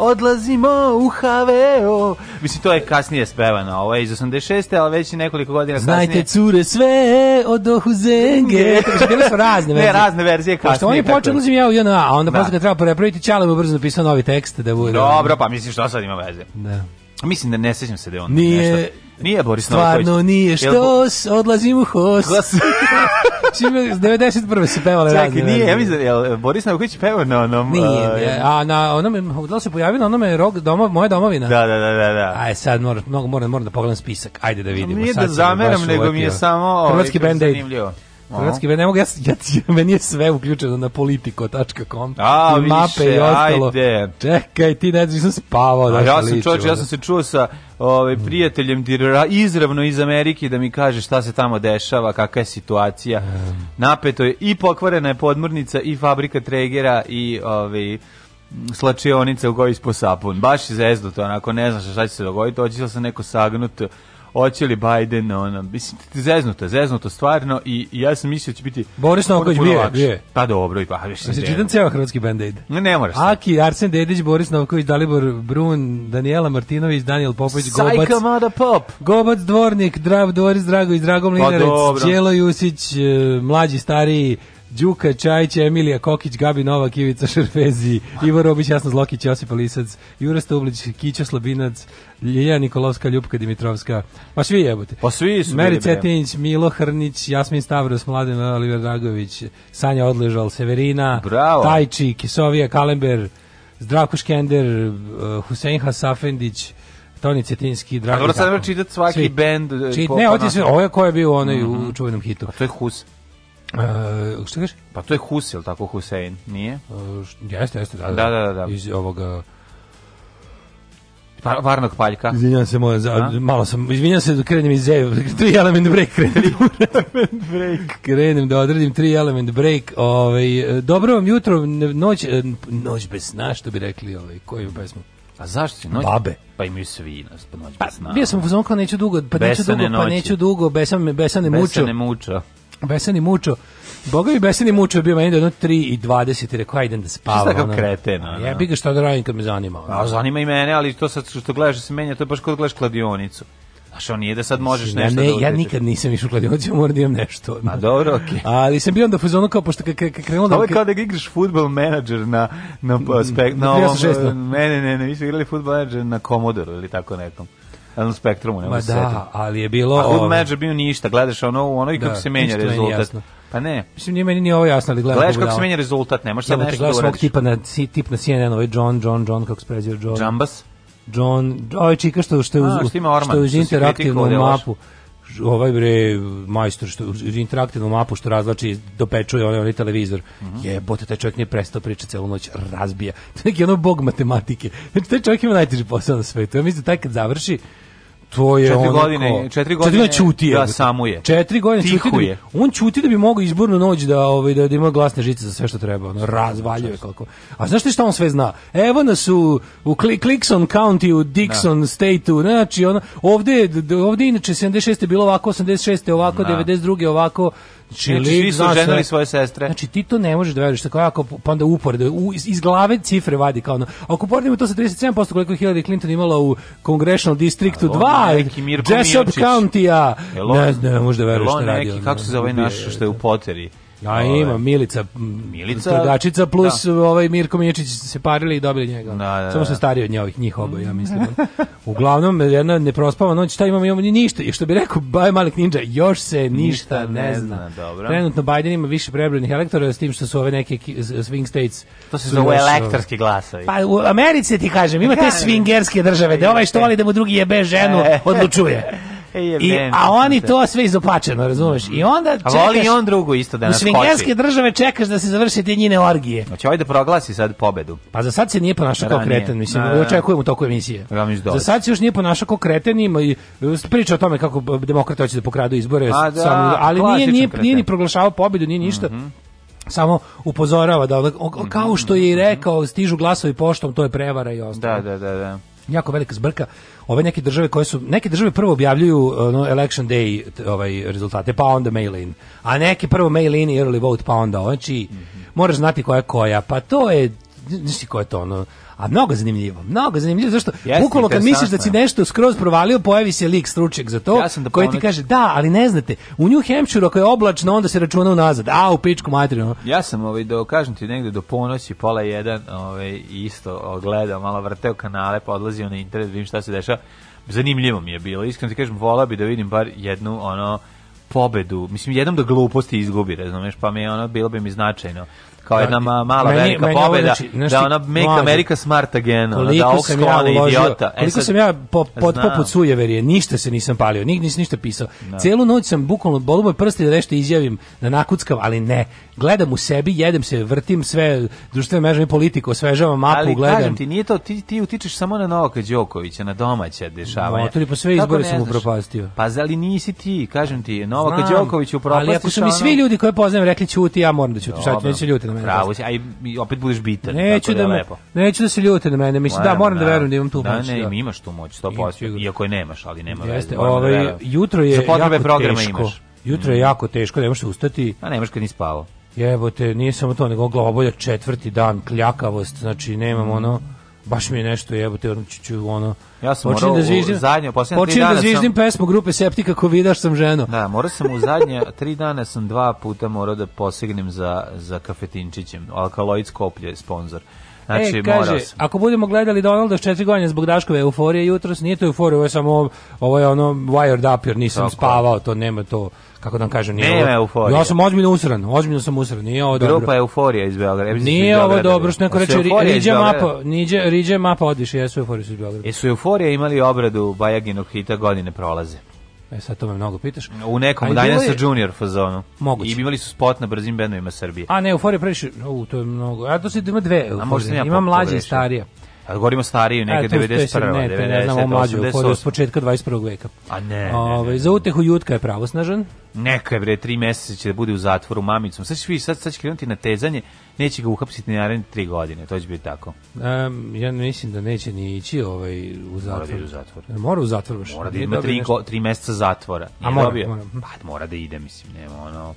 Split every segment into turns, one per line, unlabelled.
odlazimo u HVO. Mislim, to je kasnije spevano, ovo je iz 86. ali već nekoliko godina kasnije.
Znajte cure sve od Ohuzenge. Bile su razne verzije.
Ne, razne verzije kasnije.
Pošto on je počeo ulazim ja u JNA, a onda
Da.
posle kad treba prepraviti Čale mu brzo napisao novi tekst da bude.
Dobro, pa mislim što sad ima veze.
Da.
Mislim da ne sećam se da je on
Nije-
nešto. Nije Boris Novković.
Stvarno nije
Jel-
što, odlazim u HOS. Čime, 91. se pevale razne
Čekaj, nije, ja mislim da je Boris Novković pevao na onom...
Nije,
uh,
a na onome, da se pojavio na onome rog, doma, moja domovina?
Da, da, da, da. da.
Aj sad moram, mnogo moram, moram da pogledam spisak. Ajde da vidimo.
Nije
Sad
da zameram, nego mi je samo... ovaj,
Hrvatski
kako
Band-Aid. Hrvatski ne mogu, ja, ja, meni je sve uključeno na politico.com
A,
i mape
više,
i ostalo.
ajde.
Čekaj, ti ne znaš, nisam spavao.
A
znaš,
ja sam čovječ, ja sam se čuo sa ovaj, prijateljem dira- izravno iz Amerike da mi kaže šta se tamo dešava, kakva je situacija. Napeto je i pokvarena je podmornica i fabrika tregera i ovaj, slačionica u koji ispo sapun. Baš je zeznuto, onako ne znaš šta će se dogoditi, li se neko sagnut, hoće li Biden, ono, mislim, zeznuto, zeznuto stvarno i, i ja sam mislio da će biti
Boris
puno,
Novković
puno
bio je,
lakše.
bio je.
Pa dobro, i pa više
Da se čitam ceo hrvatski band-aid.
Ne, ne moraš.
Aki, Arsen Dedić, Boris Novković, Dalibor Brun, Daniela Martinović, Daniel Popović, Gobac,
Sajka mada pop.
Gobac, Dvornik, Drav, Doris Dragović, Drago Mlinarec,
dobro.
Đelo Jusić, e, mlađi, stariji, Đuka Čajić, Emilija Kokić, Gabi Novak, Ivica Šerfezi, Ivo Robić, Jasna Zlokić, Josip Lisac, Jura Stublić, Kića Slabinac, Ljiljana Nikolovska, Ljupka Dimitrovska, pa svi jebote.
Pa svi su
Meri. Cetinić, Milo Hrnić, Jasmin Stavros, Mladen Oliver Dragović, Sanja Odležal, Severina,
Bravo.
Tajči, Kisovija, Kalember, Zdravko Škender, uh, Husein Hasafendić, Toni Cetinski,
A
Drago
dobro, sad čitati svaki
Svi.
bend. e,
Čit, ne,
po
ovo je sve,
našem.
ovo je ko je bio u onoj u čuvenom hitu.
Pa to je Hus.
Uh, što kažeš?
Pa to je Hus, jel tako Husein, nije?
Uh, jeste, jeste, da,
Da, da, da.
Iz ovoga...
Pa, Varnog paljka.
Izvinjam se, moja, za, malo sam, izvinjam se, da krenem iz zev, tri element break, krenem,
break.
krenem da odredim tri element break, ovaj, dobro vam jutro, noć, e, noć bez sna, što bi rekli, ovaj, koju pesmu?
A zašto si noć?
Babe.
Pa imaju svi nas, pa noć
Pa,
bez sna.
bio sam u fazonu kao neću dugo, pa neću
Besane
dugo, pa
noći.
neću dugo, besan, me- besan ne mučo.
Besane muča.
Besani mučo. Boga mi besani mučo je bio meni do jedno 3 i 20 i rekao ajde da spavam.
Šta
ono.
kreten,
A
ono?
Jebi ga šta da radim kad me zanima. ono.
A zanima i mene, ali to sad što gledaš da se menja, to je baš kao da gledaš kladionicu. Znaš, on nije da sad možeš
Ne,
nešto
ne,
da
ja nikad nisam išao u kladionicu, moram da imam nešto.
A dobro, okej.
Ali sam bio onda u fazonu kao pošto kad kad- kad krenulo da
Ovo je kao da igraš futbol menadžer na, na, pa, spek, na
Na
ovom...
360.
Ne, ne, ne, ne, mi smo igrali futbol menadžer na Commodore ili tako nekom. Na spektrumu, ne
Ma
se
da, ali je bilo
A futbol
ovo-
menadžer bio ništa, gledaš ono, u ono i
Da,
kako se menja
nije
rezultat. Pa ne,
Mislim nije meni ni ovo jasno, ali gledam.
gledaš kako se menja rezultat, ne možeš sad nešto da uradiš.
tipa na tip na CNN, ovaj John, John, John kako se preziva John.
Džambas?
John, ovaj čika što što je uz,
što
je uz interaktivnu
je loš.
Ovaj bre majstor što interaktivnu mapu što razlači dopečuje onaj, onaj televizor.
Mhm.
Jebote, taj čovjek nije prestao pričati celu noć, razbija. To je neki ono bog matematike. Znači taj čovjek ima najteži posao na svetu. Ja mislim da taj kad završi to je
Četiri
ono
godine- četiri godine
ćuti
ja
jebote.
samuje.
Četiri godine da
Tihuje.
on ćuti da bi mogao izbornu noć da ovaj da, da ima glasne žice za sve što treba, ono razvaljuje kako. A znaš ti šta on sve zna? Evo nas u u Cli- Clixon County u Dixon Stateu, znači ono ovde ovde inače 76 je bilo ovako, 86 je ovako,
Da.
92 ovako. Znači,
Znači, svi su ženili svoje sestre.
Znači ti to ne možeš da veruješ, tako jako pa onda uporede, u, iz, iz glave cifre vadi kao ono. Ako poredimo to sa 37% koliko je Hillary Clinton imala u Congressional Districtu
A on
2,
neki Mirko
Jessup. County-a, ne, ne, ne možeš da veruješ
jel
šta
on
radi.
neki,
ono,
kako se zove naš što je u poteri?
A
Ove,
ima Milica,
Milica,
trgačica plus
da.
ovaj Mirko Miječić se parili i dobili njega.
Da, da,
Samo
da.
sam stariji od njih, njih oba, ja mislim. Uglavnom, jedna neprospava noć, šta imamo, imamo ni ništa. I što bi rekao Baj Malik Ninja, još se ništa, ne zna.
dobro.
Trenutno Biden ima više prebranih elektora s tim što su ove neke swing states.
To se zove elektorski glasovi.
Pa u Americi ti kažem, ima te swingerske države, da ovaj što voli da mu drugi jebe ženu,
E.
odlučuje. I, a oni to sve izopačeno, razumeš? I onda
A voli
čekaš-
i on drugu isto da
u
nas
swingerske
koči.
države čekaš da se završi te njine orgije.
Hoće ovaj da proglasi sad pobedu.
Pa za sad se nije ponašao kao kreten, mislim,
Da, da.
očekujemo u toku emisije.
Da
Za sad se još nije ponašao kao kreten, ima i priča o tome kako demokrate hoće da pokradu izbore,
A, da,
samo, ali nije, nije, nije ni proglašavao pobedu, nije ništa. Samo upozorava da kao što je i rekao, stižu glasovi poštom, to je prevara i ostalo.
Da, da, da, da.
Jako velika zbrka. Ove neke države koje su neke države prvo objavljuju ono election day ovaj rezultate, pa onda mail in. A neke prvo mail in early vote pa onda znači moraš znati koja koja. Pa to je znaš ti ko je to ono a mnogo zanimljivo, mnogo zanimljivo, zašto
Jeste,
bukvalno kad misliš da si nešto skroz provalio, pojavi se lik stručnjak za to,
Ja sam da
koji ti kaže, da, ali ne znate, u New Hampshire ako je oblačno, onda se računa unazad, a u pičku materinu.
Ja sam ovaj do kažem ti negde do ponoći pola jedan, ovaj isto gledao, malo vrteo kanale, pa odlazio na internet, vidim šta se dešava. Zanimljivo mi je bilo. Iskreno ti kažem, volao bi da vidim bar jednu ono pobedu. Mislim jednom da gluposti izgubi, razumeš, pa mi je ono bilo bi mi značajno. Kao jedna ma, mala
Meni-
velika
meni ovo,
pobeda,
znači,
da
ti,
ona make
mlađe,
America smart again, ono, da ovog
ja
sklone
uložio,
idiota. E,
koliko
sad-
sam ja po, pod, poput sujeverije, ništa se nisam palio, nik, nisam ništa pisao. Celu noć sam bukvalno bolu moj prsti da nešto izjavim da nakuckam, ali ne. Gledam u sebi, jedem se, vrtim sve društvene mreže i politiku, osvežavam mapu,
Ali
gledam.
kažem ti, nije to, ti, ti utičeš samo na Novaka Đokovića, na domaće dešavanja.
Motori, pa sve
Kako
izbore sam upropastio.
Pa ali nisi ti, kažem ti, Novaka Đoković upropastiš
Ali ako su mi svi ljudi koje poznajem rekli ćuti, ja moram da ćutim. Šta ću,
Dobro,
neće ljuti na mene.
Pravo si, a i i opet budeš bitan.
Neću da, me,
lepo.
neću da se ljute na mene. Mislim, da,
Naravno,
moram da verujem da imam tu
da,
moć.
Ne,
da.
imaš tu moć,
Imam
100%,
sigurno.
iako je nemaš, ali nema
Jeste,
veze. moram da
ovaj,
verujem.
jutro je
Za potrebe
jako
programa
teško.
imaš.
Jutro je jako teško, ne možeš ustati.
A nemaš kad ni spavao.
Jebote, nije samo to, nego glavobolja četvrti dan, kljakavost, znači nemam ono, baš mi je nešto jebote, ono, ću, ću, ono,
Ja sam
počinjem
morao u
zviždim-
zadnje-
počinjem da
dana sam-
zviždim pesmu grupe Septika ko vidaš sam ženo.
Da, morao sam u zadnje tri dana sam dva puta morao da posegnem za, za kafetinčićem. Alkaloid Skoplje je sponsor. Znači,
e, kaže, ako budemo gledali Donalda s četiri godine zbog Daškove euforije jutros, nije to euforija, ovo je samo, ovo je ono wired up, jer nisam
Tako
spavao, to nema to, kako da vam kažem, nije
Nema
ovo-
euforije.
Ja sam ozbiljno usran, ozbiljno sam usran, nije ovo dobro.
Grupa Euforija iz Beograda. Da su iz
Nije ovo dobro, što neko reče,
Euforija Beograda?
mapa, Niđe, Riđe mapa odiše, jesu euforije su iz Beograda.
Jesu Euforija imali obradu Bajaginog hita godine prolaze.
E, sad to me mnogo pitaš.
U nekom Dinosaur
je-
Junior fazonu.
Moguće.
I imali su spot na brzim bendovima Srbije.
A ne, euforija previše, u, to je mnogo. A to se ima dve euforije. Ima mlađe i
pogrešio. A govorimo stariju, neke
E, to- to je
91.
sad- Ne, to ne znam, ovo
90,
mlađe euforije s
88.
početka 21. veka.
A ne, ne,
Ove,
ne.
Za utehu Jutka je pravosnažan.
Neka je bre, tri meseca će da bude u zatvoru mamicom. Sad će, vi- sad, sad će krenuti na tezanje, neće ga uhapsiti naredne tri godine, to će biti tako.
Um, ja mislim da neće ni ići ovaj, u zatvor.
da ide u zatvor.
Mora u zatvor baš.
Mora da ima tri,
nešto.
go, tri meseca zatvora. Nije
A mora,
dobio?
mora.
Pa mora da ide, mislim, nema ono...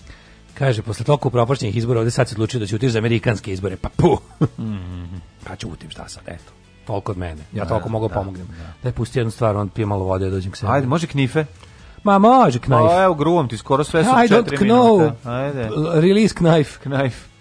Kaže, posle toliko upropašćenih izbora, ovde sad se odlučio da će utiš za amerikanske izbore. Pa pu!
Mhm.
pa ću utim, šta sad, eto. Toliko od mene. Ja toliko mogu pomognem. Daj pusti jednu stvar, on pije malo vode, dođem k sebi.
Ajde, može knife?
Ma može knajf.
Pa evo, gruvom ti, skoro sve su
I don't
četiri
know.
minuta. Ajde,
Release knife.
knife.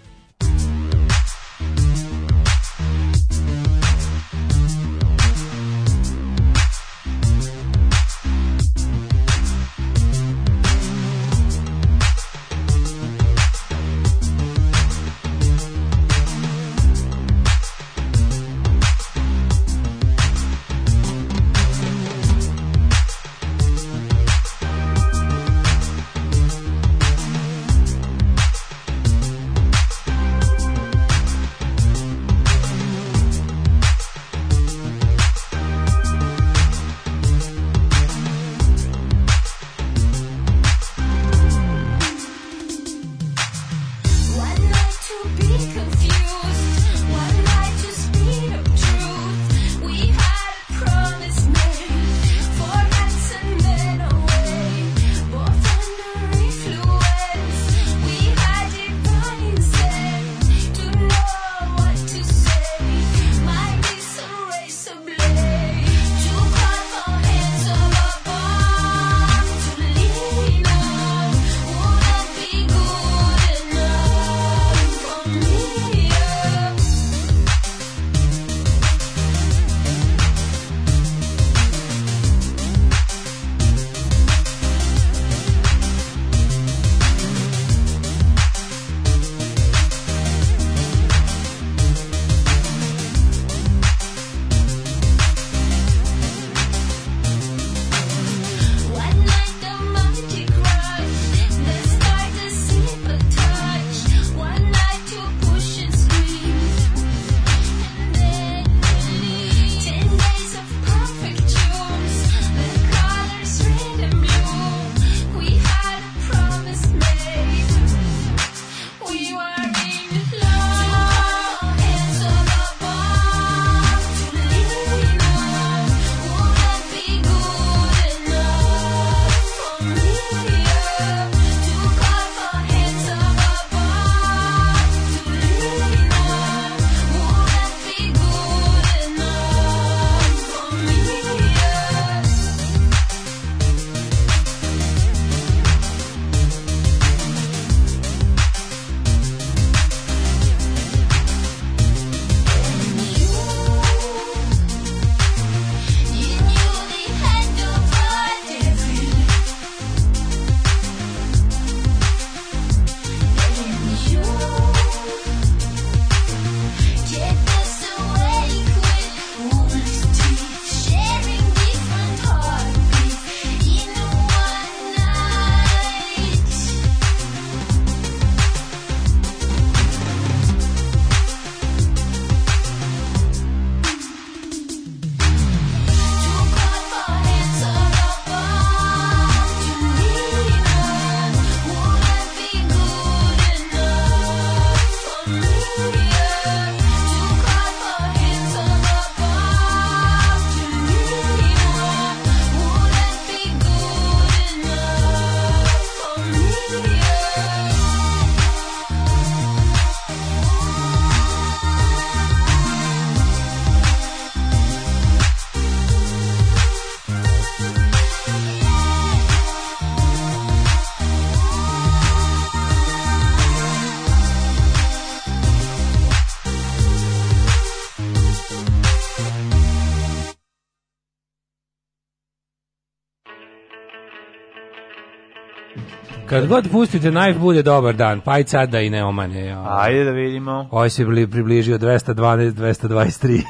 Kad god pustite knife bude dobar dan, pa aj sad da i ne omane.
Ajde da vidimo.
Ovaj se bili približio 212, 223.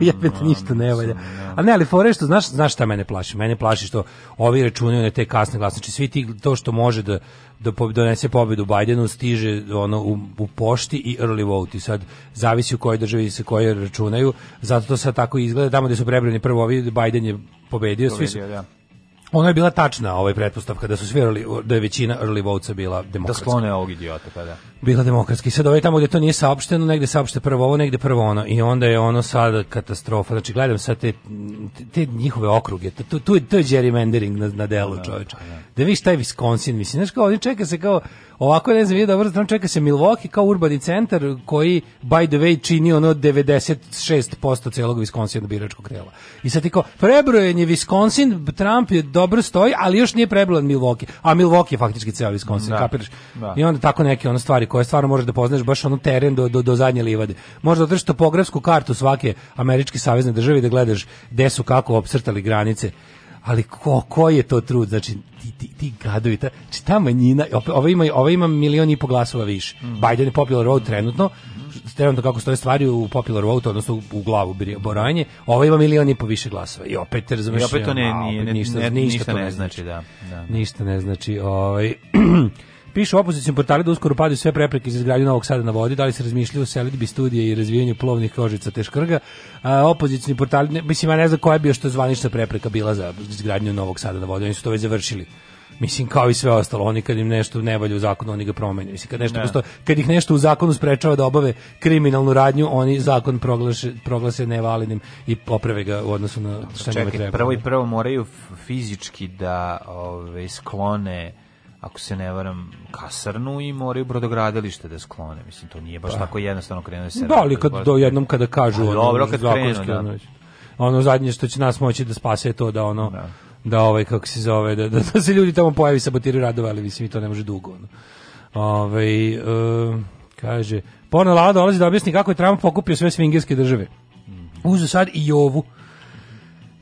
Jebete ništa ne valja. A ne, ali fore što znaš, znaš šta mene plaši? Mene plaši što ovi računaju na te kasne glasne. Znači svi ti to što može da da donese pobedu Bajdenu stiže ono u, u pošti i early vote i sad zavisi u kojoj državi se koje računaju zato to sad tako izgleda tamo gde su prebrojeni prvo ovi Bajden je pobedio, svi su,
Pobedio, da.
Ono je bila tačna ovaj pretpostavka da su svi da je većina early votesa bila
Da
demokratska
sklone ovog idiota, pa da.
Bila demokratski. Sad ovaj tamo gdje to nije saopšteno, negde saopšte prvo ovo, negde prvo ono. I onda je ono sada katastrofa. Znači, gledam sad te, te njihove okruge. To, to, to, je- to je gerrymandering na, na delu, čoveče. Da vidiš taj Wisconsin, mislim, znaš kao, čeka se kao, ovako ne znam, vidio dobro, znam, čeka se Milwaukee kao urbani centar koji, by the way, čini ono 96% celog Wisconsina biračkog tela. I sad ti kao, prebrojen je Wisconsin, Trump je dobro stoji, ali još nije prebrojen Milwaukee. A Milwaukee je faktički ceo Wisconsin,
Da.
kapiraš?
Da.
I onda tako neke ono stvari koje stvarno možeš da poznaš baš ono teren do, do, do zadnje livade. Možda otreš topografsku kartu svake američke savezne države i da gledaš gde su kako opsrtali granice. Ali ko, koji je to trud? Znači, ti, ti, ti gadovi, ta, znači ta manjina, ova ima, ova ima milion i po glasova više. Biden je popular vote trenutno, trenutno kako stoje stvari u popular vote, odnosno u, u glavu boranje, ova ima milion i po više glasova. I opet, razumeš,
I opet to ne, nije, ne,
ništa,
ne,
ništa,
ništa
to
ne znači, da. da.
Ništa ne znači. Ovaj Pišu opozicijom portali da uskoro padaju sve prepreke za izgradnju Novog Sada na vodi, da li se razmišljaju o selidbi studije i razvijanju plovnih kožica te škrga. A, opozicioni portali, ne, mislim, ja ne znam koja je bio što zvanična prepreka bila za izgradnju Novog Sada na vodi, oni su to već završili. Mislim, kao i sve ostalo, oni kad im nešto ne valja u zakonu, oni ga promene. Mislim, kad, nešto
Ne.
postoji, kad ih nešto u zakonu sprečava da obave kriminalnu radnju, oni zakon proglaše, proglase nevalidnim i poprave ga u odnosu na šta njima
Čekaj,
treba.
prvo i prvo moraju fizički da ove, sklone ako se ne varam, kasarnu i moraju brodogradilište da sklone. Mislim, to nije baš tako jednostavno krenuo da se
Da, ali kad do jednom kada kažu
Pa
ono,
dobro, kad krenu, da.
ono, ono zadnje što će nas moći da spase je to da ono
Da.
da, ovaj kako se zove da, da, da se ljudi tamo pojavi sabotiraju radove, ali mislim i to ne može dugo ono. Ovaj e, kaže Porno Lada dolazi da objasni kako je Trump pokupio sve svingerske države. Uzu sad i ovu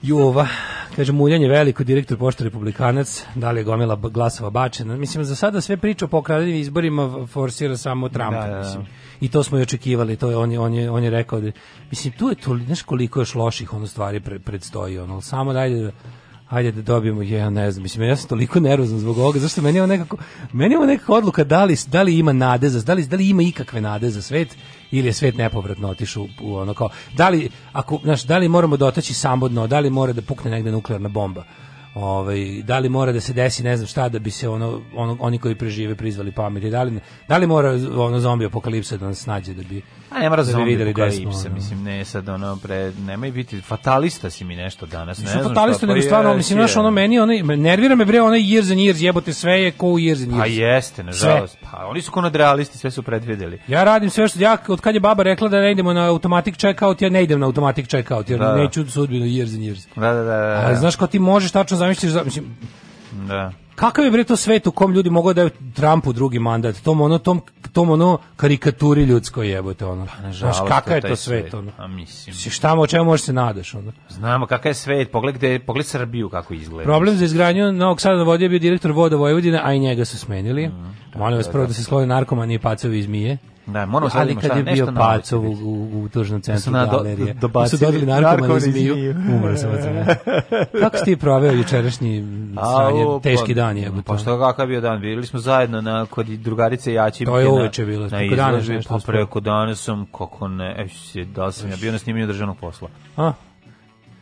Jova, kaže muljanje veliko, direktor pošte republikanac, da li je gomila glasova bačena. Mislim, za sada sve priča o pokradenim izborima forsira samo Trump,
Da, da, da.
mislim. I to smo i očekivali, to je on je on je on je rekao da mislim tu je to znaš koliko još loših ono stvari pre, predstoji ono, samo dajde da Hajde da dobijemo, ja ne znam, mislim, ja sam toliko nervozan zbog ovoga, zašto meni je nekako, meni je nekako odluka da li, da li ima nade za, da li, da li ima ikakve nade za svet, ili je svet nepovratno otišao u, u ono kao, da li, ako, znaš, da li moramo dotaći sambodno, da li mora da pukne negde nuklearna bomba, ovaj, da li mora da se desi ne znam šta da bi se ono, ono oni koji prežive prizvali pameti, da li, da li mora ono zombi apokalipsa da nas nađe da bi
A ne mora
da videli
apokalipsa,
ono.
mislim, ne sad ono, pre, nemoj biti, fatalista si mi nešto danas, ne
Nisam
znam
fatalista,
šta,
nego
pa
stvarno,
jesi,
mislim, znaš,
je.
ono, meni, ono, nervira me bre, ono years and years, jebote, sve je ko u years and years.
Pa jeste, nažalost. Pa oni su konadrealisti, sve su predvideli.
Ja radim sve što, ja, od kad je baba rekla da ne idemo na automatic checkout, ja ne idem na automatic checkout, jer
Da, da.
neću sudbinu years and years.
Da, da, da. da,
Ali znaš kao ti možeš tačno zamisliti, za- mislim,
da.
Kakav je bre to svet u kom ljudi mogu da daju Trumpu drugi mandat, tom ono, tom, tom ono karikaturi ljudskoj jebote, ono. Znaš,
Pa, Nažalost,
kakav je to svet, ono.
A mislim,
Mislim, Šta mo, čemu možeš se nadaš, ono?
znamo kakav je svet, pogled, gde, pogled Srbiju kako izgleda.
Problem za izgradnju Novog Sada na vodi je bio direktor voda Vojvodine, a i njega su smenili. Molim vas prvo da se sklone narkomani i pacovi iz Mije.
Da, moramo sad da
Ali kad je bio pacov u, u, u tržnom
su
centru
na do-
galerije,
dobacili
su dobili narkomani
narkomani
iz
iz
Miju,
Miju.
umro sam od. Kako si ti proveo jučerašnji sranje, teški
pa-
dan je?
Pa što kakav je bio dan? Bili smo zajedno na kod drugarice Jačimke.
To je uveče bilo,
Na
preko dana
izložbi,
nešto
pa preko dana sam, kako ne, e, da sam ja bio na snimanju državnog posla.
A,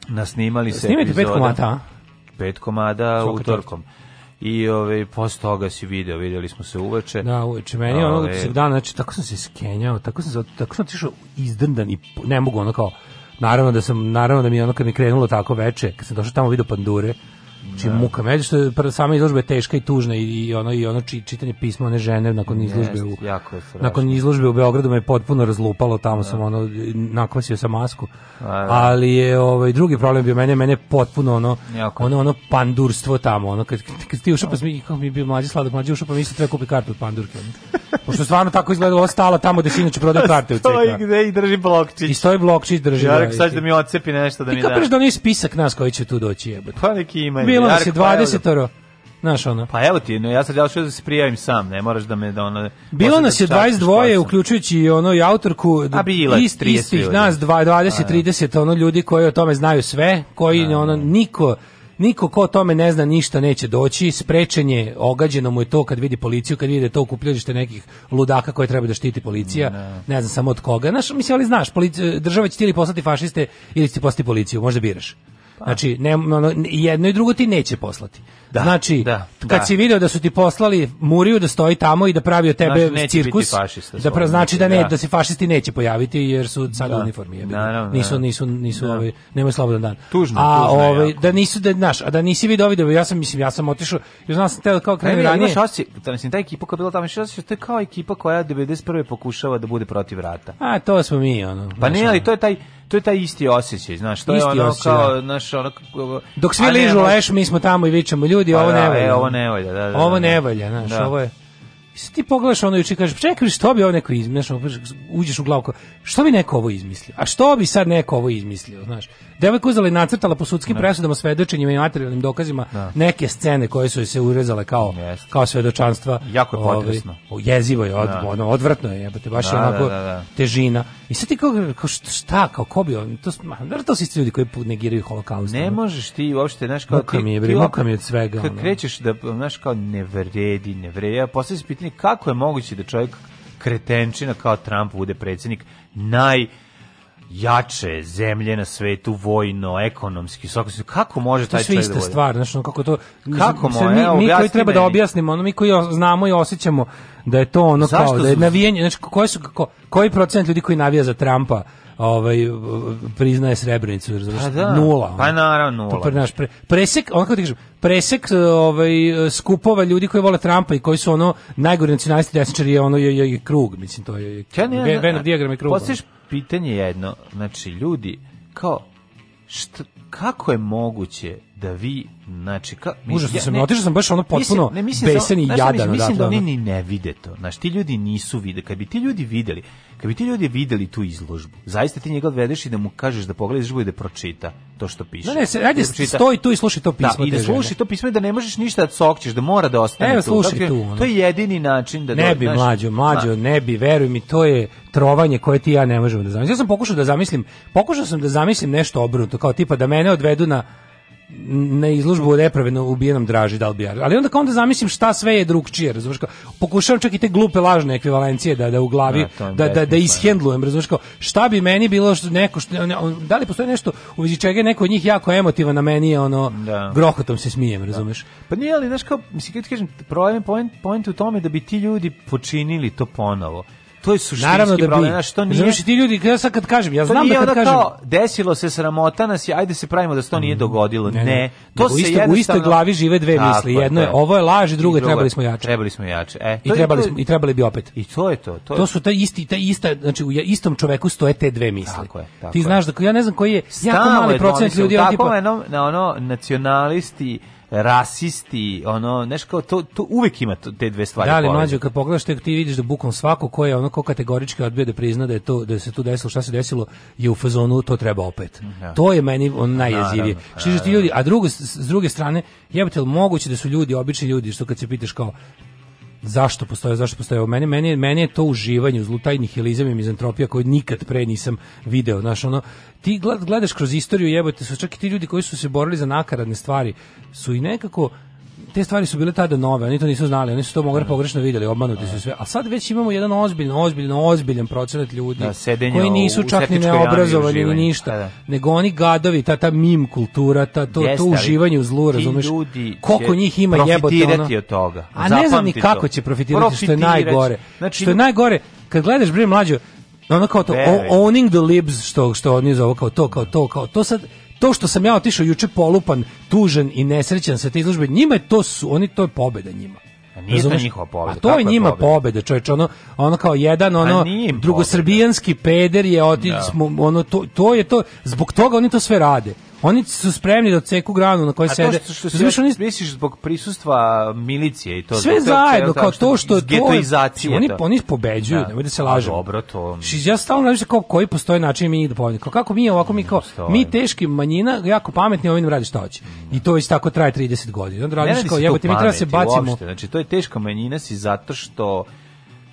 Nasnimali se
snimajte pet komata, a?
Pet komada utorkom. I ove, posle toga si video, vidjeli smo se uveče.
Da, uveče. Meni ono
Ove.
se dan, znači, tako sam se skenjao, tako sam, tako sam otišao izdrndan i ne mogu ono kao, naravno da sam, naravno da mi je ono kad mi krenulo tako veče, kad sam došao tamo video pandure, čim muka me, što je sama izložba je teška i tužna i, i ono i ono či- čitanje pisma one žene nakon izložbe u
jako je
nakon izložbe u Beogradu me potpuno razlupalo, tamo sam ono nakvasio sam masku. Ali je ovaj drugi problem bio mene, mene potpuno ono
Jako.
ono ono pandurstvo tamo, ono kad kad ti ušao pa mi kako mi je bio mlađi sladak, mlađi ušao pa mi se treba kupiti kartu od pandurke. Pošto stvarno tako izgledalo ova stala tamo gde inače prodaje karte u
Stoji
CK.
gde i drži blokčić.
I stoji blokčić drži.
Ja
da,
rekao sad da mi odcepi nešto da mi
Ti
da.
kapiš da nije spisak nas koji će tu doći jebote.
Pa neki ima.
Bilo nas je
rekao, pa evo da-
20 oro. Znaš, ono.
Pa evo ti, no, ja sad ja ću da se prijavim sam, ne moraš da me da ono...
Bilo nas
da
je
častiš
22,
kosom.
uključujući i ono i autorku,
A bilo je
ist,
30
istih
ljudi.
nas dva- 20, 30 ono ljudi koji o tome znaju sve, koji ono niko Niko ko o tome ne zna ništa neće doći, sprečen je, ogađeno mu je to kad vidi policiju, kad vidi da je to okupljalište nekih ludaka koje treba da štiti policija, ne znam samo od koga. Znaš, mislim, ali znaš, polic- država će ti ili poslati fašiste ili će ti poslati policiju, možda biraš. Znači, ne, ono, jedno i drugo ti neće poslati.
Da,
znači,
da,
kad
da.
si video da su ti poslali Muriju da stoji tamo i da pravi od tebe
Znači,
cirkus,
fašista
da pra, znači da ne
da.
da se fašisti neće pojaviti jer su sad
Da.
uniformi.
Naravno,
nisu
da.
nisu nisu
Da.
ovaj nemaju slobodan dan.
Tužno,
a
tužno
ovaj da nisu da znaš, a da nisi video video, ja sam mislim ja sam otišao, jer znam sam teo kao
ne,
ranije.
imaš osjećaj, ta, mislim, ta ekipa koja je bila tamo, imaš osjećaj, to je kao ekipa koja 91. pokušava da bude protiv rata.
A to smo mi ono.
Pa ne, ali to je taj to je taj isti osjećaj, znaš, to
Isti
je ono
osjećaj,
kao,
da.
znaš, ono...
Dok svi ližu leš, mi smo tamo i vičemo ljudi,
Pa
ovo
da,
ne valja.
e, ovo ne valja, da, da,
Ovo
da,
ne
da.
valja, znaš,
Da.
ovo je I sad ti pogledaš ono juče i kažeš, čekaj, što bi ovo neko izmislio? Uđeš u glavu, što bi neko ovo izmislio? A što bi sad neko ovo izmislio, znaš? Devojka uzela i nacrtala po sudskim presudama, svedočenjima i materijalnim dokazima neke scene koje su se urezale kao,
Jeste.
kao svedočanstva.
Jako je
Ovaj,
potresno.
jezivo je, od,
Da.
ono, odvratno je, jebote, baš je
Da,
onako
da, da, da.
težina. I sad ti kao, kao šta- kao ko bi on, to, ma, to su isti ljudi koji negiraju holokaust.
Ne
ono.
možeš ti uopšte, znaš, kao
Muka
ti...
mi je, bre, muka mi je od svega,
Kad
ono.
krećeš da, znaš, kao ne vredi, ne vredi, ja postavljam se pitanje kako je moguće da čovjek kretenčina kao Trump bude predsjednik naj jače zemlje na svetu vojno, ekonomski, svako kako može taj čovjek
ista
da bude?
stvar, znači kako to
Kako mo-
mi,
evo,
mi koji treba da
meni.
objasnimo, ono mi koji znamo i osjećamo da je to ono
Zašto
kao da je
su-
navijanje, znači koji su ko, koji procent ljudi koji navija za Trumpa ovaj priznaje Srebrenicu, razumiješ?
Pa da,
Nula.
pa naravno nula.
pre, naš pre, presek, ono kako ti kažem, presek ovaj skupova ljudi koji vole Trumpa i koji su ono najgori nacionalisti desničari je ono je, je, je krug, mislim to je, je
Ja ne,
Ve- Venn dijagram je krug. ono.
Pitanje jedno, znači ljudi, kao, šta, kako je moguće da vi, znači, ka, mi-
Užasno sam,
ne-
otišao sam baš ono potpuno
mislim- ne, mislim
besan
samo-
i jadan
Mislim, mislim da oni ni ne vide to. Znaš, ti ljudi nisu vide. Kad bi ti ljudi videli, kad bi ti ljudi videli tu izložbu, zaista ti njega odvedeš i da mu kažeš da pogleda izložbu i da pročita to što piše.
Ne, ne, se, ajde,
Da
stoji tu i slušaj to pismo.
da, i da sluši to pismo i da ne možeš ništa da cokćeš, da mora da ostane
Evo,
tu.
slušaj
Dakle,
tu, ono.
To je jedini način da...
Ne bi
znaš,
mlađo, mlađo,
da.
ne bi, veruj mi, to je trovanje koje ti ja ne možemo da zamislim. Ja sam pokušao da zamislim, pokušao sam da zamislim nešto obrnuto, kao tipa da mene odvedu na na izložbu o nepravedno ubijenom Draži Dalbijar. Ali onda kao onda zamislim šta sve je drugčije, razumeš kao, pokušavam čak i te glupe lažne ekvivalencije da da u glavi da da da
besmisleno.
ishendlujem, razumeš kao, šta bi meni bilo što neko što da li postoji nešto u vezi čega je neko od njih jako emotivan, na meni je ono
Da.
grohotom se smijem, razumeš?
Pa nije, ali, znaš, kao, mislim, kažem, problem, point, point u tome da bi ti ljudi počinili to ponovo. To je suštinski
Naravno da
problem, znaš, to nije...
I ti ljudi, ja sad kad kažem, ja znam da kad kažem,
kao, desilo se sramota nas, je, ajde se pravimo da se to nije dogodilo. Ne,
Ne, ne.
to
u
se
u
jednostavno-
istoj glavi žive dve
Tako
misli. Jedno je, ovo je laž drugo je, trebali smo jače.
Trebali smo jače. E,
I trebali smo i trebali bi opet.
I to je to. To,
To su taj isti, taj ista, znači u istom čoveku stoje te dve misli.
Tako je, tako
Ti znaš da ja ne znam koji je jako mali
domislio,
ljudi
tako je, na ono nacionalisti, rasisti, ono, znaš kao, to, to uvek ima te dve stvari.
Da li
povezane.
mlađe kad pogledaš te ti vidiš da bukom svako ko je ono ko kategorički odbio da prizna da je to da se tu desilo šta se desilo je u fazonu to treba opet. To je meni on najjezivije. Što ti ljudi, a drugo s s druge strane jebote jel moguće da su ljudi obični ljudi što kad se pitaš kao zašto postoje, zašto postoje? Meni, meni, meni je to uživanje u taj nihilizam i mizantropija koju nikad pre nisam video, znaš, ono, ti gled- gledaš kroz istoriju, jebote, su čak i ti ljudi koji su se borili za nakaradne stvari, su i nekako, te stvari su bile tada nove, oni to nisu znali, oni su to mogli pogrešno vidjeli, obmanuti su sve, a sad već imamo jedan ozbiljan, ozbiljan, ozbiljan procenat ljudi
Da,
koji nisu čak ni neobrazovani ni ništa,
Da, da.
nego oni gadovi, ta, ta mim kultura, ta, to,
Jeste,
to uživanje u zlu, razumeš, koliko njih ima jebote, ono,
profitirati od toga.
a ne znam ni kako će profitirati, što je najgore.
Znači,
što je najgore, kad gledaš bre mlađo, ono kao to, owning the libs, što, što oni zovu kao to, kao to, kao to sad, to što sam ja otišao juče polupan, tužan i nesrećan sa te izložbe, njima je to su, oni to je pobeda njima.
A nije to njihova pobeda,
A to je njima
pobeda?
pobeda, čovječ, ono, ono kao jedan, ono, drugosrbijanski peder je oti,
Da.
ono, to, to je to, zbog toga oni to sve rade. Oni su spremni da odseku granu na kojoj
A to
sede.
što, što
Razumeš, oni
misliš zbog prisustva milicije i to
sve
tog
zajedno kao
što-
to što je to oni
to.
oni pobeđuju,
Da.
nemoj da se lažemo.
dobro, to-
Ši- Ja stalno razmišljam kao koji postoji način mi njih da pobedimo. Kao kako mi ovako mi kao mi teški manjina, jako pametni, ovim radi šta hoće. I to već tako traje 30 godina. Onda
Ne
radiš
radi
kao
se
jebote, mi treba se
pameti
bacimo.
uopšte. Znači, to je teška manjina si zato što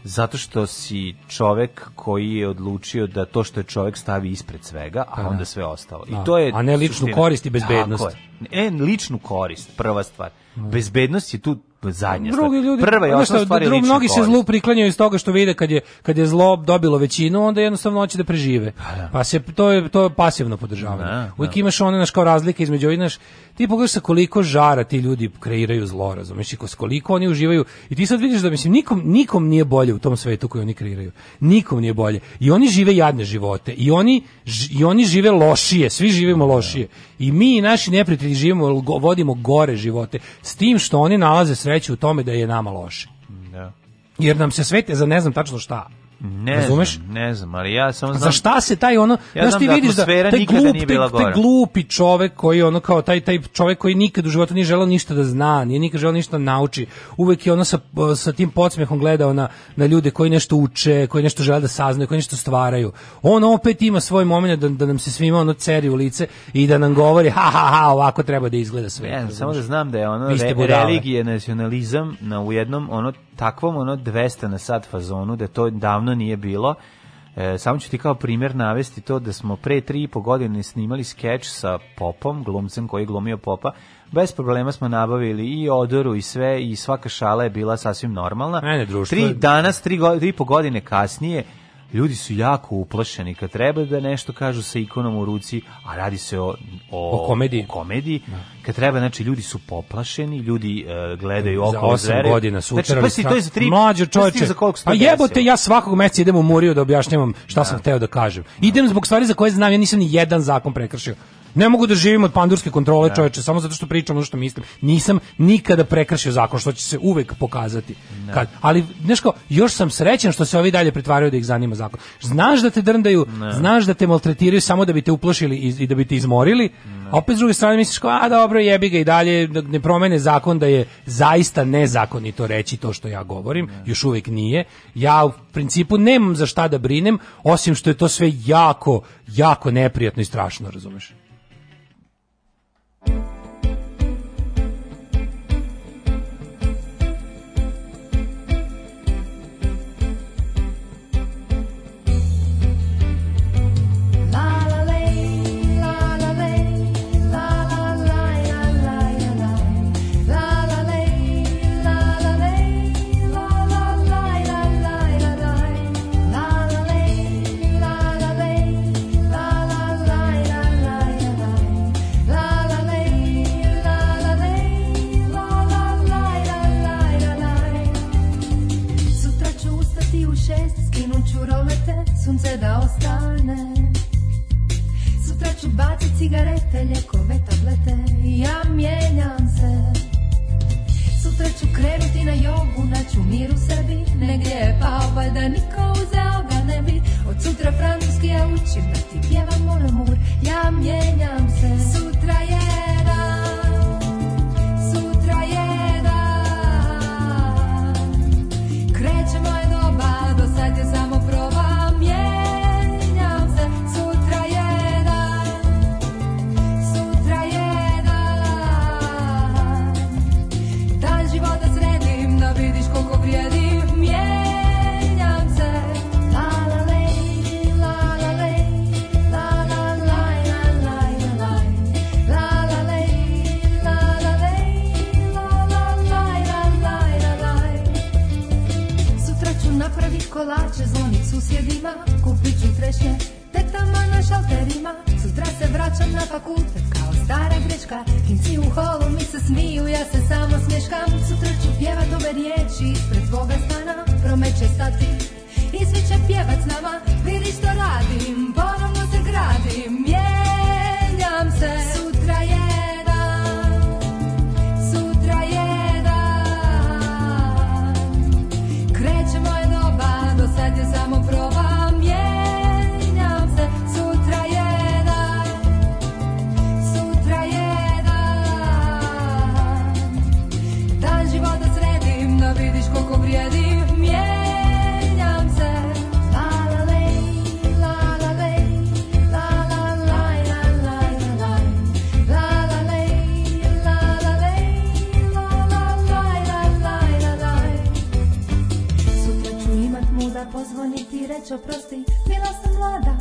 zato što si čovek koji je odlučio da to što je čovek stavi ispred svega, a onda sve ostalo. I
Da.
to je
A ne ličnu
suština.
korist i bezbednost.
Tako je. E, ličnu korist, prva stvar. Bezbednost je tu zadnja
Drugi ljudi,
Prva
znaš
osnovna stvar je
mnogi se zlu priklanjaju iz toga što vide kad je kad je zlo dobilo većinu, onda jednostavno hoće da prežive. Pa se to je to je pasivno podržavanje.
Da,
Uvijek
da.
imaš one naš kao razlike između ovih naš ti pogledaš sa koliko žara ti ljudi kreiraju zlo, razumeš, i koliko oni uživaju. I ti sad vidiš da mislim nikom nikom nije bolje u tom svetu koji oni kreiraju. Nikom nije bolje. I oni žive jadne živote. I oni ž- i oni žive lošije, svi živimo lošije. I mi i naši neprijatelji živimo vodimo gore živote s tim što oni nalaze sreću u tome da je nama loše.
Da.
Jer nam se svete za ne znam tačno šta.
Ne
Razumeš?
znam, ne znam, ali ja samo znam...
Za šta se taj ono,
Ja
znaš ti
da
vidiš da taj glup,
nije bila
taj, taj glupi čovek koji ono kao taj taj čovek koji nikad u životu nije želeo ništa da zna, nije nikad želeo ništa da nauči. Uvek je ono sa, sa tim podsmehom gledao na, na ljude koji nešto uče, koji nešto žele da saznaju, koji nešto stvaraju. On opet ima svoj moment da, da nam se svima ono ceri u lice i da nam govori ha ha ha ovako treba da izgleda sve.
Ne, samo da znam da je ono re,
budale.
religija, nacionalizam na u jednom ono takvom ono 200 na sat fazonu da to davno nije bilo. E, samo ću ti kao primjer navesti to da smo pre tri i po godine snimali skeč sa Popom, glumcem koji je glumio Popa. Bez problema smo nabavili i odoru i sve i svaka šala je bila sasvim normalna.
Mene društvo
Tri danas, tri, go- tri i po godine kasnije, ljudi su jako uplašeni kad treba da nešto kažu sa ikonom u ruci, a radi se o, o,
O komediji.
o komediji. Kad treba, znači, ljudi su poplašeni, ljudi e, gledaju
za
okolo
8
zveraju.
godina su
Znači, pa si, to je za tri...
Mlađo
pa
čoveče.
za koliko
Pa jebote, ja svakog meseca idem u Muriju da objašnjavam šta sam hteo da kažem. Idem zbog stvari za koje znam, ja nisam ni jedan zakon prekršio. Ne mogu da živim od pandurske kontrole, čoveče, samo zato što pričam ono što mislim. Nisam nikada prekršio zakon, što će se uvek pokazati. Kad, ali, znaš kao, još sam srećan što se ovi dalje pretvaraju da ih zanima zakon. Znaš da te drndaju, znaš da te maltretiraju samo da bi te uplošili i, i da bi te izmorili, a opet s druge strane misliš kao, a dobro, jebi ga i dalje, da ne promene zakon da je zaista nezakonito reći to što ja govorim, još uvek nije. Ja u principu nemam za šta da brinem, osim što je to sve jako, jako neprijatno i strašno, razumeš?
Thank you. Sunce da ostane. Sutra ću bacit cigarete, ljekove, tablete ja mijenjam se. Sutra ću krenuti na jogu, naću mir u sebi, negdje je pao, pa da niko uzeo ga ne bi. Od sutra francuski ja učim da ti pjevam mon amour, ja mijenjam se. Sutra je susjedima, kupit ću trešnje, tetama na šalterima. Sutra se vraćam na fakultet kao stara greška, kinci u holu mi se smiju, ja se samo smješkam. Sutra ću pjevat ove riječi ispred svoga stana, promet će stati i svi će pjevat s nama. Vidi što radim, ponovno se gradim,
srećo, oprosti, bila sam mlada.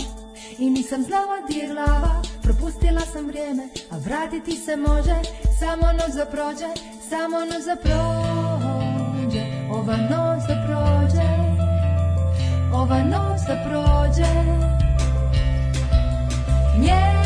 I nisam znala gdje je glava Propustila sam vrijeme, a vratiti se može Samo noć da prođe, samo noć da prođe. Ova noć da prođe Ova noć da prođe.
Njena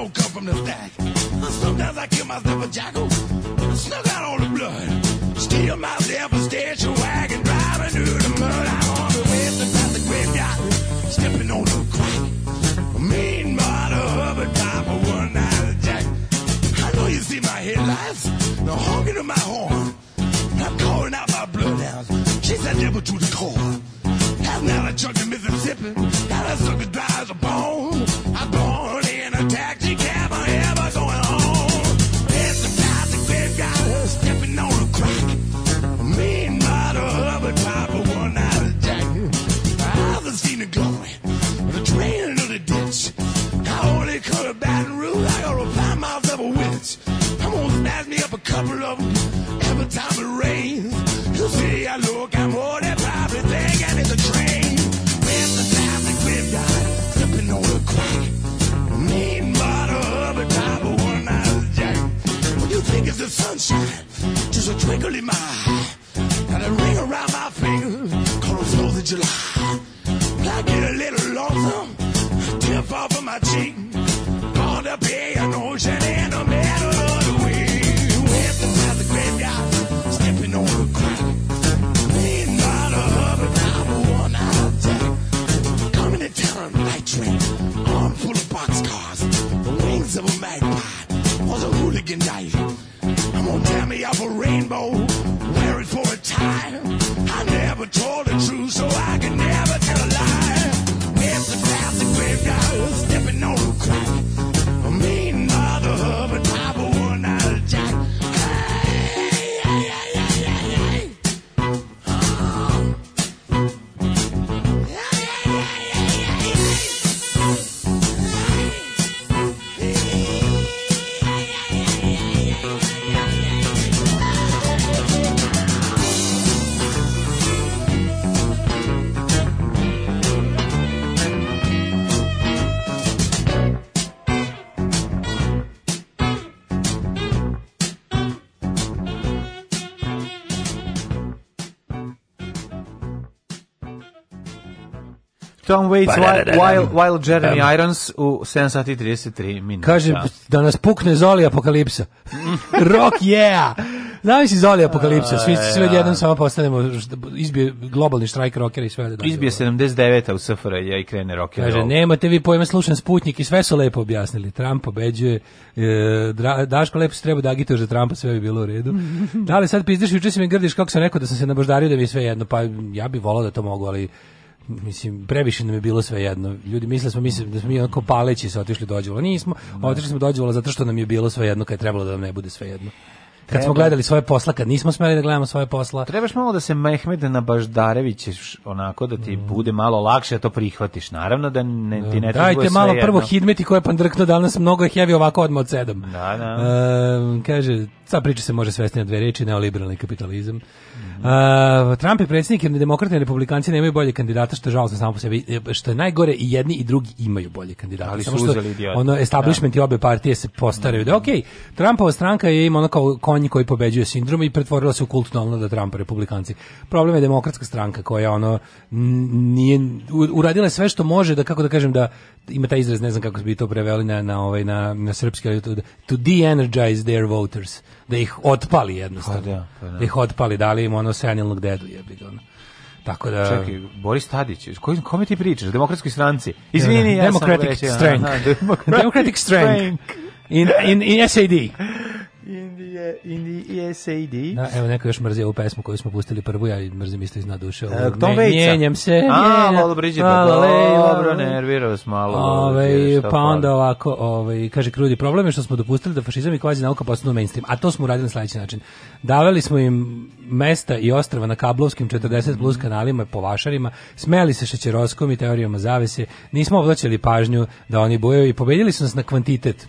smoke come from the stack. Sometimes I kill myself a jackal. snuck out all the blood. Steal myself a station wagon, driving through the mud. I'm on the way to the graveyard, stepping on the my cheek. Gonna be an ocean in the middle of the week. Whipped inside the graveyard, stepping on the crack. Being not a lover, now a one out attack. Coming to town, light train, arm full of boxcars. The wings of a magpie, was a hooligan night.
Tom Waits,
pa da, while, da,
da, while Jeremy
um.
Irons u 7 sati 33 minuta.
Kaže, da nas pukne Zoli apokalipsa. Rock yeah! Znam si Zoli apokalipsa, svi, svi jednom samo postanemo, izbije globalni štrajk rockera i sve. Da
izbije 79-a u SFR ja i krene rockera.
Kaže, nemate vi pojma, slušam Sputnik i sve su lepo objasnili. Trump pobeđuje, e, Daško lepo se treba da agituje za Trumpa, sve bi bilo u redu. da li sad pizdiš, juče si mi grdiš kako sam rekao da sam se nabaždario da mi sve jedno, pa ja bih volao da to mogu, ali mislim, previše nam je bilo sve jedno. Ljudi misle da smo, mislim, da smo mi onako paleći se otišli dođevola. Nismo, otišli smo dođevola zato što nam je bilo sve jedno kad je trebalo da nam ne bude sve jedno. Kad smo
Treba-
gledali svoje posla, kad nismo smeli da gledamo svoje posla,
Trebaš malo da se Mehmed Nabaždarević onako da ti bude malo lakše da to prihvatiš. Naravno da ne, ti ne treba
Dajte
bude
malo
svejedno.
prvo hidmeti koje je pandrkno danas mnogo je heavy ovako odmah od sedam.
Da, da.
Ehm, kaže, sva priča se može svesti na dve reči, neoliberalni kapitalizam. Ehm, Trump je predsjednik, jer ni demokrati ni republikanci nemaju bolje kandidata, što je žalostno samo po sebi. E, Što je najgore, i jedni i drugi imaju bolje kandidata.
Ali su
Samo što
uzeli idioti.
Ono, establishment i obe partije se postaraju. Da, okej, Trumpova stranka je ima ono kao konj koji pobeđuje sindrom i pretvorila se u kult Donalda Trumpa, republikanci. Problem je demokratska stranka koja ono nije uradila je sve što može da kako da kažem da ima taj izraz ne znam kako bi to preveli na na ovaj na na srpski to, to de-energize their voters da ih otpali jednostavno
Pa da, pa da.
da ih otpali dali im ono senilnog dedu jebi ga ono. tako da
Čekaj, Boris Tadić, koji, kome ti pričaš? Demokratskoj stranci? Izvini, ja sam
Democratic
aha,
strength
Democratic,
Democratic strength in in in SAD
In the, in the SAD.
Da, evo neko još mrzi ovu pesmu koju smo pustili prvu, ja i mrzim isto iz dna duše.
E, Tom Waitsa.
Mijenjam se,
A, malo briđe, pa dobro, nervirao vas malo.
Ove, pa onda ovako, ovaj kaže Krudi, problem je što smo dopustili da fašizam i kvazi nauka postanu mainstream, a to smo uradili na sledeći način. Davali smo im mesta i ostrava na kablovskim 40 plus kanalima po vašarima, smeli se šećeroskom i teorijama zavese, nismo oblačili pažnju da oni bojaju i pobedili su nas na kvantitet.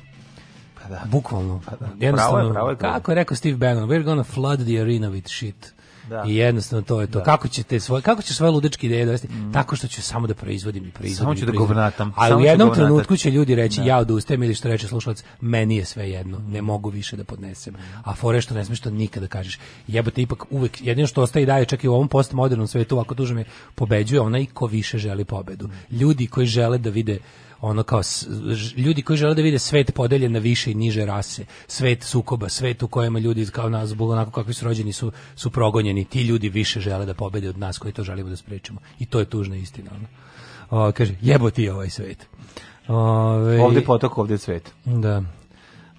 Pa da.
Bukvalno.
Pravo
Jednostavno,
je, pravo je, Krudi.
kako je rekao Steve Bannon, we're gonna flood the arena with shit.
Da.
I jednostavno to je to. Kako ćete svoje kako će svoje ludačke ideje dovesti? Tako što ću samo da proizvodim i proizvodim.
Mm. Samo ću da govnatam,
A
samo
u
ću
jednom trenutku će ljudi reći ja odustajem ili što reče slušalac, meni je sve jedno, ne mogu više da podnesem. A fore što ne smeš to nikada kažeš. Jebote ipak uvek jedino što ostaje i dalje čak i u ovom postmodernom svetu ovako tužno mi je, pobeđuje onaj ko više želi pobedu. Ljudi koji žele da vide ono kao ljudi koji žele da vide svet podeljen na više i niže rase, svet sukoba, svet u kojem ljudi kao nas zbog onako kakvi su rođeni su su progonjeni, ti ljudi više žele da pobede od nas koji to želimo da sprečimo. I to je tužna istina. Ono. O, kaže, jebo ti ovaj svet. Ove,
Ovde potok, ovde cvet.
Da.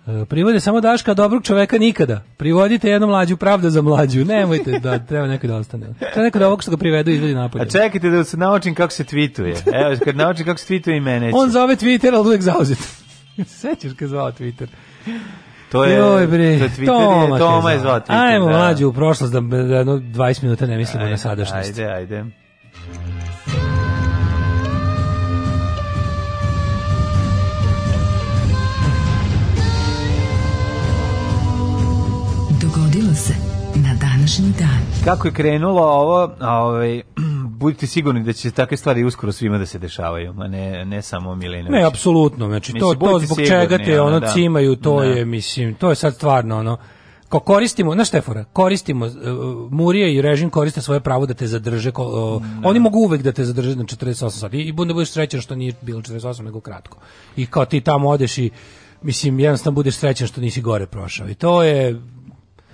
E, Privode samo Daška, dobrog čoveka nikada. Privodite jednu mlađu, pravda za mlađu. Nemojte da treba neko da ostane. Treba neko da ovog što ga privedu izvedi napolje.
A čekajte da se naučim kako se tweetuje. Evo, kad naučim kako se tweetuje i mene će.
On zove Twitter, ali uvek zauzet. Sećaš kad zvao Twitter?
To je,
Joj bre,
to je Twitter,
Toma,
je, Toma je zvao Twitter.
Ajmo
da.
mlađu u prošlost, da, da jedno 20 minuta ne mislimo na sadašnjost.
Ajde, ajde. Kako je krenulo ovo, ovaj, budite sigurni da će takve stvari uskoro svima da se dešavaju, a ne, ne samo Milinović.
Ne, apsolutno, znači to,
Mislim,
to zbog
sigurni,
čega te
ono, da.
cimaju, to
Da.
je, mislim, to je sad stvarno ono, ko koristimo, znaš Štefora, koristimo, uh, Murija i režim koriste svoje pravo da te zadrže, ko, uh, oni mogu uvek da te zadrže na 48 sati i bude budeš srećan što nije bilo 48 nego kratko. I kao ti tamo odeš i, mislim, jednostavno budeš srećan što nisi gore prošao i to je,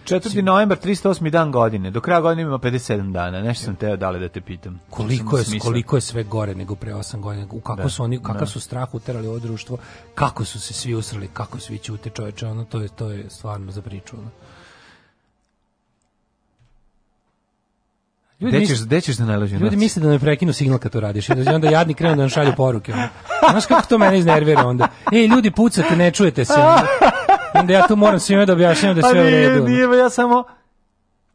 4. novembar, 308. dan godine. Do kraja godine ima 57 dana. Nešto sam teo dale da te pitam.
koliko je, koliko je sve gore nego pre 8 godina, u kako
Da,
su oni, kakav
da.
su strah uterali ovo društvo, kako su se svi usrali, kako svi ćute čoveče, ono, to je, to je stvarno za priču, ono. Ljudi,
Gde ćeš, gde ćeš da najloži
ljudi misle da me prekinu signal kad to radiš i onda jadni krenu da nam šalju poruke. Znaš kako to mene iznervira onda? Ej, ljudi, pucate, ne čujete se. Onda, onda ja tu moram svima da objašnjam da
Pa
sve u
nije,
redu. ono.
nije, ja samo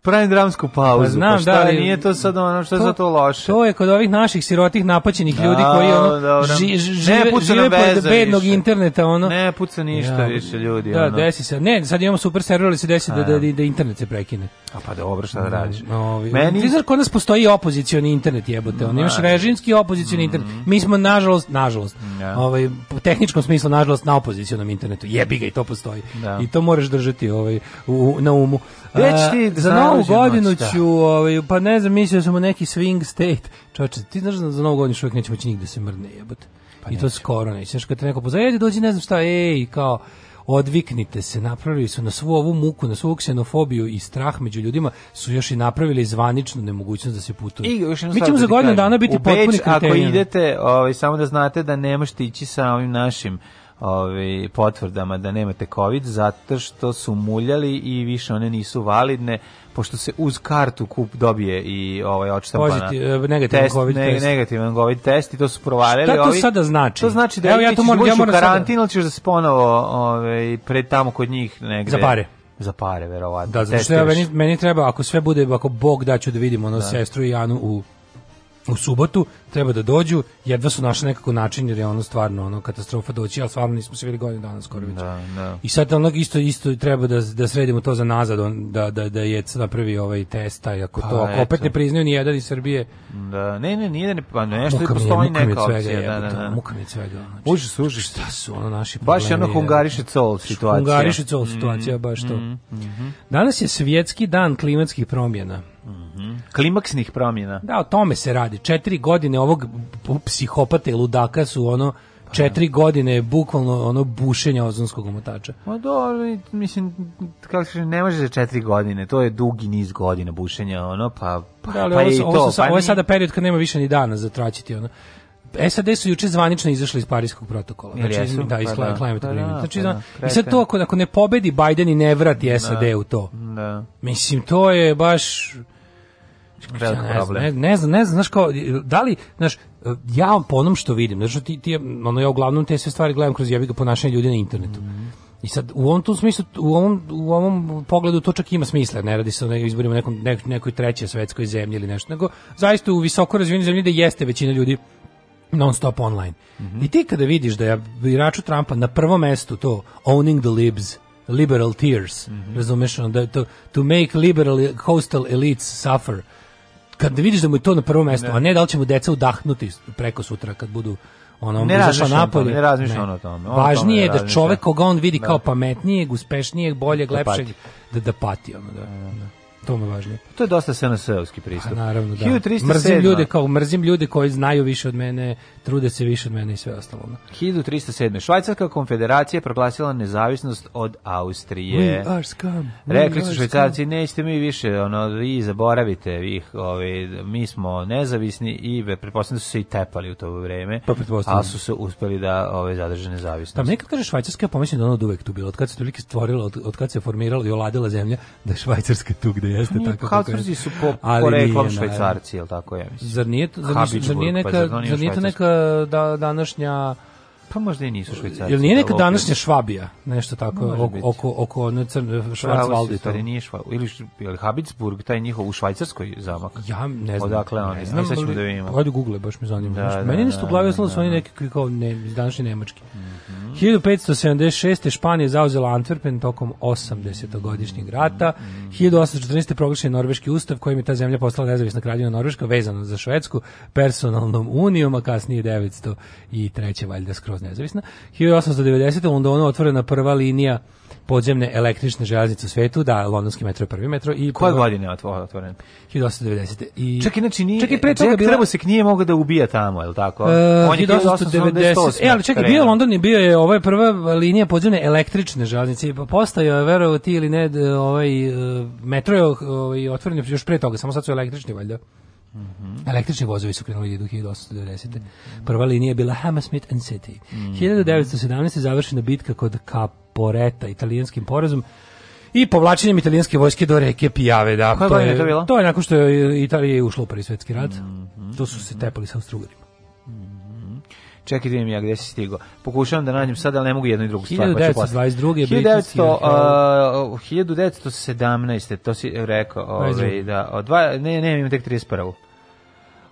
pravim dramsku pauzu.
Pa znam,
pa šta,
da, ali-
nije to sad ono, što je za to loše?
To je kod ovih naših sirotih napaćenih ljudi
Da,
koji ono
dobro.
ži,
Ne
žive, žive
veza
bednog
više.
interneta ono.
Ne puca ništa više, ljudi,
Da,
ono.
desi se. Ne, sad imamo super server, ali se desi da, da, da internet se prekine.
A pa dobro, šta da radiš?
Ovi,
Meni-
Ti znaš kod nas postoji opozicioni internet jebote, on imaš režimski opozicioni internet. Mi smo nažalost, nažalost,
Mm. Ja.
ovaj po tehničkom smislu nažalost na opozicionom internetu. Jebi ga i to postoji.
Da.
I to moraš držati ovaj u, na umu. A,
ti
za
za
novu godinu
šta?
ću, ovaj, pa ne znam, mislio sam u neki swing state. Čoče, ti znaš da za novu godinu što uvijek neće moći nigde se mrne jebote. I to skoro neće. Znaš, kad te neko pozove, ajde dođi, ne znam šta, ej, kao, odviknite se, napravili su na svu ovu muku, na svu ksenofobiju i strah među ljudima, su još i napravili zvaničnu nemogućnost da se putuje.
I još
Mi ćemo
da
za godinu
kažem.
dana biti
u Beč,
potpuni
ako idete, ovaj, samo da znate da ne možete ići sa ovim našim ovaj, potvrdama da nemate COVID, zato što su muljali i više one nisu validne, pošto se uz kartu kup dobije i ovaj odštampana
Poziti- e, negativan
test,
COVID test.
negativan COVID test i to su provalili.
Šta to
ovi-
sada znači?
To znači da
Evo, ja to moram- ja
u
moram sada-
karantin ili ćeš da se ponovo ovaj, pred tamo kod njih negde.
Za pare.
Za pare, verovatno.
Da, zato što ja, meni, meni treba, ako sve bude, ako Bog da ću da vidimo ono sestru i Anu u u subotu treba da dođu, jedva su našli nekako način jer je ono stvarno ono katastrofa doći, ali stvarno nismo se vidjeli godinu dana skoro već.
Da, da.
I sad ono isto isto treba da da sredimo to za nazad, on, da da da je napravi ovaj test, taj ako
Pa,
to ako opet ne priznaju ni jedan iz Srbije.
Da, ne, ne, nije da ne, pa nešto
muka
postoji
muka
neka
svega,
opcija. Da, da, da.
Muka mi svega. Znači,
Užas, užas.
šta su ono naši
Baš je ono
problemi,
hungariše col situacija.
Hungariše col situacija, baš to. Danas je svjetski dan klimatskih promjena.
Klimaksnih promjena.
Da, o tome se radi. Četiri godine ovog psihopata i ludaka su ono četiri godine bukvalno ono bušenja ozonskog omotača.
Ma dobro, mislim, kako se ne može za četiri godine, to je dugi niz godina bušenja, ono, pa, pa,
Da, ali
pa
ovo,
je i to.
ovo, su sa-
pa
ovo je sada period kad nema više ni dana za traćiti ono. SAD su juče zvanično izašli iz Parijskog protokola. Znači,
jesu?
da, iz
Pa da,
climate
pa
agreement.
da,
Znači, zna-
da,
I sad to ako, ako ne pobedi Biden i ne vrati SAD u to.
Da,
Mislim, to je baš...
velik
Ja ne,
problem.
ne, ne znam, ne znam, znaš kao, da li, znaš, ja po onom što vidim, znaš, ti, ti, ono, ja uglavnom te sve stvari gledam kroz jebiga ponašanje ljudi na internetu. I sad, u ovom tu smislu, u ovom, u ovom pogledu to čak ima smisla, ne radi se o izborima nekom, nek, nekoj trećoj svetskoj zemlji ili nešto, nego zaista u visoko razvijenoj zemlji da jeste većina ljudi non stop online. I ti kada vidiš da je biraču Trumpa na prvom mestu to owning the libs, liberal tears, razumeš, ono, da, to, to make liberal coastal elites suffer, kad vidiš da mu je to na prvom mestu, a ne da li će mu deca udahnuti preko sutra kad budu ono
Ne
izašla
razmišlja on o tome,
napolje.
ne razmišlja on o tome, on
Važnije je
tome ne
da čovek koga on vidi kao pametnijeg, uspešnijeg, boljeg,
Da
lepšeg, da, da pati. Ono, da, da. To me važnije.
To je dosta SNS-ovski pristup.
Pa naravno da.
1307.
Mrzim ljude kao mrzim ljude koji znaju više od mene, trude se više od mene i sve ostalo. ono.
1307. Švajcarska konfederacija je proglasila nezavisnost od Austrije.
We are scum.
Rekli su švajcarci, nećete mi više, ono, vi zaboravite, vi, ovaj, mi smo nezavisni i pretpostavljam da su se i tepali u to vreme,
Pa
ali su se uspeli da ove, zadrže nezavisnost.
Pa nekad kaže Švajcarska, ja pomislim da je ona od uvek tu bila. Od kad se tolike stvorila, od, od kad se formirala i oladila zemlja, da je Švajcarska tu gde jeste
Nije,
tako. kako je.
Habsburzi su po, poreklom švajcarci, jel tako ja mislim?
Zar nije, zar, zar nije
pa
neka,
zar nije
to neka da, današnja
Pa možda i nisu švajcarci.
Jel nije neka
da,
današnja Švabija, nešto tako,
Može
oko, oko, oko to.
stvari nije šva, ili ili Habsburg, taj njihov u Švajcarskoj zamak.
Ja ne znam.
Odakle oni?
Ne znam,
Aj, sad ćemo
ali-
da vidimo.
Ajde google, baš me zanima.
Da, da,
Meni nešto u glavi
da,
ostalo su
da,
oni
da.
neki kao ne, iz današnje Nemačke.
Mhm.
1576. Španija zauzela Antwerpen tokom 80-godišnjeg rata.
Mhm.
1814. proglašen Norveški ustav kojim je ta zemlja postala nezavisna kraljevina Norveška vezana za Švedsku personalnom unijom, a kasnije 903. valjda skroz nezavisna. 1890. u Londonu otvorena prva linija podzemne električne železnice u svetu, da, londonski metro je prvi metro i
Koje
prva-
godine je otvo- otvoren?
1890. I
Čak inači nije,
Čak i pre toga
Jack
bila-
Trebusek nije mogao da ubija tamo, je li tako?
E,
On je
1890. E, ali čekaj, bio London je bio je, ovo je prva linija podzemne električne železnice. i Postojao je, verovo ti ili ne, ovaj, e, metro je ovaj, otvoren još pre toga, samo sad su električni, valjda. Električni vozovi su krenuli do 1890. Prva linija je bila Hammersmith and City. 1917. završena bitka kod Caporeta, italijanskim porazom, i povlačenjem italijanske vojske do reke Pijave. Da,
Koje
to, je,
je to bilo?
to je nakon što je Italija ušla u prvi svetski rat. To su se tepali sa Austrougarima.
Čekaj da vidim ja gde si stigao. Pokušavam da nađem sad, ali ne mogu jednu i drugu stvar. pa ću posle.
1922. je
1900,
britanski
uh, 1917. To si rekao, ovaj,
22.
da, od dva, ne, ne, imam tek 31.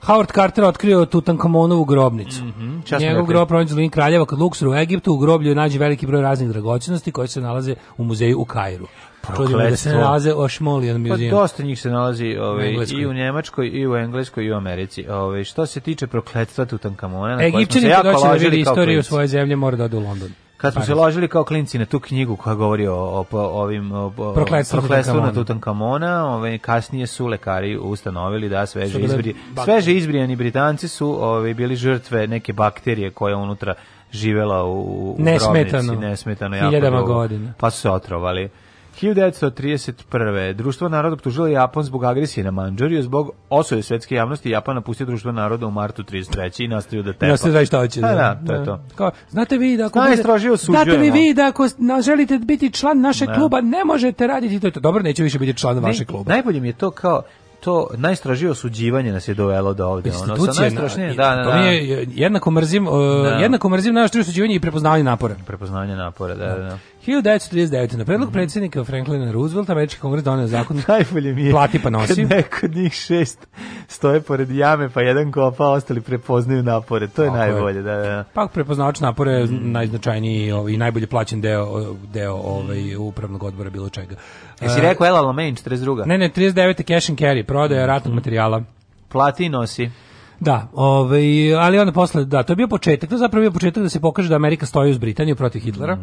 Howard Carter otkrio Tutankamonovu grobnicu.
šta smo
Njegov grob pronađen u dolini Kraljeva kod Luksora u Egiptu. U groblju je nađe veliki broj raznih dragoćenosti koje se nalaze u muzeju u Kairu. Čudimo da se
Prokletstvo.
nalaze u Ashmolean
Pa
Museum.
dosta njih se nalazi
U
ovaj,
Engleskoj.
i u Njemačkoj, i u Engleskoj, i u Americi. Ovaj, što se tiče prokletstva Tutankamona, na koje smo se
Egipćani
jako
da
ložili
vidi
kao
istoriju svoje zemlje mora da u London.
Kad smo se ložili kao klinci na tu knjigu koja govori o, o, o ovim o, o,
Prokletstvu
na
Tutankamona.
Ovaj kasnije su lekari ustanovili da sveže
bile
izbri,
bakterije.
sveže izbrijani Britanci su ovaj bili žrtve neke bakterije koja unutra živela u, u
Nesmetano.
grobnici, nesmetano jako
godina.
Pa su se otrovali. 1931. Društvo naroda optužilo Japan zbog agresije na Mandžuriju, zbog osvoje svetske javnosti Japan napustio Društvo naroda u martu 33. i nastavio da tepa.
Se znaš šta hoće.
Pa da, to je to.
Kao, znate vi da ako
Najstrožije osuđujemo.
Znate li vi da ako želite biti član našeg
Da.
kluba, ne možete raditi to. to. Dobro, neće više biti član
Ne,
vašeg kluba.
Najbolje mi je to kao to najstrožije osuđivanje nas je dovelo do ovde. Ono, sa najstrašnije,
na-
da, da,
to
da.
mi je jednako mrzim, uh,
Da.
jednako mrzim najoštrije osuđivanje i prepoznavanje napora.
Prepoznavanje napora, da, da, da.
1939. Na
Mhm.
predlog predsjednika Franklina Roosevelta, američki kongres donio zakon
Najbolje mi je
Plati pa nosi.
kad neko od njih šest stoje pored jame, pa jedan kopa, a ostali prepoznaju napore. To je
Tako je.
najbolje, da, da.
Pa prepoznavač napora je
Mhm.
najznačajniji ovaj, i najbolje plaćen deo, deo ovaj, upravnog odbora bilo čega.
Jesi
E,
rekao Ela Lamain, 42.
Ne, ne, 39. cash and carry, prodaja ratnog materijala.
Plati i nosi.
Da, ovaj, ali onda posle, da, to je bio početak, to je zapravo bio početak da se pokaže da Amerika stoji uz Britaniju protiv Hitlera,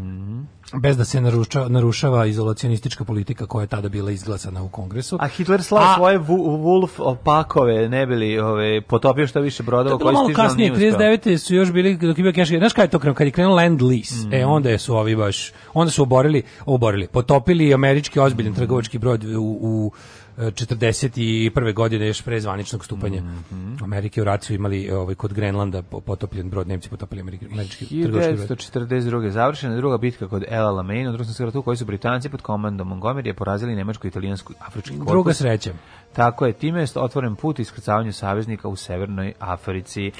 bez da se narušava, narušava izolacionistička politika koja je tada bila izglasana u kongresu.
A Hitler slao svoje Wolf opakove, ne bili ove, potopio što više brodova koji stižu,
kasnije,
nije uspeo.
39. su još bili, dok je bio cash, znaš kada je to krenuo, kad je krenuo land lease, e, onda su ovi baš, onda su oborili, oborili, potopili američki ozbiljan trgovački brod u, u e, 41. godine još pre zvaničnog stupanja Amerike u rat su imali ovaj, kod Grenlanda po- potopljen brod, Nemci potopili američki, trgovački brod.
1942. završena druga bitka kod El Alamein u drugom svjetskom ratu u kojoj su Britanci pod komandom Montgomery porazili nemačko italijansku afrički korpus.
Druga sreća.
Tako je, time je otvoren put iskrcavanju saveznika u Severnoj Africi.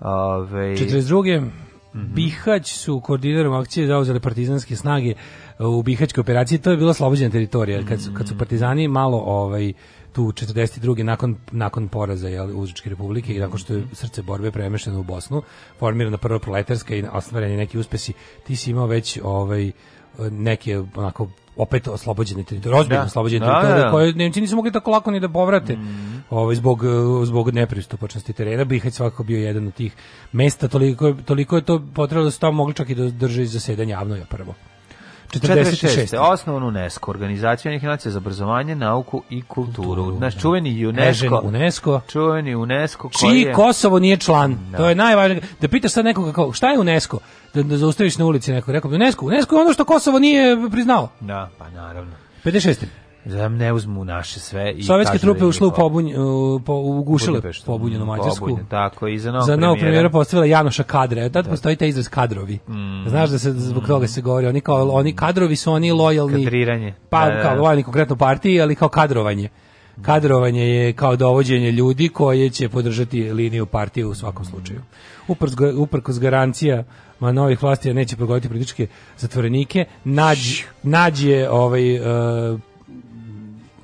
Ove,
42. Bihać su koordinarom akcije zauzele partizanske snage u Bihaćkoj operaciji. To je bila slobođena teritorija. Kad su, kad su partizani malo ovaj, tu 42. nakon, nakon poraza jel, Užičke republike i nakon što je srce borbe premešeno u Bosnu, formirana prva proletarska i ostvareni neki uspesi, ti si imao već ovaj, neke onako opet oslobođene teritorije, ozbiljno
Da.
oslobođene
Da,
teritorije
da.
koje Nemci nisu mogli tako lako ni da povrate ovaj, zbog, zbog nepristupačnosti terena. Bihać svakako bio jedan od tih mesta, toliko, toliko je to potrebno da su tamo mogli čak i da drže zasedanje javno je prvo.
46.
46.
Osnovan UNESCO, Organizacija Ujedinjenih nacija za obrazovanje, nauku i kulturu. Naš čuveni
Nežen
UNESCO,
UNESCO.
čuveni UNESCO koji
Čiji
je...
Kosovo nije član. To je najvažnije. Da pitaš sad nekoga kao, šta je UNESCO? Da, da zaustaviš na ulici nekog. Rekao bi, UNESCO, UNESCO je ono što Kosovo nije priznao.
Da, pa naravno.
56.
Da ne uzmu naše sve i
Sovjetske
da
trupe ušle u pobunj, u, po, ugušile pobunjenu Mađarsku.
Pobunje, tako, i za novog
za novog
premijera.
postavila Janoša Kadre. Tad postoji taj izraz kadrovi.
Mm.
Znaš da se zbog toga se govori, oni kao oni kadrovi su oni lojalni.
Kadriranje.
Pa
Da, da,
kao
da.
lojalni konkretno partiji, ali kao kadrovanje. Kadrovanje je kao dovođenje ljudi koje će podržati liniju partije u svakom slučaju. Uprkos, uprkos garancija ma novih vlasti da neće progoniti političke zatvorenike, nađ, nađ je ovaj uh,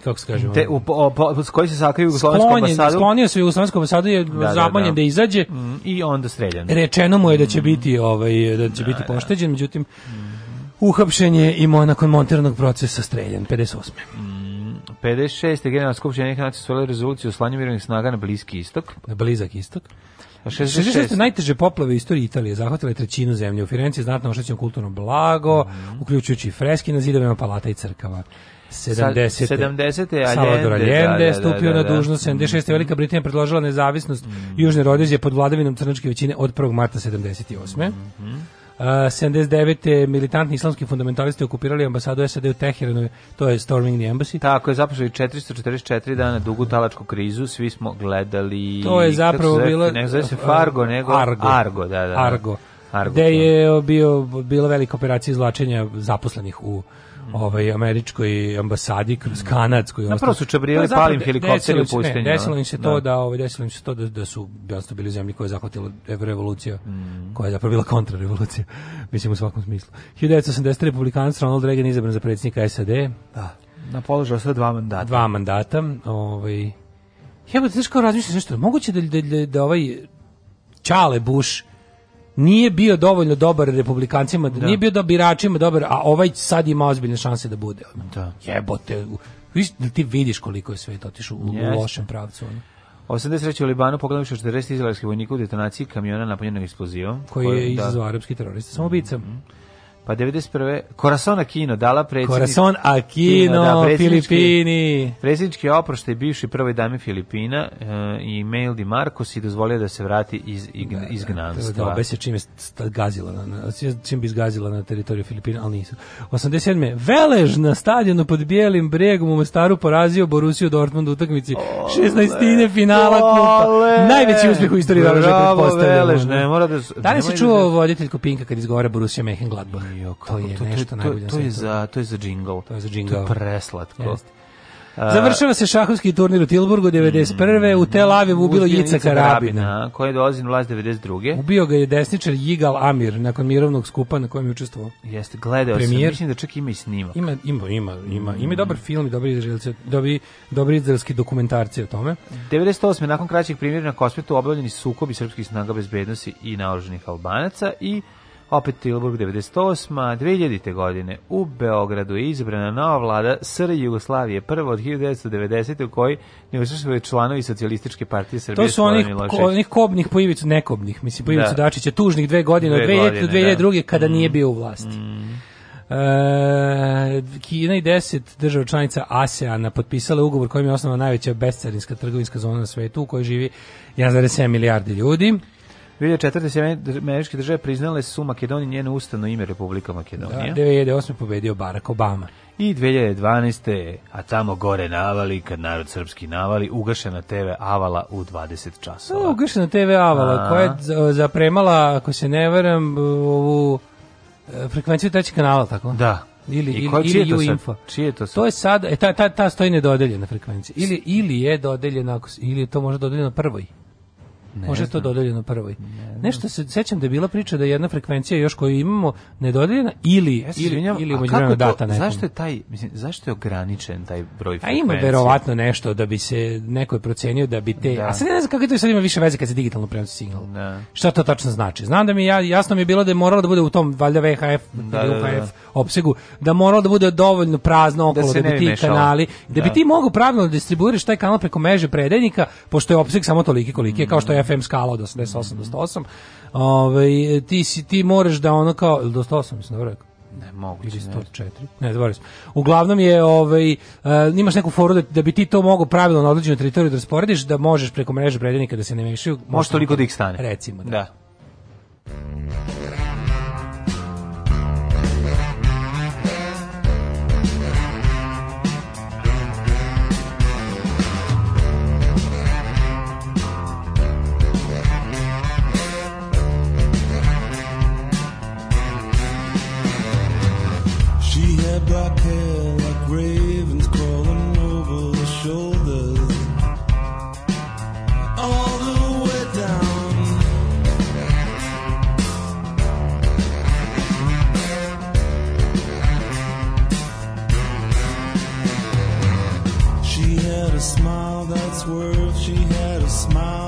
kako se kaže,
Te, u, po, po, koji se sakriju u Jugoslovensku ambasadu
sklonio se u Jugoslovensku ambasadu je
da,
zamanjen
da.
da izađe
Mm, i onda streljan.
rečeno mu je da će biti ovaj da će biti pošteđen međutim uhapšen je i nakon montiranog procesa streljan 58.
56. generalna skupština Ujedinjenih nacija stvorila rezoluciju o slanju mirovnih snaga na Bliski istok.
na blizak istok.
A
66.
66.
najteže poplave u istoriji Italije zahvatile trećinu zemlje. U Firenci je znatno oštećeno kulturno blago, uključujući i freski na zidovima palata i crkava. 70.
70.
Salvador
Allende,
je
da, da,
stupio
da,
na
da.
dužnost. 76. Velika Britanija predložila nezavisnost Južne Rodezije pod vladavinom crnačke većine od 1. marta 78. Uh, 79. militantni islamski fundamentalisti okupirali ambasadu SAD u Teheranu, to je Storming the Embassy.
Tako je započeli 444 dana dugu talačku krizu, svi smo gledali...
To je zapravo bilo
Ne zove se Fargo, nego
Argo.
Argo, da, da.
Argo.
Argo.
Gde je bio bila velika operacija izvlačenja zaposlenih u ovaj američkoj ambasadi kroz kanadsku i
Na prvo su
je zapravo
palim helikopteri
desilo
u
ne, Desilo im se to
Da.
da, ovaj desilo im se to da, da su jasno bili zemlje koje je zahvatila revolucija,
Mm.
koja je zapravo bila kontrarevolucija, mislim u svakom smislu. 1980. republikanac Ronald Reagan izabran za predsjednika SAD,
Da. Na položaju sve dva mandata.
dva mandata, ovaj Jebote, znaš kao razmišljaš nešto, moguće da, da, da, da ovaj Čale Bush nije bio dovoljno dobar republikancima, da, nije bio da biračima dobar, a ovaj sad ima ozbiljne šanse da bude.
Da.
Jebote, da ti vidiš koliko je svet otišao u, u lošem pravcu. Ono.
83. u Libanu pogledavši 40 izraelskih vojnika u detonaciji kamiona napunjenog eksplozivom.
koji je
da.
izazvao arapski terorista samoubica.
Pa 91. Corazon Aquino dala predsjednik.
Corazon Aquino,
da, predsjednički-
Filipini.
Predsjednički oproštaj bivši prvoj dami Filipina e, i Mail Di Marcos i dozvolio da se vrati iz ig- izgnanstva.
Da, obeća čim je gazila, na, čim bi izgazila na teritoriju Filipina, ali nisu. 87. Velež na stadionu pod Bijelim bregom u Mostaru porazio Borussiju Dortmund u utakmici 16. finala kupa. Najveći uspjeh u istoriji Veleža,
Bravo. Velež, ne mora da...
Da li si čuo voditeljku Pinka kad izgovara Borussia Mönchengladbach?
Jo,
To je nešto najbolje na
To je za, to je za džingl.
To je za džingl.
To je preslatko.
Jeste. Završava se šahovski turnir u Tilburgu 91. U Tel Avivu ubilo Jica Karabina.
koji je dolazi na vlast 92.
Ubio ga je desničar Jigal Amir nakon mirovnog skupa na kojem je učestvovao.
Jeste, gledao
Premijer.
sam, mislim da čak ima i snimak.
Ima, ima, ima, ima, ima dobar film i dobri izraelci, dobri, dobri izraelski dokumentarci o tome.
98. nakon kraćeg primjera na Kosmetu obavljeni su sukobi srpskih snaga bezbednosti i naoruženih Albanaca i opet Tilburg 98. 2000. godine u Beogradu je izabrana nova vlada SR Jugoslavije, prva od 1990. u kojoj ne učestvuju članovi socijalističke partije Srbije.
To su onih, ko, onih kobnih po ivicu nekobnih, mislim po ivicu
Da.
Dačića, tužnih dve godine, od
Dve
2000 do
godine,
2002.
da.
kada nije bio u vlasti. E, Kina i 10 država članica ASEANA potpisale ugovor kojim je osnovana najveća bescarinska trgovinska zona na svetu u kojoj živi 1,7 milijardi ljudi.
2004. se američke države priznale su Makedoniji njeno ustavno ime Republika
Da,
Makedonija.
2008. pobedio Barack Obama.
I 2012. a tamo gore navali, kad narod srpski navali, ugašena TV Avala u 20 časova.
O, Ugašena TV Avala,
A.
koja je za- zapremala, ako se ne varam, ovu e, frekvenciju trećeg kanala, tako?
Da.
Ili,
I
ili,
čije
ili
to sad?
U-Info.
Čije je to sad?
To je sad, e, ta, ta, ta stoji nedodeljena frekvencija. Ili, ili je dodeljena, ili je to možda dodeljeno prvoj. Može je to dodeljeno prvoj. Nešto se sećam da je bila priča da je jedna frekvencija još koju imamo nedodeljena ili
Ja
ili ili
a
u
kako
međuvremenu
je to-
data nekom.
Zašto je taj, mislim, zašto je ograničen taj broj
A
frekvencija?
ima verovatno nešto da bi se neko je procenio da bi te,
Da.
a sad ne znam kako to sad ima više veze kad se digitalno prenosi signal.
Da.
Šta to tačno znači? Znam da mi ja jasno mi je bilo da je moralo da bude u tom valjda VHF
Da,
ili
da, da.
UHF opsegu da moralo da bude dovoljno prazno okolo da,
ne
bi
bi
ti
mešalo.
kanali da, bi
Da.
ti mogu pravilno da distribuiraš taj kanal preko mreže predajnika pošto je opseg samo toliki koliki je kao što je FM skala od 88 do 108. Ovaj ti si ti moraš da ono kao do 108 mislim dobro rekao.
Ne, moguće.
Ili
ne.
104. Ne, sam. Uglavnom je ovaj uh, imaš neku foru da, da bi ti to mogao pravilno na određenu teritoriju da rasporediš, da možeš preko mreže predajnika da se ne mešaju.
Može toliko da ih stane.
Recimo, da.
Da.
Smile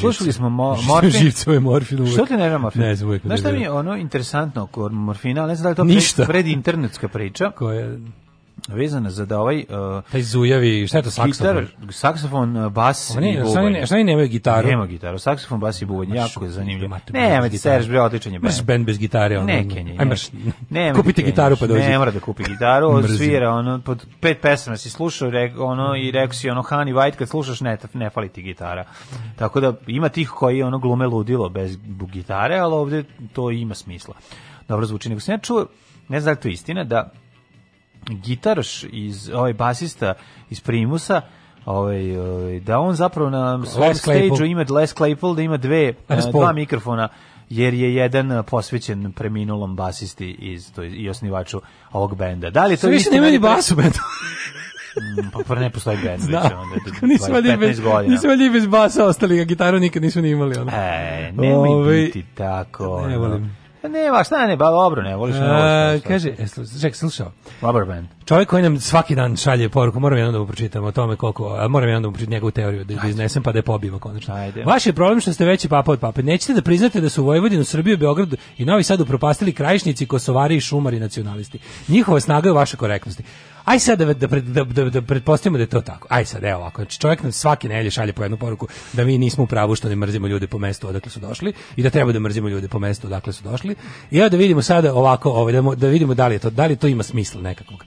Slušali smo mo,
Morfin. Živcove morfin uvek.
Što ti nervira morfin?
Ne znam, uvek
Znaš šta mi je ono interesantno oko morfina, ali ne znam da li to
Ništa.
pred, predinternetska priča,
Ko je
vezana za da ovaj uh,
taj zujavi, šta je to saksofon?
gitar, saksofon, uh, bas
Ovo
i
šta
bubanj.
šta oni nemaju gitaru?
Nema gitaru, saksofon, bas i bubanj, jako je zanimljivo. Ti
gitare.
sereš, bre, odličan je band.
Mrš band bez gitare. Ono,
Ne kenje.
Aj mrš.
Ne,
Kupite gitaru pa dođi.
Ne mora da kupi gitaru,
Mrzim.
svira ono pod pet pesama si slušao rek, ono i rekao si ono Honey White kad slušaš ne ne fali ti gitara. Tako da ima tih koji ono glume ludilo bez gitare, ali ovde to ima smisla. Dobro zvuči. Nego sam ja čuo, ne znam da li je to istina, da gitaraš iz ovaj basista iz Primusa ovaj, ovaj, da on zapravo na svom
Les Claypool.
stage ima Les Claypool da ima dve eh, dva mikrofona jer je jedan posvećen preminulom basisti iz to i osnivaču ovog benda. Da li to
Sve više nema ni
ili pre-
bas u bendu.
Mm, Pa, pa ne postoji bend
Znam.
već onda
Kako nisu valjda i
15
bez,
godina.
valjda i bez basa ostali, a gitaru nikad nisu ni imali. Ono.
E, nemoj
Ovaj,
biti tako.
ne volim.
Pa Ne, ba, šta ne, ba dobro, ne voliš, šta-
kaže, e, ček, slušao.
Rubber band.
Čovjek koji nam svaki dan šalje poruku, moram jednom da mu pročitam o tome koliko, a moram jednom da mu pročitam njegovu teoriju, da, da iznesem pa da je pobijemo konačno.
Ajde.
Vaš je problem što ste veći papa od pape. Nećete da priznate da su Vojvodinu, Srbiju, Beograd i Novi Sad upropastili krajišnici, kosovari i šumari nacionalisti. Njihova snaga je u vašoj korektnosti. Aj sad da, da, da, da, da pretpostavimo da je to tako. Aj sad, evo ovako. Znači, čovjek nam svaki nedelje šalje po jednu poruku da mi nismo u pravu što ne mrzimo ljude po mestu odakle su došli i da treba da mrzimo ljude po mestu odakle su došli. I evo da vidimo sada ovako, ovaj, da, da vidimo da li je to, da li to ima smisla nekakvog.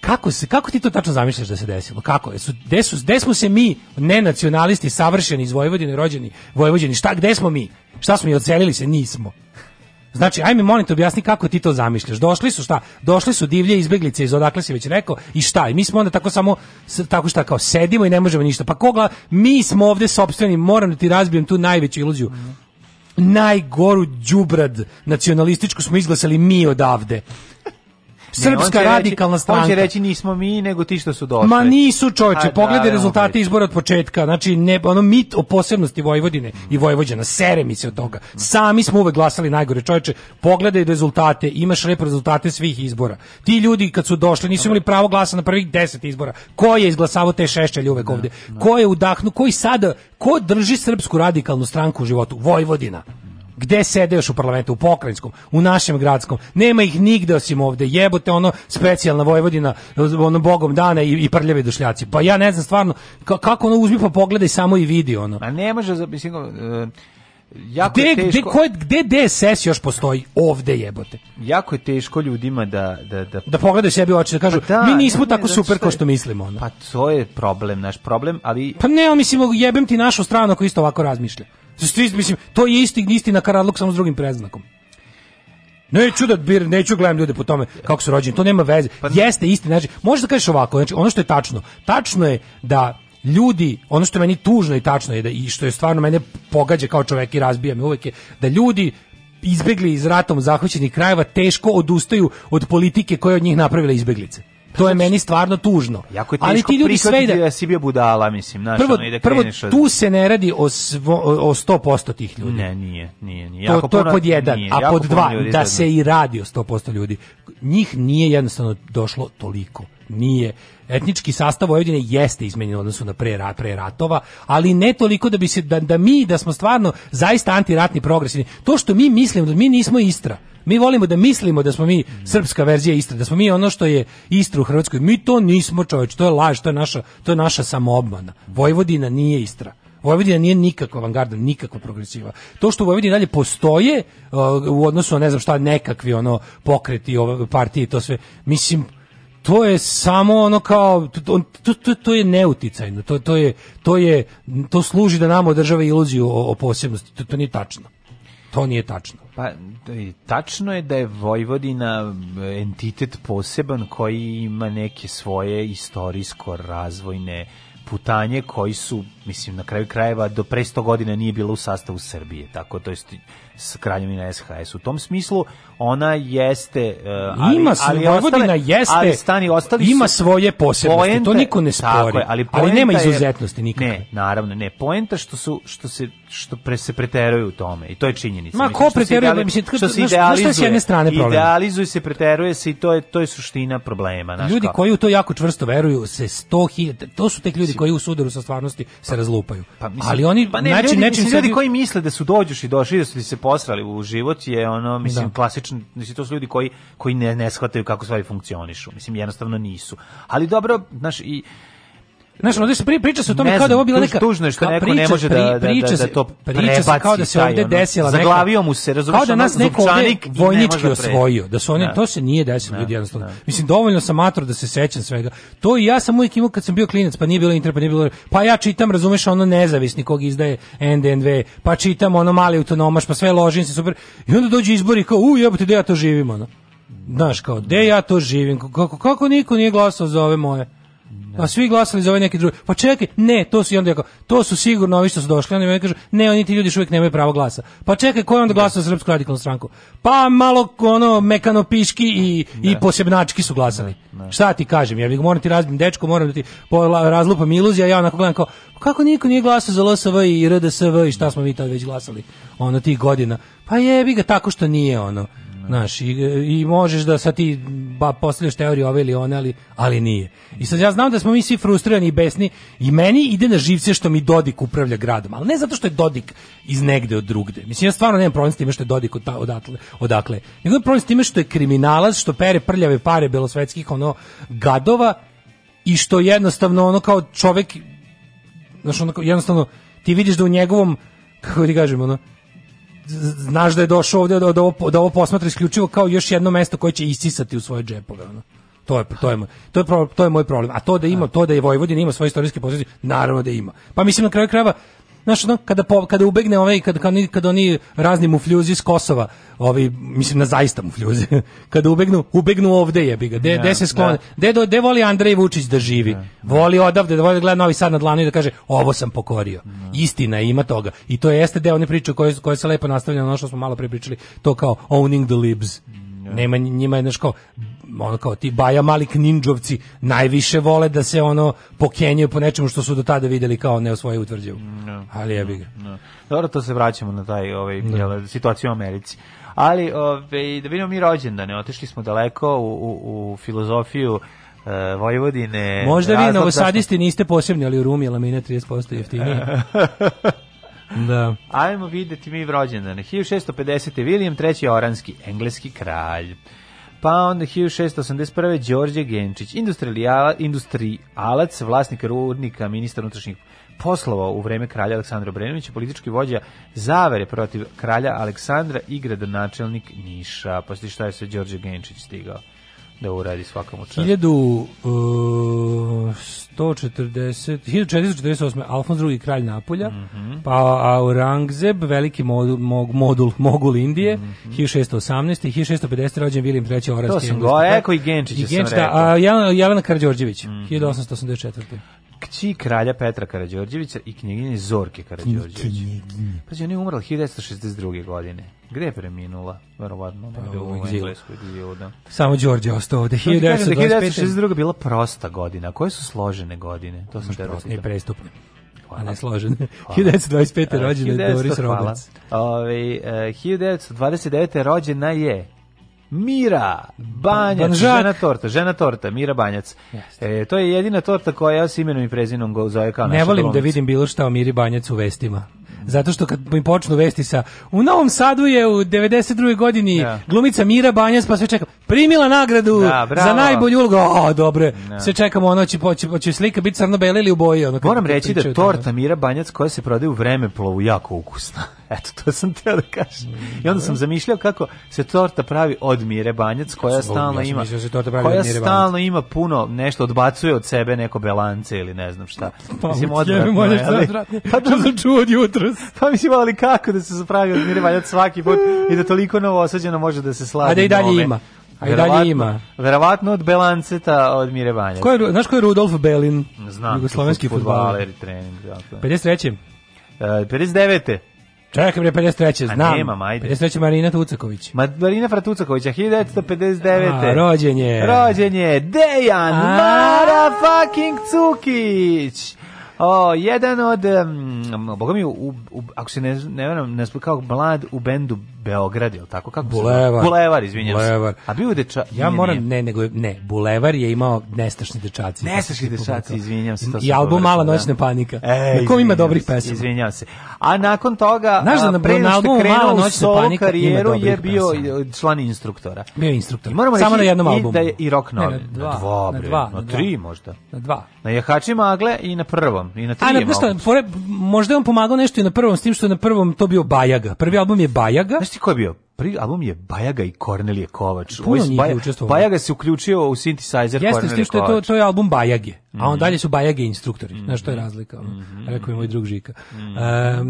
Kako se kako ti to tačno zamišljaš da se desilo? Kako je? Gde su gde smo se mi nenacionalisti savršeni iz Vojvodine rođeni Vojvođani? Šta gde smo mi? Šta smo mi odselili se? Nismo. Znači, ajme molim te objasni kako ti to zamišljaš. Došli su šta? Došli su divlje izbeglice iz odakle si već rekao i šta? I mi smo onda tako samo tako šta kao sedimo i ne možemo ništa. Pa koga mi smo ovde sopstveni, moram da ti razbijem tu najveću iluziju. Najgoru đubrad nacionalističku smo izglasali mi odavde.
Ne,
Srpska
reći-
radikalna stranka.
On će reći nismo mi, nego ti što su došli.
Ma nisu čoveče,
A,
pogledaj
da,
rezultate
da,
izbora od početka. Znači ne ono mit o posebnosti Vojvodine i Vojvođana, sere mi se od toga. Sami smo uvek glasali najgore čoveče. Pogledaj rezultate, imaš lepe rezultate svih izbora. Ti ljudi kad su došli nisu imali pravo glasa na prvih 10 izbora. Ko je izglasavao te šešćelje uvek ovde? Ko je udahnu, koji sada, ko drži srpsku radikalnu stranku u životu? Vojvodina. Gde sede još u parlamentu? U pokrajinskom, u našem gradskom. Nema ih nigde osim ovde. Jebote ono specijalna Vojvodina, ono bogom dana i, i prljavi dušljaci. Pa ja ne znam stvarno ka- kako ono uzmi pa pogledaj samo i vidi ono.
Ma ne može, mislim, uh, jako
Gde,
je
gde,
teško,
ko je- gde DSS još postoji? Ovde jebote.
jako je teško ljudima da, da, da
Da pogledaju sebi u oči da kažu,
Pa da,
mi nismo
ne,
tako
zato
super kao što mislimo. Ono.
Pa to je problem, naš problem, ali
Pa ne, mislim, jebem ti našu stranu ako isto ovako razmišlja. Svi, mislim, to je isti, isti na karadluk samo s drugim preznakom. Neću da bir, neću gledam ljude po tome kako su rođeni, to nema veze. Jeste isti, znači, možeš da kažeš ovako, znači ono što je tačno, tačno je da ljudi, ono što je meni tužno i tačno je da i što je stvarno mene pogađa kao čovek i razbija me uvek je da ljudi izbegli iz ratom zahvaćenih krajeva teško odustaju od politike koje je od njih napravila izbeglice. To je meni stvarno tužno.
jako je
Ali
teško
ti ljudi sve da,
si bio budala, mislim, znaš,
prvo,
ono, i da
prvo
od...
tu se ne radi o, svo, o 100% tih ljudi.
Ne, nije, nije, nije.
To,
Jako
to je
puno-
pod jedan,
nije,
a pod dva, da se i radi o 100% ljudi. Njih nije jednostavno došlo toliko. Nije. Etnički sastav Vojvodine jeste izmenjen u odnosu na pre, ra- pre ratova, ali ne toliko da bi se, da, da mi, da smo stvarno zaista antiratni progresivni. To što mi mislimo, da mi nismo Istra. Mi volimo da mislimo da smo mi srpska verzija Istre, da smo mi ono što je Istra u Hrvatskoj. Mi to nismo, čoveč, to je laž, to je naša, to je naša samoobmana. Vojvodina nije Istra. Vojvodina nije nikakva avangarda, nikakva progresiva. To što u Vojvodini dalje postoje uh, u odnosu na ne znam šta nekakvi ono pokreti, ove partije i to sve, mislim to je samo ono kao to, to, to, je neuticajno. To, to je to je to služi da nam održava iluziju o, o posebnosti. To, to nije tačno. To nije tačno.
Pa, i tačno je da je Vojvodina e, entitet poseban koji ima neke svoje istorijsko-razvojne putanje koji su, mislim, na kraju krajeva do pre 100 godina nije bila u sastavu Srbije, tako to jest s kraljevina SHS. U tom smislu ona jeste uh, ali,
ima
ali
Vojvodina
ostale-
jeste,
ali stani, ostali
ima svoje posebnosti, to
Poenta-
niko ne spori,
je, ali,
ali nema izuzetnosti nikakve.
Ne, naravno, ne. Poenta što su što se što pre se preteruju u tome i to je činjenica.
Ma, ko preteruje?
ideali-
Mislim,
što se
znaš- znaš šta je s
idealizuje,
jedne strane problem?
Idealizuje se, preteruje se i to je to je suština problema, znaš
Ljudi
kao.
koji u to jako čvrsto veruju se 100.000, to su tek ljudi koji u sudaru sa stvarnosti se razlupaju.
Pa, mislim,
Ali oni
pa ne,
znači
ljudi,
nečim
mislim, ljudi koji misle da su dođuš i došli da su ti se posrali u život je ono mislim
Da.
klasično mislim to su ljudi koji koji ne ne shvataju kako stvari funkcionišu mislim jednostavno nisu ali dobro znaš i
Znaš, ovdje se pri, priča se o tome
Ne
kao da je ovo bila neka...
tužno je što neko ne
priča-
može da- da- da- da to
Priča se kao da se
prebaci
ovdje desila neka...
zaglavio mu se, razumeš,
Kao da nas neko ovdje
ne
vojnički
da pre-
osvojio. Da su oni,
Da.
to se nije desilo
Da,
ljudi jednostavno.
da.
Mislim, dovoljno sam mator da se sećam svega. To i ja sam uvijek imao kad sam bio klinac, pa nije bilo internet, pa nije bilo... Pa ja čitam, razumeš, ono nezavisni kog izdaje NDNV, pa čitam ono mali autonomaš, pa sve ložim se super. I onda dođu izbori kao, u jebote, gde ja to živim, ono. Znaš, kao, gde ja to živim? Kako, kako niko nije glasao za ove moje? A svi glasali za ove neke druge. Pa čekaj, ne, to su i onda ja kao, to su sigurno ovi što su došli. Onda mi kažu, ne, oni ti ljudi još uvijek nemaju pravo glasa. Pa čekaj, ko je onda glasao za Srpsku radikalnu stranku? Pa malo ono mekano piški i, i posebnački su glasali. Šta ti kažem? Ja bih moram ti razbijem dečko, moram da ti razlupam iluzija, ja onako gledam kao, "Pa kako niko nije glasao za LSV i RDSV i šta smo mi tad već glasali? Ono tih godina. Pa jebi ga tako što nije ono. Znaš, i, i možeš da sad ti ba, postavljaš teoriju ove ili one, ali, ali nije. I sad ja znam da smo mi svi frustrirani i besni i meni ide na živce što mi Dodik upravlja gradom, ali ne zato što je Dodik iz negde od drugde. Mislim, ja stvarno nemam problem s time što je Dodik od, odatle, odakle. Nego problem s time što je kriminalac, što pere prljave pare belosvetskih ono gadova i što jednostavno ono kao čovek znaš, ono, jednostavno ti vidiš da u njegovom kako ti kažem, ono, znaš da je došao ovdje da, da, ovo, da ovo posmatra isključivo kao još jedno mesto koje će isisati u svoje džepove. Ono. To je to je moj to je to je moj problem. A to da ima to da je Vojvodina ima svoje istorijske pozicije, naravno da ima. Pa mislim na kraju krajeva Znaš, ono, kada, po, kada ubegne ovaj, kada, kada, oni, kada oni razni mufljuzi s Kosova, ovi, mislim na zaista mufljuzi, kada ubegnu, ubegnu ovde jebi ga, de, de se sklone, de, do, de voli Andrej Vučić da živi, voli odavde, da voli da gleda Novi Sad na dlanu i da kaže, ovo sam pokorio. Istina je, ima toga. I to jeste deo one priče koje, koje se lepo nastavlja na ono što smo malo pre pričali, to kao owning the libs. Nema njima je znaš kao ono kao ti Baja Malik ninđovci najviše vole da se ono pokenjaju po nečemu što su do tada videli kao neosvoje utvrđevu. Ali jebi ga.
No. Dobro, to se vraćamo na taj ovaj jel, situaciju u Americi. Ali ovaj da vidimo mi rođendane, otišli smo daleko u, u, u filozofiju e, Vojvodine.
Možda vi novosadisti niste posebni, ali u Rumi je lamina 30% jeftinije. da.
Ajmo videti mi rođendane. 1650. William III. Oranski, engleski kralj. Pa onda 1681. Đorđe Genčić, industrijala- industrijalac, vlasnik rudnika, ministar unutrašnjih poslova u vreme kralja Aleksandra Obrenovića, politički vođa zavere protiv kralja Aleksandra i gradonačelnik Niša. Poslije šta je sve Đorđe Genčić stigao da uradi svakom u čast.
1140 1448. Alfons II kralj Napolja,
Mhm.
pa Aurangzeb, veliki modul, mog, modul mogul Indije, 1618. i 1650. rođen William III. Oranski.
To sam go, eko i Genčića sam
Genčić, da,
rekao.
A Jelena, Jelena Karađorđević, 1884.
Kći kralja Petra Karađorđevića i knjeginje Zorke Karađorđević. Ona je umrla 1962. godine. Gde je preminula? Verovatno negde
u.
Engleskoj egzilu, da.
Samo Đorđe ostao ovde.
Da ti kažem da je
1925.
1962. bila prosta godina. Koje su složene godine? To sam te
I prestupne. A
Hvala.
ne složene. 1925. rođena je
1900,
Doris. Roberts.
Ove, e, 1929. rođena je Mira Banjac,
Banžak.
žena torta, žena torta, Mira Banjac. E, to je jedina torta koja s imenom i prezinom go zove kao
Ne volim da
glumica.
vidim bilo šta o Miri Banjac u vestima. Zato što kad mi počnu vesti sa u Novom Sadu je u 92. godini
Da.
glumica Mira Banjac pa sve čekam primila nagradu
Da,
za najbolju ulogu. O, dobro.
Da.
Sve čekamo ono će poći će slika biti crno-bela ili u boji ono
Moram reći da torta Mira Banjac koja se prodaje u vremeplovu jako ukusna. Eto, to sam teo da kažem. I onda sam zamišljao kako se torta pravi od Mire Banjac koja
Ja
stalno
sam
ima
da se torta pravi
koja
od Mire
stalno ima puno nešto odbacuje od sebe neko belance ili ne znam šta.
Pa,
mislim odvratno je, ali-
odvratno.
Pa
To
da,
sam čuo od jutros.
pa mislim, ali kako da se zapravi od Mire Banjac svaki put i da toliko novosađeno može da se slavi
A da i dalje ima. A i dalje ima.
Verovatno od belanceta od Mire Banjac.
Ko je, znaš ko je Rudolf Belin?
Znam,
Jugoslovenski fudbaler
i trening. Dakle.
53.
E, 59.
Čekaj bre 53.
A
Znam.
nemam, ajde.
53. Marina Tucaković.
Marina Fratucakovića, 1959.
A, rođen je.
Rođen je Dejan
A.
Mara fucking Cukić. O, jedan od, um, boga mi, u, u, ako se ne, ne varam, ne kao mlad u bendu Beograd, ili tako? Kako?
Bulevar.
Bulevar, izvinjam
Bulevar.
se. A bio je deča...
Ja
nije,
moram,
nije.
ne, nego, ne, Bulevar je imao nestašni dečaci.
Nestašni dečaci, izvinjam se, to
I album Mala
da.
noćna panika.
E,
na kom ima dobrih pesama.
Izvinjam se. A nakon toga,
Znaš da na-
pre
na albumu Mala noćna panika
karijeru je bio
pesama.
i član instruktora.
Bio je instruktor.
I moramo
Samo
reći
na jednom
i
albumu.
da je i rock
Ne, na
novi.
dva,
na dva,
na dva,
na
na
tri možda.
Na dva.
Na Jahači magle i na prvom. I na tri
A
je
na, možda je on pomagao nešto i na prvom, s tim što je na prvom to bio Bajaga. Prvi album je Bajaga.
Znaš ti ko je bio? Prvi album je Bajaga i Kornelije Kovač.
Puno
Ovo je
njih je
Baja-
učestvovalo.
Bajaga se uključio u synthesizer
Jeste,
Kornelije
što je to, to je album Bajage, a
Mhm.
on dalje su Bajage instruktori. Znaš, to je razlika. ono. Rekao je moj drug Žika. Um,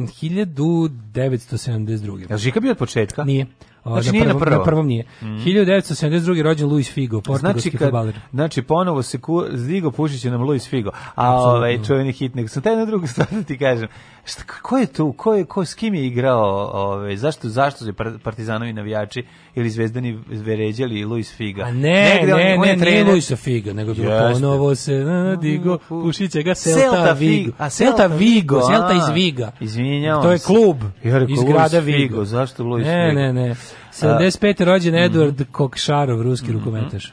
1972.
Jel Žika bio od početka?
Nije.
Znači nije na
prvom,
prvom.
na prvom nije. 1972. rođen Luis Figo,
Znači,
portugalski
kad,
fudbaler.
znači ponovo se ku, zdigo pušiće nam Luis Figo. A ovaj čuveni hit, nego sam taj na drugu stvar da ti kažem. Šta, ko je tu? Ko je, ko, s kim je igrao? Ovaj, zašto, zašto su par- partizanovi navijači ili zvezdani zveređali Luis Figa?
A ne,
Negde on-
ne,
on
ne,
je
nije
trener-
Luisa Figa, nego je bilo
Jeste.
ponovo se nadigo, pušiće ga Celta,
Celta
Vigo.
Figo. A,
Celta Vigo,
Vigo,
Celta
a.
iz Viga.
Izvinjavam
To je klub
Ja rekao,
iz
Luis
grada
Figo,
Vigo.
zašto Luis
ne,
Figo?
Ne, ne, 75. rođen
Mhm.
Edward Kokšarov, ruski rukometaš.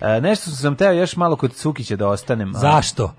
E, nešto sam teo još malo kod Cukića da ostanem. a-
Zašto?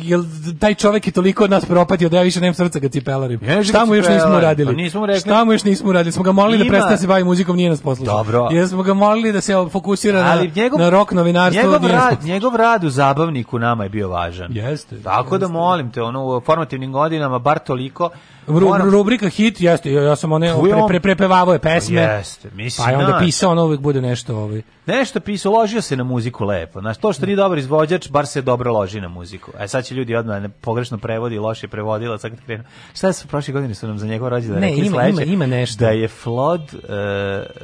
Jel taj čovjek je toliko od nas propatio da ja više nemam srca kad cipelarim.
Ja
Šta mu još nismo uradili?
pa nismo rekli.
Šta mu još nismo uradili? Smo ga molili da
Ima-
prestane da se bavi muzikom, nije nas poslušao.
Dobro.
Jer smo ga molili da se fokusira na,
Ali njegov,
na rock novinarstvo.
njegov, rad, njegov rad u zabavniku nama je bio važan.
Jeste.
Tako da
jeste.
molim te, ono, u formativnim godinama, bar toliko.
Ru,
moram-
rubrika hit, jeste, ja, ja sam one pre, pre, prepevavao je pesme.
Jeste, mislim,
Pa je onda pisao, ono uvijek bude nešto ovaj.
Nešto pisao, ložio se na muziku lepo. Znaš, to što nije dobar izvođač, bar se dobro loži na muziku. A sad će ljudi odmah ne, pogrešno prevodi, loše prevodila, sad kad krenu. Šta su prošle godine su nam za njegov rođendan
Ne,
rekli
ima-
sledeće?
ima- ima nešto.
Da je Flod, e,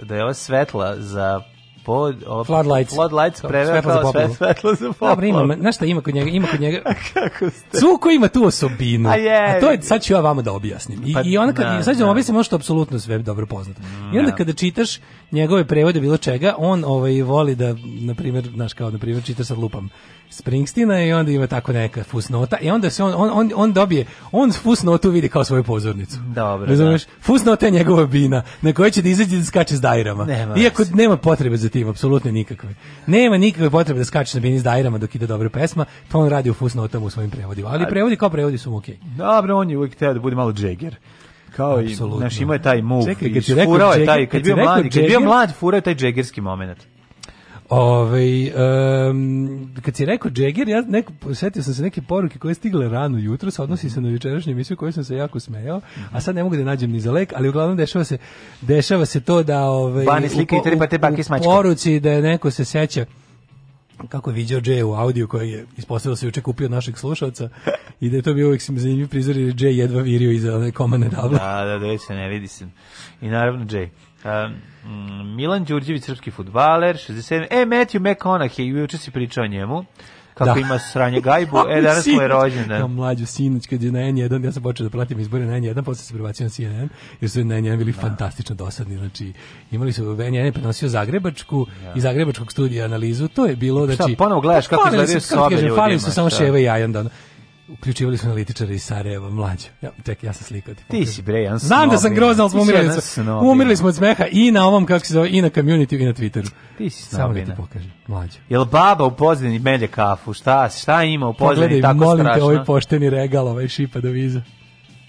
da je ova svetla za pod, ova,
Floodlights.
Floodlights preveo kao sve, svetlo za poplavu.
Dobro, ima, znaš šta ima kod njega? Ima kod njega...
Kako ste?
Cuko ima tu osobinu.
A je.
A to je, sad ću ja vama da objasnim. I,
Pa,
i onda kad,
da,
sad ću
da.
vam ono što apsolutno sve dobro poznato. I onda
da.
kada čitaš njegove prevode bilo čega, on ovaj, voli da, na primjer, znaš kao, na primjer, čita sad lupam Springsteena i onda ima tako neka fusnota i onda se on, on, on, on dobije, on fusnotu vidi kao svoju pozornicu.
Dobro,
Razumeš? Fusnota je njegova bina na kojoj će da izađe da skače s dajrama.
Nema
Iako
veze.
nema potrebe za tim, apsolutno nikakve. Nema nikakve potrebe da skače na bini s dajrama dok ide dobra pesma, to on radi u fusnotama u svojim prevodima. Ali prevodi kao prevodi su mu okej.
Dobro, on je uvijek teo da bude malo Jagger. Kao i,
Apsolutno.
znaš, imao je taj move.
Čekaj, kad
i
ti rekao
je taj,
kad
kad bio mlad, kad bio mlad, furao je taj džegerski moment.
Ovaj em, kad si rekao Jagger, ja neko, setio sam se neke poruke koje stigle rano jutro, se odnosi se na jučerašnju emisiju koju sam se jako smejao, a sad ne mogu da nađem ni za lek, ali uglavnom dešava se dešava se to da ovaj
Bani slika
u
i tri
po-
pa te bake
u poruci da je neko se seća kako je viđao Jay u audio koji je ispostavilo se juče kupio našeg slušalca i da je to bio uvijek zanimljiv prizor jer je Jay jedva virio iza one komane table.
Da, da, da, se ne vidi se. I naravno Jay. Um, Milan Đurđević, srpski futbaler, 67. E, Matthew McConaughey, juče si pričao o njemu, kako
Da.
ima sranje gajbu, e, danas mu je
Ja
rođendan.
mlađu sinoć kad je na N1, ja sam počeo da pratim izbore na N1, posle se prebacio na CNN, jer su na N1 bili fantastično dosadni, znači imali su N1 je prenosio Zagrebačku i Zagrebačkog studija analizu, to je bilo,
Šta,
znači...
ponovo gledaš kako izgledaju sobe ljudima,
Falili su samo
šta?
Ševa i Jajan, da ono, uključivali su analitičare iz Sarajeva, mlađe. Ja, čekaj, ja sam slikao. Ti,
Ti
pokažem.
si bre, jedan
Znam da sam
snobina.
grozan, ali smo
Ti
umirali,
snobina.
umirali smo od smeha i na ovom, kako se zove, i na community i na Twitteru.
Ti si
Samo da ti
snobina.
pokažem, mlađe.
Jel baba u pozadini melje kafu? Šta, šta ima u pozadini tako
molim te,
strašno?
ovaj pošteni regal, ovaj šipa do viza.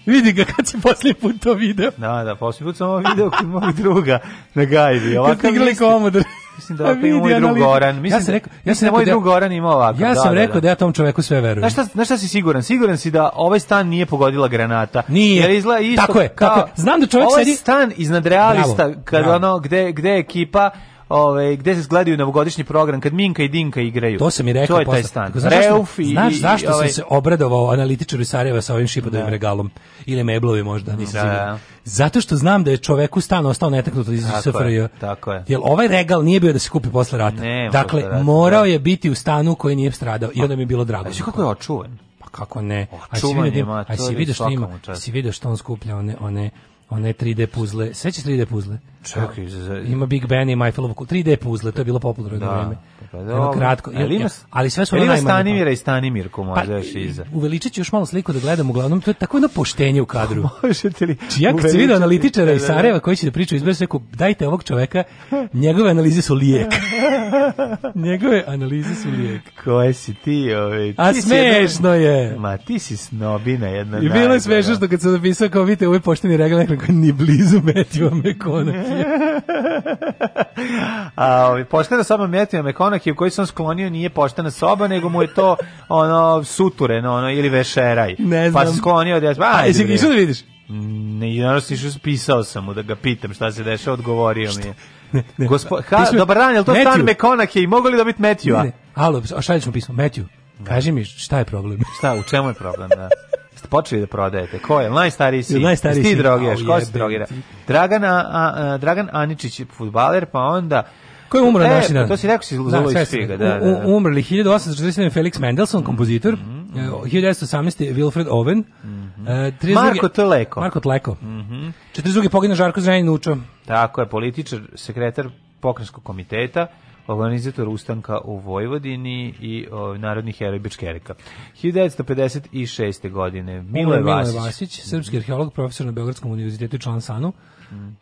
Vidi ga kad si posljednji put to video.
Da, da, posljednji put sam ovo video kod mog druga na gajbi.
Kad
Ovakav
ste igrali komodor.
Mislim da ovako ima moj drug Goran. Mislim,
ja sam rekao, ja sam
da moj
rekao
drug Goran ima ovako.
Ja
da,
sam
da,
rekao
da.
da ja tom čoveku sve verujem.
Znaš šta, znaš šta si siguran? Siguran si da ovaj stan nije pogodila granata.
Nije.
Jer izgleda isto
Tako je, tako je. Znam da čovjek
ovaj
sedi-
stan iznad realista, kad ono, gde, gde ekipa, Ove, gde se gledaju novogodišnji program kad Minka i Dinka igraju.
To sam i rekao
To je taj
posle.
stan.
Znaš,
Reuf i
znaš zašto
ovaj,
sam se obradovao analitičaru Sarajeva sa ovim šipadovim
Da.
regalom? Ili meblovi možda, nisam
Da, da.
Zato što znam da je čoveku stan ostao netaknut iz SFRJ.
je, tako je.
Jer ovaj regal nije bio da se kupi posle rata.
Ne,
dakle,
posle rata,
morao
da.
je biti u stanu koji nije stradao i onda mi je bilo drago.
Znaš kako je očuvan?
Pa kako ne? A si
Očuvan je,
da-
ma, to
si
je
vidio što
svaka
ima,
čast.
si vidio što on skuplja one one One 3D puzle. Sećaš 3D puzle?
Čekaj, za-
Ima Big Ben i Fellow 3D puzle, to je bilo popularno
Da.
vreme.
Pa
Jedno
dobro.
kratko.
Ali ima,
ali sve su
ali ima. Stanimira i Stanimirku
Pa,
možda još iza.
uveličat ću još malo sliku da gledam, uglavnom to je tako jedno poštenje u kadru.
Možete li
Znači, ja kad sam
uveličati-
vidio analitičara iz
Da, da, da.
Sarajeva koji će da priča izbez rekao, dajte ovog čoveka, njegove analize su lijek. njegove analize su lijek.
Koje si ti, ovaj,
A
ti
smešno je.
Ma ti si snobina jedna.
I bilo je smešno što kad sam napisao kao vidite, je pošteni regal, nekako ni blizu Matthewa McConaughey.
A ovaj poštena soba Metija McConaughey koji sam sklonio nije poštena soba, nego mu je to ono sutureno, ono ili vešeraj.
Ne
Pa
znam.
se sklonio da ja,
A, jesi išao da vidiš?
Ne, naravno si išao, pisao sam mu da ga pitam šta se dešava, odgovorio mi je. Gospo, ha,
Ti smo-
dobar dan, je li to
Matthew.
stan McConaughey? Mogu li dobiti Matthewa?
Ne, ne. Alo, a šalješ mu pismo, Matthew, kaži mi šta je problem?
Šta, u čemu je problem, da? Ste počeli da prodajete? Ko je? Najstariji si?
Najstariji sin?
Ti drogiraš, ko se drogira? Dragan, a, a, Dragan Aničić je futbaler, pa onda...
Ko je umro
e,
naši dan?
To si rekao si
Da,
iz figa, da, da, da.
Umrli 1847. Felix Mendelssohn, kompozitor.
Mhm.
e, 1918. Wilfred Owen. e, 32.
Marko Tleko.
Marko Tleko.
Mhm.
42. pogina Žarko Zrenjanin Učo.
Tako je, političar, sekretar pokrenjskog komiteta, organizator ustanka u Vojvodini i o, narodni heroj Bečkerika. 1956. godine, Miloje Vasić.
Vasić, srpski arheolog, profesor na Beogradskom univerzitetu i član SANU.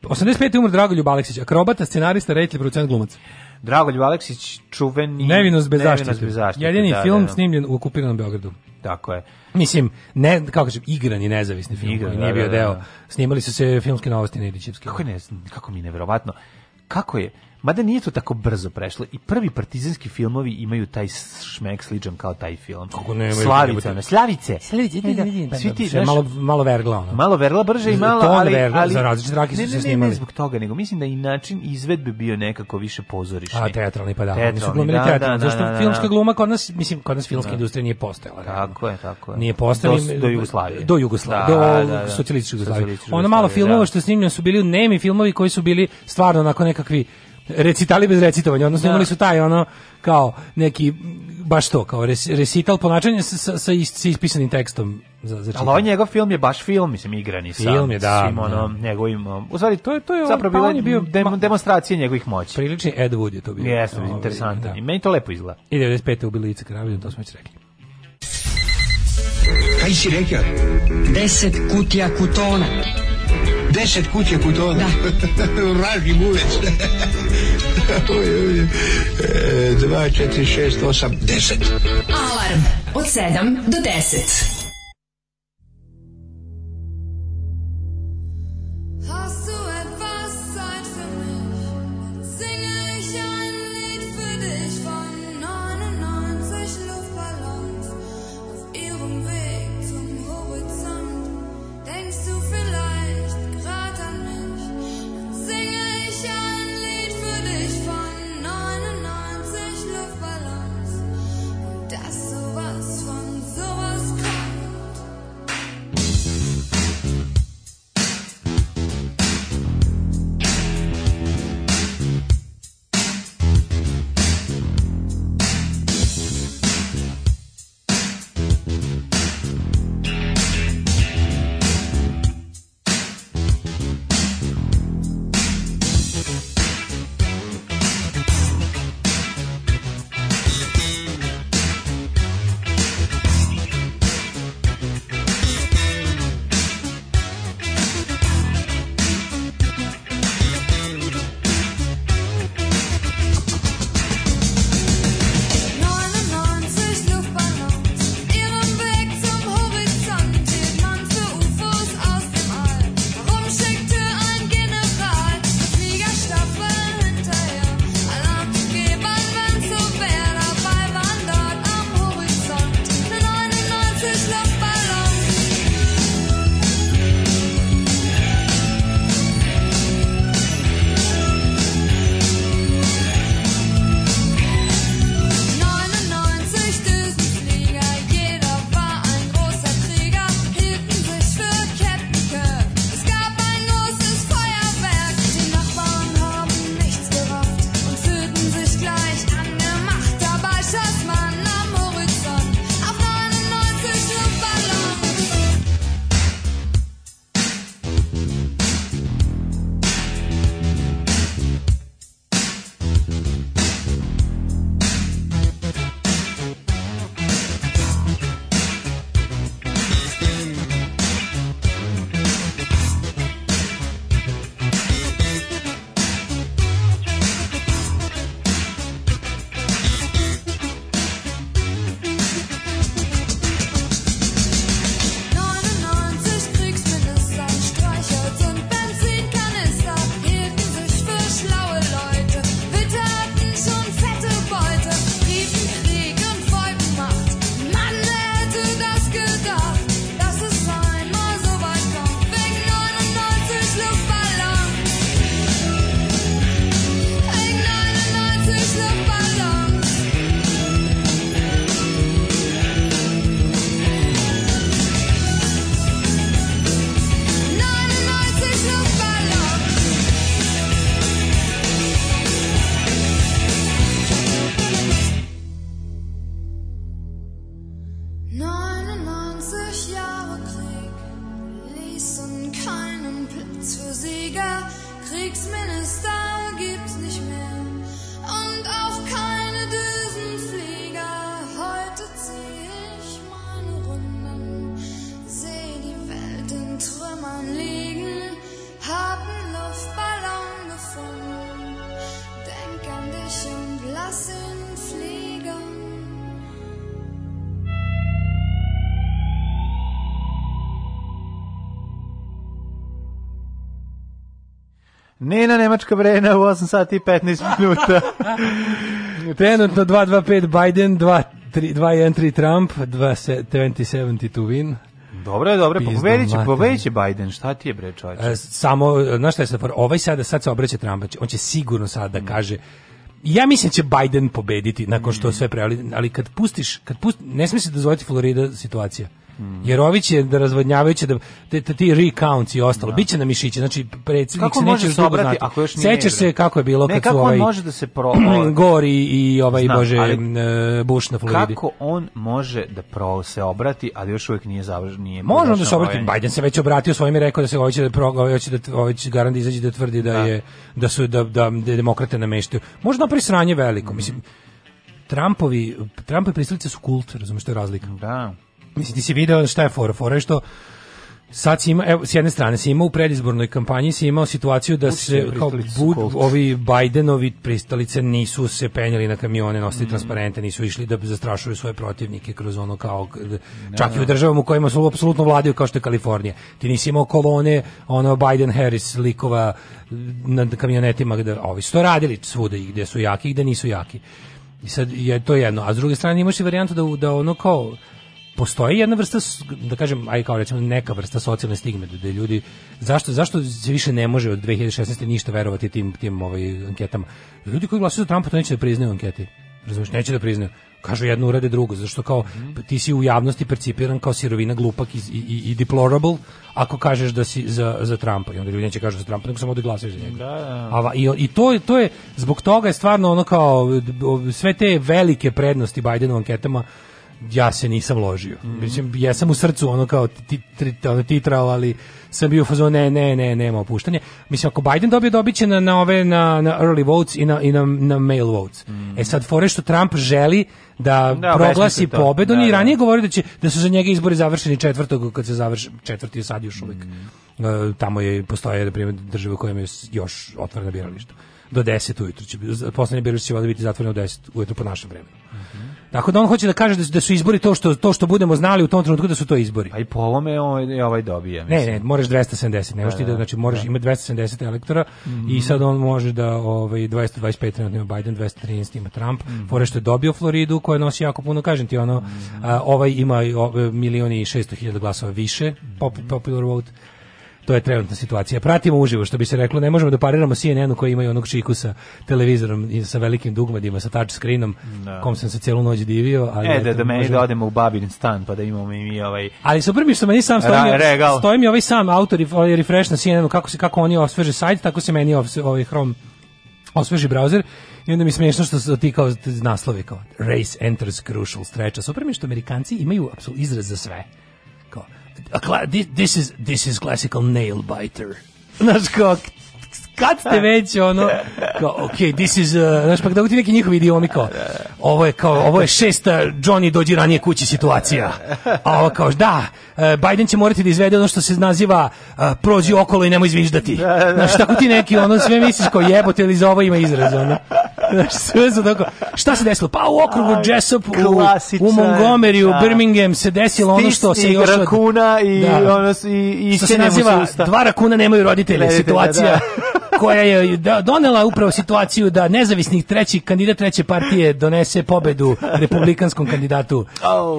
85. umro Dragoljub Aleksić, akrobata, scenarista, reditelj, producent, glumac.
Dragoljub Aleksić, čuveni...
Nevinost bez zaštite.
bez zaštite,
Jedini
da,
film
da, da.
snimljen u okupiranom Beogradu.
Tako je.
Mislim, ne, kako kažem, igran i nezavisni film,
Igran,
koji
da,
nije bio
da, da,
deo. Snimali su se filmske novosti na Ilićevski.
Kako, ne, kako mi je neverovatno, kako je, mada nije to tako brzo prešlo, i prvi partizanski filmovi imaju taj šmek sličan kao taj film.
Kako
Slavica,
jebote.
ona, Slavice.
Slavice,
da,
vidim,
Svi ti, znaš,
malo, malo vergla, ono.
Malo verla brže i malo, ali,
verla,
ali
za različite rake su
ne,
se
ne, ne,
snimali.
Ne, zbog toga, nego mislim da i način izvedbe bio nekako više pozorišni.
A teatralni pa da, su
Teatralni,
glumili
da, da, da,
zašto
da, da.
filmska gluma kod nas, mislim, kod nas filmska industrija nije postojala.
Tako je, tako je.
Nije postojala.
Do, Jugoslavije.
Do Jugoslavije,
Da,
do
da, da.
socijalističke Jugoslavije. Ono malo filmova
da.
što je snimljeno su bili nemi filmovi koji su bili stvarno onako nekakvi recitali bez recitovanja, odnosno
Da.
imali su taj ono kao neki baš to, kao res, recital ponašanja sa, sa, sa, is- sa ispisanim tekstom za, za
Ali ovaj njegov film je baš film, mislim, igrani sam.
Film je, da,
Svim ono, njegovim, um, u stvari,
To je- to je on-
zapravo
pa
bila
on je bio-
dem- demonstracije njegovih moći.
Prilični Ed Wood je to bio.
Jeste,
Ovaj,
interesantan.
da.
I meni to lepo izgleda.
I 95. ubili Ica Karavidan, to smo već rekli.
Kaj si rekao?
Deset kutija kutona.
Deset kuće kutona. Da. Vraži oj, e, Dva, četiri, šest, osam, deset.
Alarm od 7 do 10.
Nena Nemačka vrena u 8 sati i 15 minuta.
Trenutno 225 Biden, 213 Trump, 2070 to win.
Dobro je, dobro je,
Pizdo
pobedit će, pobedit će Biden, šta ti je bre čovječe?
E, samo, znaš šta je sad, ovaj sada, sad se obraća Trump, on će sigurno sad da kaže, ja mislim da će Biden pobediti nakon što sve pre, ali, kad pustiš, kad pusti, ne smije se dozvoliti Florida situacija. Jer ovi će da razvodnjavaju će da te, te, ti recounts i ostalo. Biće na mišiće. Znači predsjednik
Kako
se neće još dugo znati.
ako još nije
Sećaš se kako je bilo
Ne,
kad
kako
su
on
ovaj
može da se pro...
Gore i, ovaj
Znam,
bože
ali-
e, Bush na Floridi.
Kako on može da pro se obrati, ali još uvijek nije završen, nije
Može on da se obrati.
brojanje?
Biden se već obratio svojim i rekao da se hoće da pro, ovaj hoće da ovaj će garant da izađe da tvrdi da, je da su da da, da demokrate nameštaju. Možda napravi sranje veliko, mislim. Trumpovi, Trumpove pristalice su kult, razumiješ što je razlika.
Da.
Mislim, ti si video šta je fora, fora je što sad si ima, evo, s jedne strane si imao u predizbornoj kampanji si imao situaciju da se kao bud, ovi Bidenovi pristalice nisu se penjali na kamione, nosili transparente, nisu išli da zastrašuju svoje protivnike kroz ono kao čak i u državama u kojima su apsolutno vladaju kao što je Kalifornija. Ti nisi imao kolone ono Biden Harris likova na kamionetima gde ovi su to radili svuda i gde su jaki i gde nisu jaki. I sad je to jedno, a s druge strane imaš i varijantu da da ono kao postoji jedna vrsta da kažem aj kao recimo neka vrsta socijalne stigme da, da ljudi zašto zašto se više ne može od 2016 ništa verovati tim tim ovaj anketama? Ljudi koji glasaju za Trumpa to neće da priznaju u anketi. Razumeš neće da priznaju. Kažu jedno urade drugo zato što kao ti si u javnosti percipiran kao sirovina glupak i, i, i- deplorable ako kažeš da si za, za Trumpa. I onda ljudi neće kažu za Trumpa nego samo da glasaju za njega. A va- i, i to, je- to je zbog toga je stvarno ono kao sve te velike prednosti u anketama ja se nisam ložio. Mislim, ja sam u srcu ono kao ti, ti, ono, titrao, ali sam bio u fazonu ne, ne, ne, nema opuštanja. Mislim, ako Biden dobije, dobit će na, na ove, na, na early votes i na, i na, na mail votes. E sad, fore što Trump želi da,
Da,
proglasi pobedu, on
Da,
je i
da.
ranije govorio da, će, da su za njega izbori završeni četvrtog, kad se završi, četvrti je sad još uvijek. E, tamo je, postoje, na primjer, države u kojima je još otvorena birališta. Do 10 ujutru će, poslednje biralište će valjda biti zatvoreno u 10 ujutru po našem vremenu. Tako da on hoće da kaže da su, da su izbori to što, to što budemo znali u tom trenutku da su to izbori.
Pa i po ovome ovaj, ovaj dobije.
Ne,
mislim.
ne, moraš 270, ne možeš ti da, znači moraš imati 270 elektora i sad on može da ovaj 225 trenutno ima Biden, 213 ima Trump. Fore što je dobio Floridu koja nosi jako puno, kažem ti ono, a, ovaj ima i o- milion i 600 hiljada glasova više, pop, popular vote. To je trenutna situacija. Pratimo uživo, što bi se reklo, ne možemo da pariramo CNN-u koji imaju onog čiku sa televizorom i sa velikim dugmadima, sa touch screenom, kom sam se celu noć divio. Ali
E, da, da meni
možemo-
da odemo u babin stan, pa da imamo i mi ovaj...
ali super mi što meni sam stoji,
Ra-
mi,
regal.
stoji mi ovaj sam autor i ovaj refresh na CNN-u kako se kako oni osveže sajt, tako se meni ovaj Chrome osveži browser i onda mi je smiješno što su ti kao naslovi kao race enters crucial stretch. A Super mi što Amerikanci imaju apsolutno izraz za sve. Kao a cla- thi- this is this is classical nail biter. Znaš kao kad ste već ono kao ok, this is uh, znaš pa kada ti neki njihovi idiomi kao ovo je kao ovo je šesta Johnny dođi ranije kući situacija. A ovo kao da uh, Biden će morati da izvede ono što se naziva uh, prođi okolo i nemoj zviždati. Znaš tako ti neki ono sve misliš kao jebote ili za ovo ima izraz ono sve su tako. Šta se desilo? Pa u okrugu Jessup, u, u Montgomeryu,
da.
Birmingham se desilo ono što se još...
rakuna i
Da.
ono i, i
što se naziva dva rakuna nemaju roditelje,
Roditelja,
situacija
da.
koja je da- donela upravo situaciju da nezavisnih treći kandidat treće partije donese pobedu republikanskom kandidatu.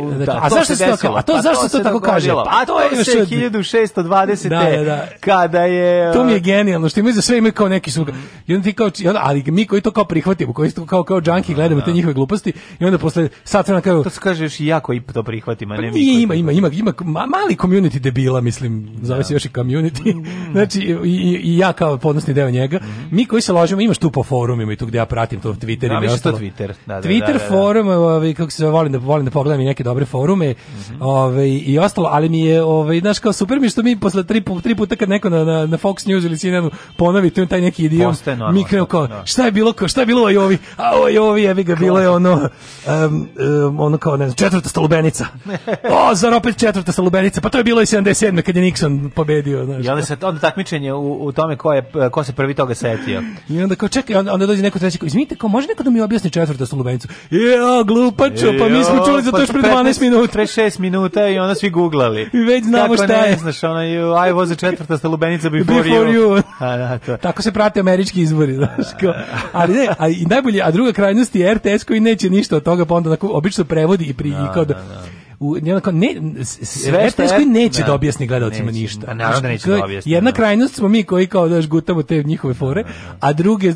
Dakle,
da,
a
to
zašto
se
to? A to
Pa
zašto se to
se
tako kaže? Pa to je još
se
od-
1620.
Da, da, da.
kada je...
To mi je genijalno, što imaju za sve imaju kao neki su. I onda ti kao, i onda- ali mi koji to kao prihvatimo, koji to kao kao junkie gledamo te njihove gluposti i onda posle sat vremena kao
To se kaže još i jako i to prihvatim, a
Pa
ne mi
ima, ima, ima, ima ma- mali community debila, mislim, zove se još i community. znači, i, i, i ja kao podnosni deo deo njega. Mi koji se ložimo, imaš tu po forumima i tu gde ja pratim to Twitter
Da,
i
to
ostalo.
Twitter, da, da,
Twitter
da, da, da.
forum, ovaj kako se volim da volim da pogledam i neke dobre forume,
Mhm.
ovaj i ostalo, ali mi je ovaj znaš kao super mi što mi posle tri, tri puta kad neko na, na, na Fox News ili CNN ponovi tu taj neki idiom, mi krenu kao
da.
šta je bilo šta je bilo ovaj ovi, a ovaj ovi jebi ga bilo je ono um, um, ono kao ne znam, četvrta stolubenica. o, zar opet četvrta stolubenica? Pa to je bilo i 77. kad je Nixon pobedio, znaš.
I onda se onda takmičenje u, u tome ko je ko se prvi toga setio.
I onda kao čekaj, onda, onda dođe neko treći kao, izvinite, kao može neko da mi objasni četvrta stolubenicu? Ja, glupačo, pa mi smo čuli za to još pre 12 minuta.
Pre 6 minuta i onda svi googlali.
I već znamo
Kako
šta
ne
je.
znaš, ona je I was a četvrta stalubenica before,
Before you.
A, da, to.
Tako se prate američki izbori, znaš, kao. Ali ne, a i najbolje, a druga krajnost je RTS koji neće ništa od toga, pa onda onako obično prevodi i pri i kao da, u i onako ne
Sve što je-
koji neće
da.
da objasni gledalcima
Neće.
ništa.
Pa naravno da neće da objasni,
Jedna
da.
krajnost smo mi koji kao daš gutamo te njihove fore, a druge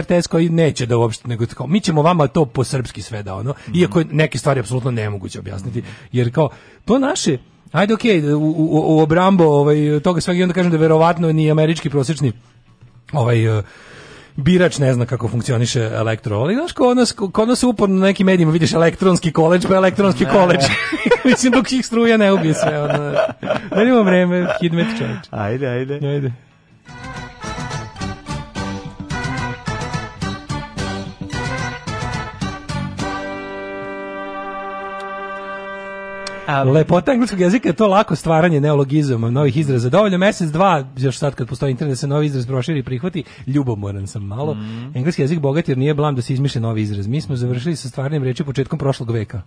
RTS koji neće da uopšte nego kao mi ćemo vama to po srpski sve da ono,
Mhm.
iako neke stvari apsolutno nemoguće objasniti, jer kao to naše Ajde, okej, u, u, u obrambo ovaj, toga svega i onda kažem da verovatno ni američki prosječni ovaj uh, birač ne zna kako funkcioniše elektro, ali znaš, kod nas, kod nas uporno na nekim medijima vidiš elektronski koleđ, pa elektronski koleđ. Mislim, dok ih struja ne ubije sve. Ono, da vreme, hidmet čovječ.
Ajde, ajde.
Ajde. Lepota engleskog jezika je to lako stvaranje neologizama, novih izraza. Dovoljno mesec, dva, još sad kad postoji internet da se novi izraz proširi i prihvati, ljubomoran sam malo. Engleski jezik bogat jer nije blam da se izmišlja novi izraz. Mi smo završili sa stvarnim reči početkom prošlog veka.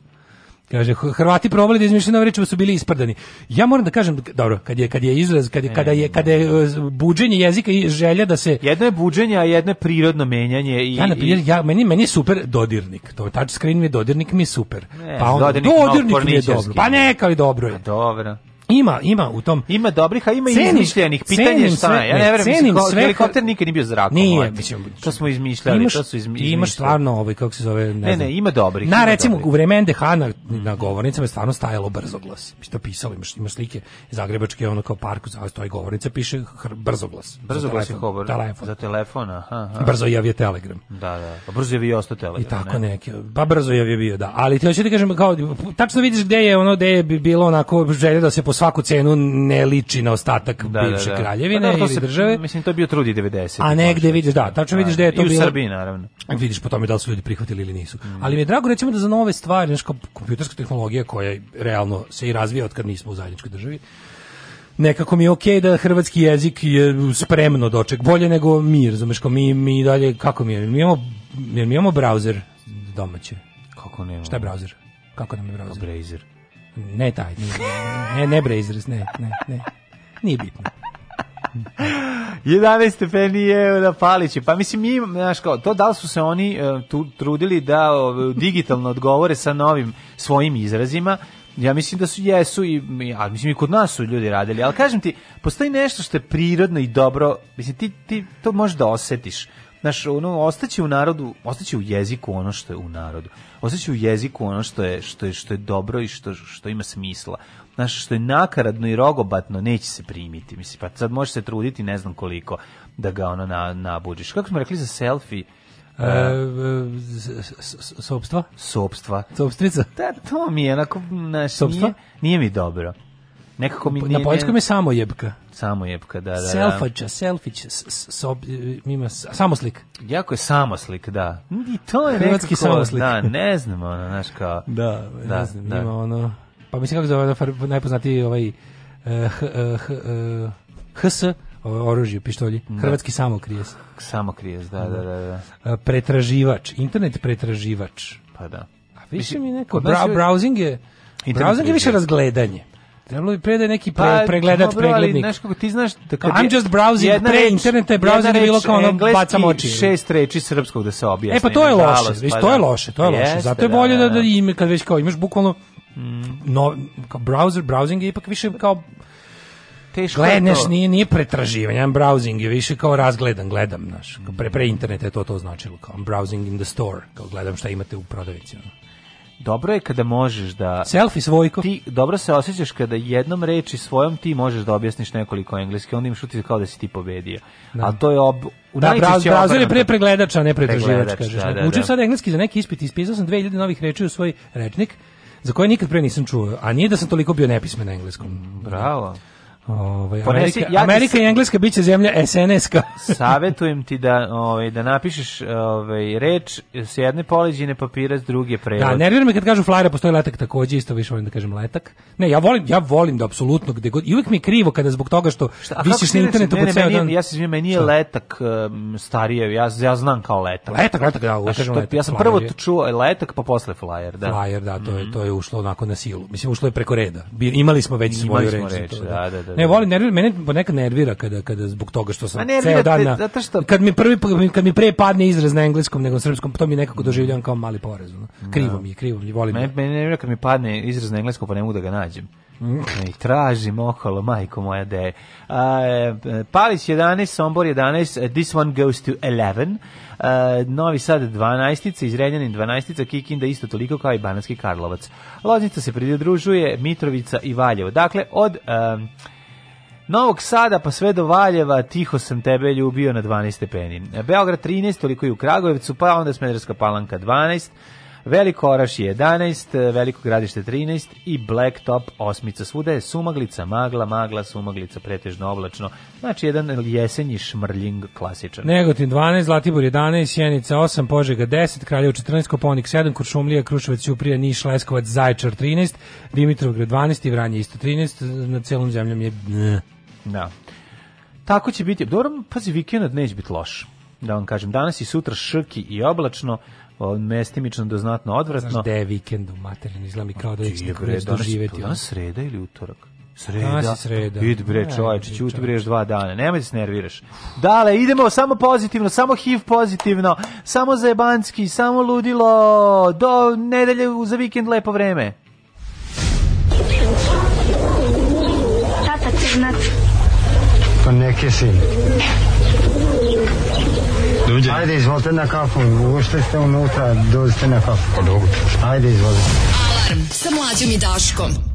Kaže Hrvati probali da izmišljaju nove reči, pa su bili isprdani. Ja moram da kažem dobro, kad je kad je izraz, kad je kada je kada je e, buđenje jezika i želja da se
jedno je buđenje, a jedno je prirodno menjanje i
ja na primjer ja meni meni je super dodirnik. To touch screen mi je dodirnik mi je super.
Ne,
pa onda
dodirnik
dodirnik mi je dobro. Pa neka ali dobro je.
dobro.
Ima, ima u tom.
Ima dobrih, a ima i izmišljenih. Pitanje je šta
sve-
je. Ja
ne,
verujem,
cenim sve-
helikopter nikad nije bio zrakom.
Nije, mislim,
to smo izmišljali,
imaš,
to su izmišljali.
stvarno ovaj kako se zove, ne,
Ne,
znam.
ne, ima dobrih,
Na
ima
recimo
dobrih.
u vreme NDH na, na govornicama je stvarno stajalo brzoglas. Mi to pisalo, imaš imaš slike zagrebačke ono kao parku za stoji govornica piše hr, brzoglas.
Brzo
Za
glasi
telefon.
Za telefon, aha. aha.
Brzo jav je telegram.
Da, da. Pa brzo je vi ostao telegram.
I tako
ne?
neki. Pa brzo je je bio, da. Ali ti hoću ti kažem kao tačno vidiš gde je ono gde je bi bilo onako želja da se po svaku cenu ne liči na ostatak
Da, da,
bivše
da.
kraljevine
Pa to
ili
se-
države.
Mislim, to je bio trudi 90.
A negde vidiš, da, tačno vidiš da je to
I u
bilo-
Srbiji, naravno.
Vidiš po tome da li su ljudi prihvatili ili nisu.
Mm.
Ali mi je drago recimo da za nove stvari, znači kao kompjuterska tehnologija koja realno se i razvija od kad nismo u zajedničkoj državi, nekako mi je okej da hrvatski jezik je spremno doček, bolje nego mi, razumeš, kao mi, mi dalje, kako mi je, mi imamo, mi imamo brauzer domaće.
Kako nema?
Šta je brauzer? Kako nam je brauzer?
Brazer.
Ne taj, nije, ne, ne Brazers, ne, ne, ne. Nije bitno.
11 stepeni je na Palići. Pa mislim, mi, znaš kao, to da li su se oni e, tu, trudili da o, digitalno odgovore sa novim svojim izrazima, ja mislim da su jesu i ali mislim i kod nas su ljudi radili, ali kažem ti, postoji nešto što je prirodno i dobro, mislim ti, ti to možeš da osetiš. Znaš, ono, ostaće u narodu, ostaće u jeziku ono što je u narodu. Ostaće u jeziku ono što je, što je, što je dobro i što, što ima smisla. Znaš, što je nakaradno i rogobatno, neće se primiti. Mislim, pa sad možeš se truditi ne znam koliko da ga ono na, nabuđiš. Kako smo rekli za selfie?
E, e, s- s- s- Sopstva?
Sopstva.
Sopstrica?
Da, to mi je onako, znaš, nije, nije mi dobro. Nekako mi nije...
Na poljskom je samo jebka.
Samo jebka, da, da, da.
Selfača, selfić, sob, e, ima s- samoslik.
Jako je samoslik, da. I to je
Hrvatski
nekako,
samoslik.
Da, ne znam, ono, znaš, kao...
Da,
Da,
ne znam,
da.
ima ono... Pa mislim kako zove najpoznatiji ovaj uh, h, eh, h, eh, HS, oružje, pištolji, hrvatski samokrijes.
Samo krijez, da, da, da, da.
Uh, pretraživač, internet pretraživač.
Pa da.
A više mi neko, bra,
je-
browsing je, browsing je više razgledanje. Trebalo bi pre da je neki pregledač,
Pa, dobro, ali,
preglednik.
Znaš kako ti znaš da
Kao, I'm just browsing,
jedna
pre
reč-
interneta je browsing je bilo kao ono, bacam oči.
šest reči srpskog da se objasni.
E pa to je loše, već
pa
to je
da.
loše, to je loše.
Jeste,
Zato je bolje da, da ime kad već kao imaš bukvalno no, kao browser, browsing je ipak više kao
Teško je
gledaš,
to.
nije, nije pretraživanje, jedan browsing je više kao razgledan, gledam, znaš. Pre, pre interneta je to to značilo, kao I'm browsing in the store, kao gledam šta imate u prodavnici. ono.
Dobro je kada možeš da
Selfie svojko.
ti dobro se osjećaš kada jednom reči svojom ti možeš da objasniš nekoliko engleski, onda imaš utisak kao da si ti pobedio.
Da.
A to je ob, u
Da, braz, brazor je pre pregledača, a ne pretraživač, kažeš.
da, da,
Učim
da.
sad engleski za neki ispit, ispisao sam 2000 novih reči u svoj rečnik, za koje nikad pre nisam čuo, a nije da sam toliko bio nepismen na engleskom.
Bravo.
Ovaj,
Ponesi-
Amerika,
ja
Amerika i Engleska biće zemlja SNS-ka.
Savetujem ti da ovaj da napišeš ovaj reč s jedne poleđine papira s druge prevod.
Da, nervira me kad kažu flajera, postoji letak takođe, isto više volim da kažem letak. Ne, ja volim, ja volim da apsolutno gde god, i uvek mi je krivo kada zbog toga što
Šta,
visiš na internetu
Ne,
po ceo dan.
Ja se izvinjam, meni je
Šta?
letak um, starije, ja, ja znam kao letak.
Letak, letak, da, uvek
Znaš,
kažem
to-
letak.
ja sam
flyer
prvo
je-
čuo letak, pa posle flyer, da.
Flyer, da, to je to je ušlo onako na silu. Mislim ušlo je preko reda. Imali smo već svoju reč.
reč,
to,
da, da, da,
Ne,
da.
volim nervira, mene ponekad nervira kada kada zbog toga što sam ceo dan na,
zato što-
kad mi prvi kad mi pre padne izraz na engleskom nego na srpskom, to mi nekako doživljavam kao mali porez. ono. Krivo mi je, krivo mi je, volim.
Mene,
da-
mene nervira kad mi padne izraz na engleskom pa ne mogu da ga nađem.
Mm.
I tražim okolo, majko moja de. A, Palić 11, Sombor 11, uh, this one goes to 11. Uh, Novi Sad 12, Izrenjanin 12, Kikinda isto toliko kao i Banatski Karlovac. Loznica se pridružuje, Mitrovica i Valjevo. Dakle, od um, Novog Sada pa sve do Valjeva tiho sam tebe ljubio na 12 stepeni. Beograd 13, toliko i u Kragujevcu, pa onda Smederska palanka 12, Veliko Oraš je 11, Veliko gradište 13 i Blacktop osmica. Svuda je sumaglica, magla, magla, sumaglica, pretežno oblačno. Znači jedan jesenji šmrljing klasičan.
Negotin 12, Zlatibor 11, Sjenica 8, Požega 10, Kraljevo 14, Koponik 7, Kuršumlija, Kruševac, Ćuprija, Niš, Leskovac, Zaječar 13, Dimitrovgrad 12 i Vranje isto 13, na celom zemljom je.
Da. Tako će biti. Dobro, pazi, vikend neće biti loš. Da vam kažem, danas i sutra šrki i oblačno, mestimično do znatno odvratno.
Znaš, je vikend u materinu, izgleda mi kao da neće nikako
bre,
neće
danas- sreda ili utorak? Sreda.
Danas je sreda.
Id bre, čoveče, ćuti bre dva dana. Nemoj da se nerviraš. Dale, idemo samo pozitivno, samo HIV pozitivno, samo zajebanski, samo ludilo, do nedelje za vikend lepo vreme.
Tata crnac,
Pa neke si. Dođe. Ajde, izvolite na kafu. Ušli ste unutra, dođite na kafu. Pa dobro. Ajde, izvolite.
Alarm sa mlađom i Daškom.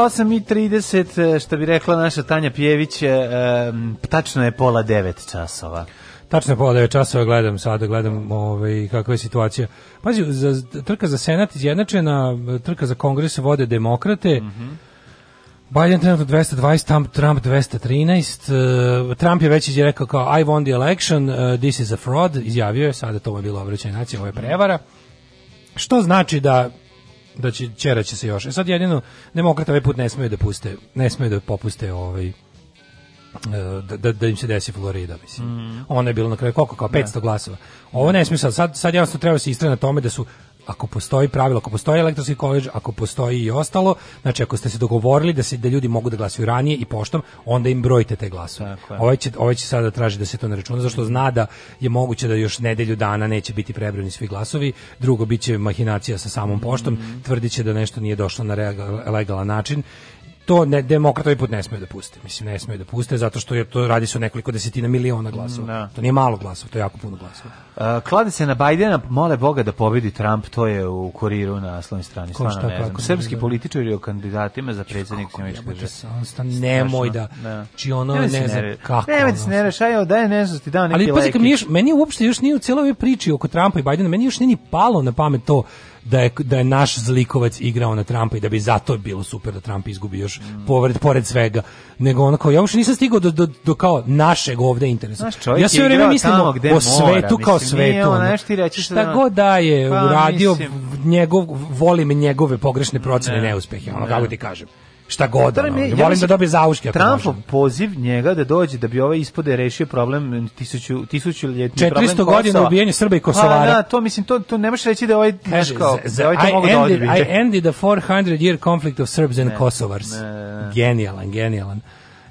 8.30, e, što bi rekla naša Tanja Pjević, e, tačno je pola devet časova.
Tačno je pola devet časova, gledam sada, gledam ovaj, kakva je situacija. Pazi, za, trka za senat izjednačena, trka za kongres vode demokrate, mm -hmm. Biden trenutno 220, Trump, Trump 213. E, Trump je već je rekao kao I won the election, uh, this is a fraud, izjavio je, sada to je bilo obraćanje nacije, ovo je prevara. Što znači da da će ćera će se još. E sad jedino demokrata ovaj put ne smeju da puste, ne smeju da popuste ovaj e, da, da, da im se desi Florida, mislim.
Mm.
Ono je bilo na kraju koliko, kao 500 glasova. Ovo ne smije sad, sad, sad jednostavno treba se istrati na tome da su ako postoji pravilo, ako postoji elektronski koleđ, ako postoji i ostalo, znači ako ste se dogovorili da se da ljudi mogu da glasaju ranije i poštom, onda im brojite te glasove. Ovaj će, ovaj će sada traži da se to ne računa, zašto zna da je moguće da još nedelju dana neće biti prebrojeni svi glasovi, drugo biće mahinacija sa samom poštom,
Mhm.
tvrdiće da nešto nije došlo na legalan način to ne demokrata ovaj put ne smeju da puste. Mislim ne smeju da puste zato što je to radi se o nekoliko desetina miliona glasova.
Da.
To nije malo glasova, to je jako puno glasova.
Uh, klade se na Bajdena, mole Boga da pobedi Trump, to je u kuriru na naslovnoj strani.
Ko šta,
ne znam.
kako,
Srpski
da.
političari o kandidatima za predsjednika Američke
Jebote,
države.
nemoj da, či ono,
Nemoj
ne
se
znam kako.
Nemoj da se
ono.
ne rešaju, daj ne znam, ti dao neki
Ali pazi, mi
lekić.
još, meni uopšte još nije u cijeloj ovoj priči oko Trumpa i Bajdena, meni još nije ni palo na pamet to da je, da je naš zlikovac igrao na Trumpa i da bi zato bilo super da Trump izgubi još
Mm.
pored, pored svega. Nego onako, ja uopšte nisam stigao do, do, do kao našeg ovde interesa.
Znaš, čovjek
ja sve vreme mislim o,
mora,
svetu kao
mislim,
svetu.
ono, ti reći
Šta
da-
god da je
Pa,
uradio,
mislim-
njegov, volim njegove pogrešne procene
Ne.
neuspjehe, ono
Ne.
kako ti kažem. Šta god, ono,
je- ja
volim da dobije zauške
Trumpov
može.
poziv njega da dođe da bi ovaj ispode rešio problem tisuću, tisućuljetni
400
problem
godina
Kosova.
ubijanja Srba i Kosovara.
Pa, da, to mislim, to, to ne možeš reći da ovaj,
Kaže,
kao, da ovaj to
I
mogu da odbije.
I ended the 400 year conflict of Serbs and
Ne,
Kosovars.
ne, ne, ne.
Genijalan, genijalan.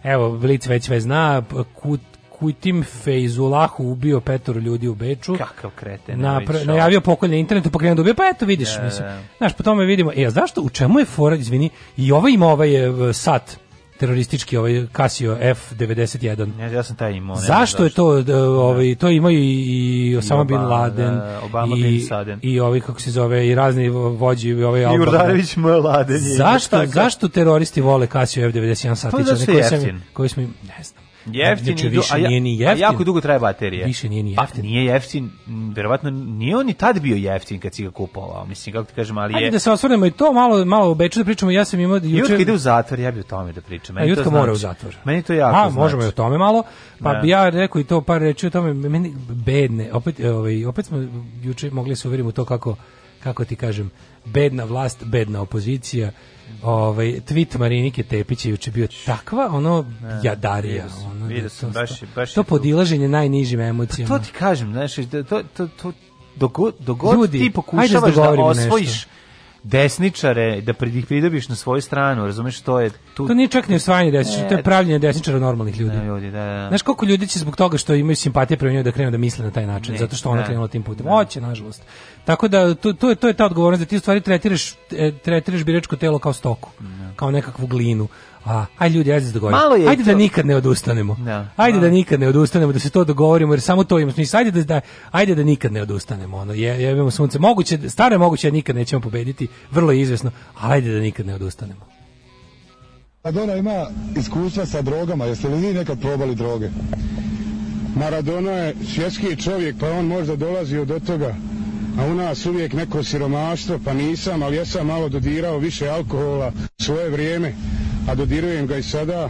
Evo, Blic već sve zna, Kut, Kutim Fejzulahu ubio petoro ljudi u Beču.
Kakav kreten.
Na,
ovaj čovjek.
najavio pokolj na internetu, pa krenuo da ubija, pa eto vidiš,
Da,
mislim.
da.
Znaš, po tome vidimo, e, a zašto, u čemu je fora, izvini, i ovaj ima ovaj e, sat, teroristički, ovaj Casio F91.
Ja, ja sam taj imao. ne
Zašto
znam
je to d- ovaj to imaju i, i Osama bin Laden
da, Obama
i,
bin Laden.
i ovi kako se zove i razni vo- vođi i ovaj
I
Al-Baghdadi.
Urdarević Mladen je.
Zašto zašto teroristi vole Casio F91 satičar
Pa
koji sam koji smo ne znam
Jeftin
više
a, ja-
nije ni
a
jeftin.
jako dugo traje baterija.
Više nije ni
Pa
jeftin.
nije jeftin, verovatno nije on i tad bio jeftin kad si ga kupovao. Mislim, kako ti kažem, ali
Ajde
je...
da se osvrnemo i to malo malo u Beču da pričamo. Ja sam imao
Jutka
juče
ide u zatvor, ja bi o tome da pričam.
A
Meni to
Jutka mora u
znači-
zatvor.
Meni to jako
A,
znači.
možemo i o tome malo. Pa
Da.
bi ja rekao i to par reči o tome. Meni bedne, opet, ovaj, opet smo juče mogli se uveriti u to kako, kako ti kažem, bedna vlast, bedna opozicija. Ovaj tweet Marinike Tepić je juče bio takva ono jadarija,
vidio
ono,
vidio
da
sam,
to-
baš baš
to podilaženje najnižim emocijama.
To ti kažem, znaš, da to, to, to, dogod, dogod
Ljudi,
ti
da
pokušavaš da,
dogovorimo
osvojiš
nešto.
Desničare, da ih pridobiš na svoju stranu, razumeš, to je tu...
To nije čak ni usvajanje desničara, to je
E,
pravljenje desničara normalnih ljudi.
Da, ljudi, da, da.
Znaš koliko ljudi će zbog toga što imaju simpatije prema njoj da krenu da misle na taj način,
Ne,
zato što ona
da.
krenula tim putem. Hoće, nažalost. Tako da to, to, je, to je ta odgovornost da ti u stvari tretiraš, e, tretiraš biračko telo kao stoku, kao nekakvu glinu. A, ajde ljudi, ajde da dogovorimo.
Malo je
Ajde
to-
da nikad ne odustanemo.
Da.
Ajde da
Malo.
nikad ne odustanemo, da se to dogovorimo, jer samo to ima smisla. Ajde da, da, ajde da nikad ne odustanemo. Ono, je, jebemo sunce. Moguće, staro je moguće da nikad nećemo pobediti, vrlo je izvesno, ali ajde da nikad ne odustanemo.
Maradona ima iskustva sa drogama, jeste li vi nekad probali droge?
Maradona je svjetski čovjek, pa on možda dolazio do toga, a u nas uvijek neko siromaštvo, pa nisam, ali ja sam malo dodirao više alkohola svoje vrijeme, a dodirujem ga i sada.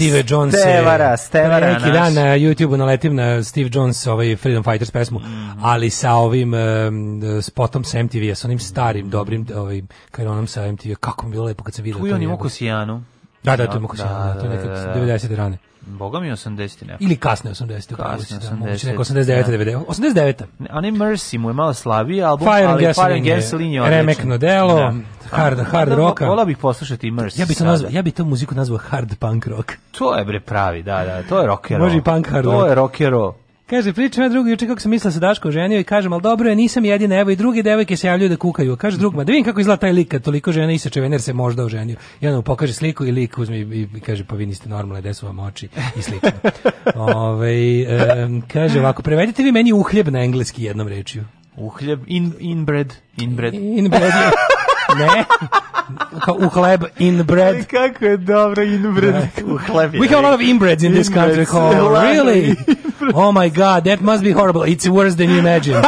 Steve Jones.
Stevara, Stevara
Neki
naš.
dan na YouTube-u naletim na Steve Jones, ovaj Freedom Fighters pesmu,
Mhm.
ali sa ovim um, spotom sa MTV-a, sa onim starim, dobrim, ovaj, kao je onom sa MTV-a, kako mi bilo lepo kad se vidio.
Tu je
to
on imao. Kosijanu.
Da, da, to je Mokosijana, to je nekad 90. rane.
Boga mi 80. ne.
Ili kasne 80. upravo
Kasne
si, da,
80,
moguće neko 89.
da.
90. 89.
A ne Mercy mu je malo slabiji album,
Fire
ali Fire and
Gasoline je
odličan.
remekno delo,
Da.
Hard- hard rocka.
Volao bih poslušati Mercy
Ja bi to nazvao, ja bi to muziku nazvao hard punk rock.
To je bre pravi, da, da, to je rock and roll.
Može i punk hard
To
rock.
je rock and roll.
Kaže, pričam ja drugi juče kako sam mislila se Daško oženio i kažem, ali dobro je, nisam jedina, evo i drugi devojke se javljaju da kukaju. Kaže drug, ma da vidim kako izgleda taj lik kad toliko žena isače vener se možda oženio. I onda mu pokaže sliku i lik uzme i, i, kaže, pa vi niste normalne, gde su vam oči i slično. Ove, em, kaže ovako, prevedite vi meni uhljeb na engleski jednom rečju.
Uhljeb, in, inbred, inbred.
Inbred je, ne, kao u hleb inbred.
Ali kako je dobro inbred u hlebi.
We have a lot of inbreds in this country. Oh, really? Oh my God, that must be horrible. It's worse than you imagine.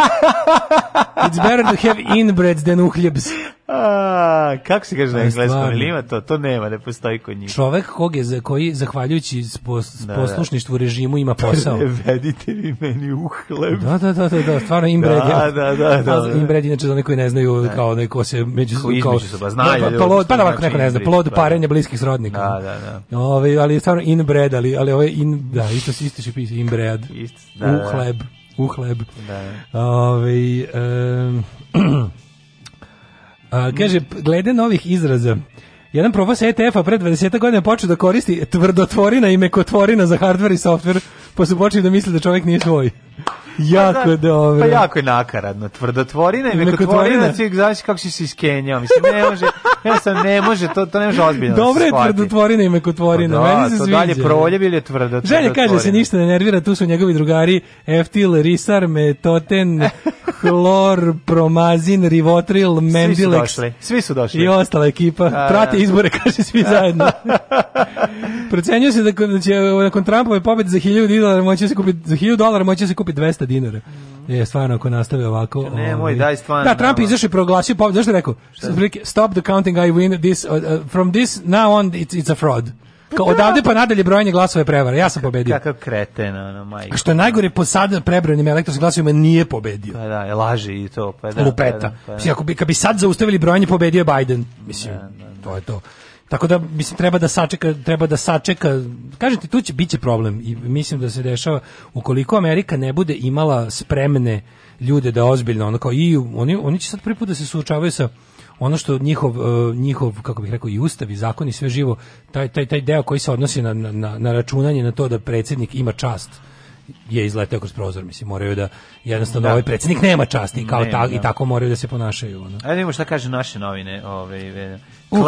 It's better to have inbreds than uhljebs.
A, kako se kaže na engleskom? Ili ima to? To nema, ne postoji kod njih.
Čovek kog je, za, koji zahvaljujući spos-
Da, da.
poslušništvu režimu ima posao.
Prevedite vi meni u hleb.
Da, da, da, da, da, stvarno inbred.
Da,
je-
da, da, da, da.
Inbred inače za one koji ne znaju kao neko se među
Ko između
kao
sebe, znaju ljudi
pa, plod- pa da ovako neko
znači
ne zna, plod
da.
parenja bliskih srodnika.
Da, da, da.
Ove, ali je stvarno inbred, ali ali ovo je in da, isto isto se piše inbred.
Isto, da, da.
u hleb, u hleb.
Da.
Ove, em, a, kaže, glede novih izraza, Jedan profesor ETF-a pre 20 godina počeo da koristi tvrdotvorina i mekotvorina za hardware i software, pa su počeli da misle da čovjek nije svoj. jako
da,
dobro.
Pa jako je nakaradno. Tvrdotvorina i
Mekotvorina.
svi znači kako si se iskenjao. Mislim, ne može, ja sam ne može, to, to ne može ozbiljno da
Dobro je tvrdotvorina i mekotvorina.
Pa da,
Meni se
to
sviđa.
dalje proljev ili je tvrdo
Ženja kaže se ništa ne nervira, tu su njegovi drugari Eftil, Risar, Metoten, Hlor, Promazin, Rivotril,
Svi su
Mendilex
došli, svi su došli.
i ostala ekipa.
da.
Izbore, kaže svi zajedno. Procenjuje se da, da će nakon Trumpove pobjede za 1000 dolara moći se kupiti za 1000 dolara moći se kupiti 200 dinara. Je stvarno ako nastave ovako.
nemoj,
ovaj.
daj stvarno,
Da, Trump izašao i proglasio pobjedu. Zašto je rekao? Stop the counting, I win this. Uh, uh, from this now on, it's, it's a fraud. Kao odavde pa nadalje brojanje glasova je prevara. Ja sam pobedio.
Kakav kreten, ono, majko.
A što je najgore, po sada prebrojenim elektronskim glasovima nije pobedio.
Pa da, je laže i to. Pa da,
Lupeta.
Pa da, pa da.
Mislim, ako bi, kad bi sad zaustavili brojanje, pobedio je Biden. Mislim, to je to. Tako da mislim treba da sačeka, treba da sačeka. Kažem ti tu će biće problem i mislim da se dešava ukoliko Amerika ne bude imala spremne ljude da ozbiljno ono kao i oni oni će sad prvi put da se suočavaju sa ono što njihov uh, njihov kako bih rekao i ustav i zakon i sve živo taj taj taj deo koji se odnosi na, na, na računanje na to da predsjednik ima čast je izleteo kroz prozor, mislim, moraju da jednostavno
Da.
ovaj predsjednik nema časti kao
Nema,
ta,
da.
i tako moraju da se ponašaju. Ono.
Ajde vidimo šta kaže naše novine. Ove,
U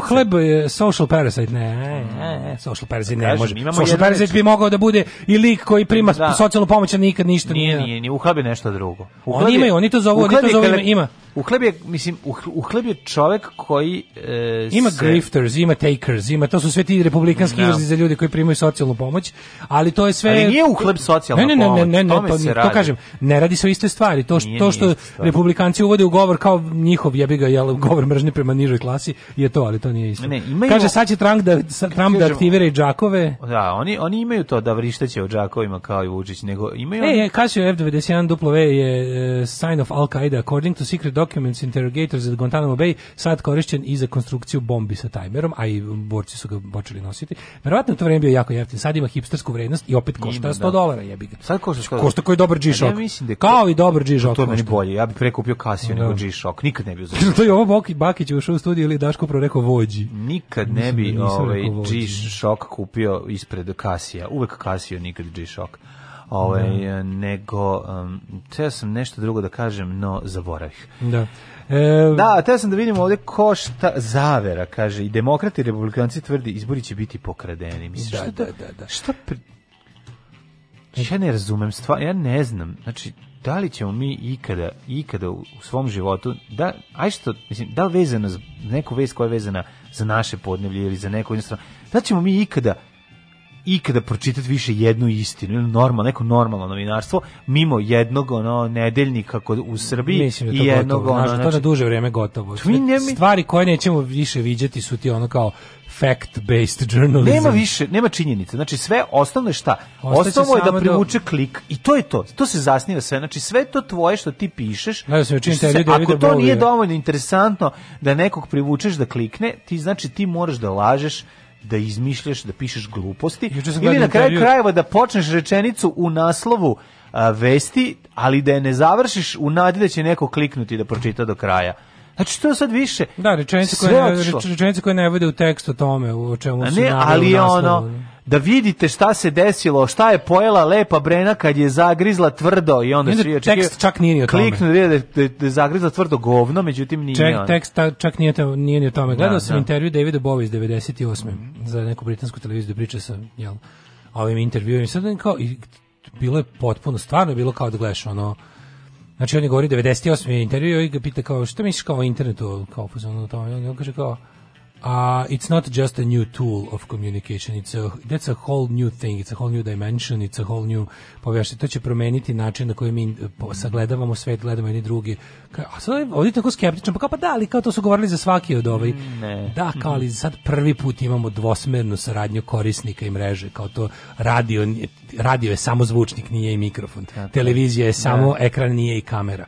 hleb, je social parasite, ne, ne, ne, social parasite ne
Kažem,
može. Social parasite
reč-
bi mogao da bude i lik koji prima
Da.
socijalnu pomoć, a nikad ništa
Nije,
nije.
nije, nije, u hleb je nešto drugo. U
Oni imaju, oni to zovu- oni to zovu
kele-
ima- ima.
U hleb je, mislim, u, hl- u hleb je čovek koji e,
Ima
se-
grifters, ima takers, ima to su sve ti republikanski
Da.
izrazi za ljude koji primaju socijalnu pomoć, ali to je sve
Ali nije u hleb socijalna
ne, ne, ne,
pomoć,
ne, ne, ne,
tome
to, to
radi.
kažem, ne radi se o iste stvari. To što,
Nije,
to što republikanci uvode u govor kao njihov jebi ga jel, govor mržnje prema nižoj klasi je to, ali to nije isto.
Ne, imaju-
Kaže sad će Trump da Trump da aktivira i džakove.
Da, oni, oni imaju to da vrišteće o džakovima kao i Vučić, nego imaju
E,
oni...
Casio F-91 W je e, sign of Al-Qaeda. According to secret documents, interrogators at Guantanamo Bay sad korišćen i za konstrukciju bombi sa tajmerom, a i borci su ga počeli nositi. Verovatno to vreme bio jako jeftin. Sad ima hipstersku vrednost i opet košta
Ima,
100
da.
dolara, jebi ga.
Sad košta što?
Košta koji dobar
Pa Ja
G-Shock.
mislim da
Kao i dobar G-Shock.
To meni bolje, ja bih prekupio Casio
Da.
nego G-Shock, nikad ne bi uzeo.
to je ovo Boki, Bakić ušao u studiju ili Daško prvo rekao vođi.
Nikad ne bi
da nisam
ovaj. G-Shock kupio ispred Casija. Uvek Casio, nikad G-Shock. Ovaj, nego, um, teo sam nešto drugo da kažem, no zaboravih.
Da. E,
Da, teo sam da vidimo ovde ko šta zavera, kaže, i demokrati i republikanci tvrdi izbori će biti pokradeni. Mislim,
Da,
šta,
da, da, da.
Šta pri... Ja ne razumem stvar, ja ne znam, znači, da li ćemo mi ikada, ikada u, svom životu, da, aj što, mislim, da li vezano za neku vez koja je vezana za naše podneblje ili za neku jednostavno, da ćemo mi ikada ikada pročitati više jednu istinu ili normalno, neko normalno novinarstvo mimo jednog ono nedeljnika kod, u Srbiji
Mislim da
i
to
jednog
gotovo.
ono,
Znaš, da to na duže vreme gotovo. Stvari koje nećemo više viđati su ti ono kao fact-based journalism.
Nema više, nema činjenica. Znači sve osnovno je šta? Osnovno je da
do-
privuče klik i to je to. To se zasniva sve. Znači sve to tvoje što ti pišeš.
Juče
što se-
intervju Davida
ako to nije
Bowieja.
dovoljno interesantno da nekog privučeš da klikne, ti znači ti moraš da lažeš da izmišljaš, da pišeš gluposti ili na kraju krajeva da počneš rečenicu u naslovu a, vesti, ali da je ne završiš u nadi da će neko kliknuti da pročita do kraja. Znači to je sad više.
Da, rečenice koje, ne, rečenice koje ne vode u tekst o tome, o čemu
A
su
ne, ali
u
je ono da vidite šta se desilo, šta je pojela lepa Brena kad je zagrizla tvrdo i onda svi
tekst čak nije ni o tome.
Kliknu da da, je- da je zagrizla tvrdo govno, međutim nije.
Ček, tekst ta- čak nije, to, nije ni o tome. Gledao
Da,
sam
da.
intervju Davida Bowie iz 98. za neku britansku televiziju da priča sa jel, ovim. I sad kao, i bilo je potpuno, stvarno je bilo kao da gledaš ono, Znači on je govori 98. je intervju i ga pita kao šta misliš kao o internetu, kao fazonu to, i on kaže kao Uh, it's not just a new tool of communication. It's a, that's a whole new thing. It's a whole new dimension. It's a whole new povešte. To će promeniti način na koji mi eh, sagledavamo svet, gledamo jedni drugi. Ka, a sad ovdje je tako skeptičan, pa kao pa da, ali kao to su govorili za svaki od ovaj.
ne.
Da, kao ali sad prvi put imamo dvosmernu saradnju korisnika i mreže, kao to radio, radio je samo zvučnik, nije i mikrofon. Televizija je samo ekran, nije i kamera.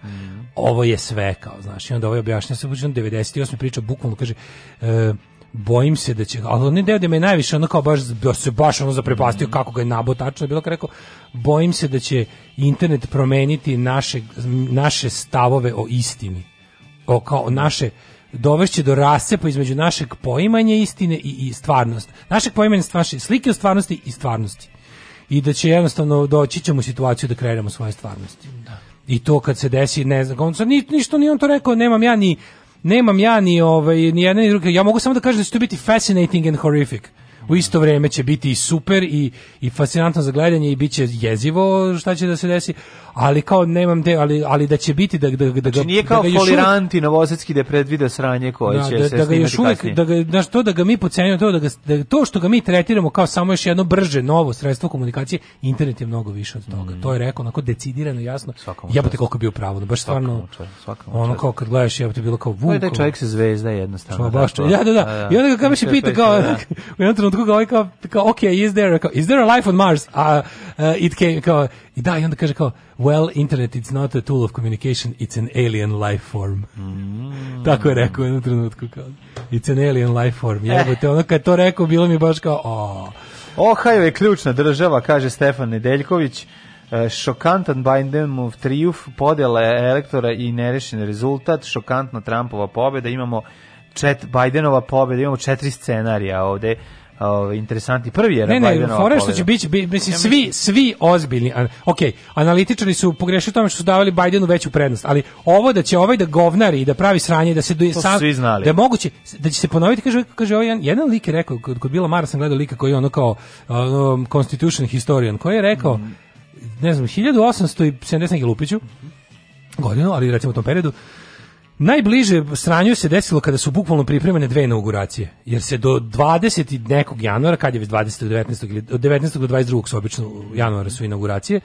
Ovo je sve, kao, znaš, i onda ovaj objašnja se, on 98. priča, bukvalno kaže, e, bojim se da će, ali on je deo da me najviše ono kao baš, da se baš ono zaprepastio kako ga je nabo tačno je bilo kao rekao, bojim se da će internet promeniti naše, naše stavove o istini o kao naše dovešće do rascepa između našeg poimanja istine i, i stvarnost. Našeg poimanja stvarnosti, slike o stvarnosti i stvarnosti. I da će jednostavno doći ćemo u situaciju da kreiramo svoje stvarnosti. I to kad se desi, ne znam, on sad ni, ništa nije on to rekao, nemam ja ni nemam ja ni ovaj ni jedne ni druge. Ja mogu samo da kažem da će to biti fascinating and horrific. U isto vrijeme će biti i super i, i fascinantno za gledanje i bit će jezivo šta će da se desi, ali kao nemam te, ali, ali da će biti da, da, da,
Znači nije
da
kao
ga još uvijek-
foliranti novosadski da predvide sranje koje
da,
će
da,
se
da ga još uvijek, da ga, znaš, to da ga mi pocenjujemo, to da, ga, da to što ga mi tretiramo kao samo još jedno brže, novo sredstvo komunikacije, internet je mnogo više od toga. To je rekao onako decidirano, jasno. Jebote koliko je bio pravo, baš stvarno,
mu
ono kao kad gledaš, jebote, bilo kao
Pa da je
Vukov.
čovjek se zvezda jednostavno.
Što baš, ja, da, da.
A,
I onda ga kao se pita kao,
Da.
u jednom trenutku ovaj kao, kao, ok, is there, kao, is there a life on Mars? A uh, it came, kao, i da, i onda kaže kao, well, internet it's not a tool of communication, it's an alien life form.
Mm.
Tako je rekao u jednom trenutku, kao, it's an alien life
Eh.
form. Jebote, ono kad to rekao, bilo mi baš kao, o,
Ohio je ključna država, kaže Stefan Nedeljković. E, Šokantan Bidenov trijuf, podjela elektora i nerešen rezultat, šokantna Trumpova pobjeda, imamo čet, Bidenova pobjeda, imamo četiri scenarija ovde, Ove, interesantni. Prvi je
Ne, ne, je što će biti, bi- mislim, svi, svi ozbiljni, ok, analitičari su pogrešili u tome što su davali Bidenu veću prednost, ali ovo da će ovaj da govnari i da pravi sranje, da se do,
To su svi znali.
da je moguće, da će se ponoviti, kaže, kaže ovaj jedan, jedan lik je rekao, kod, kod Bila Mara sam gledao lika koji je ono kao ono, constitution historian, koji je rekao,
Mhm.
ne znam, 1870 neki lupiću, godinu, ali recimo u tom periodu, Najbliže sranju se desilo kada su bukvalno pripremene dve inauguracije, jer se do 20. i nekog januara, kad je već 20. do 19. ili od 19. do 22. su obično januara su inauguracije,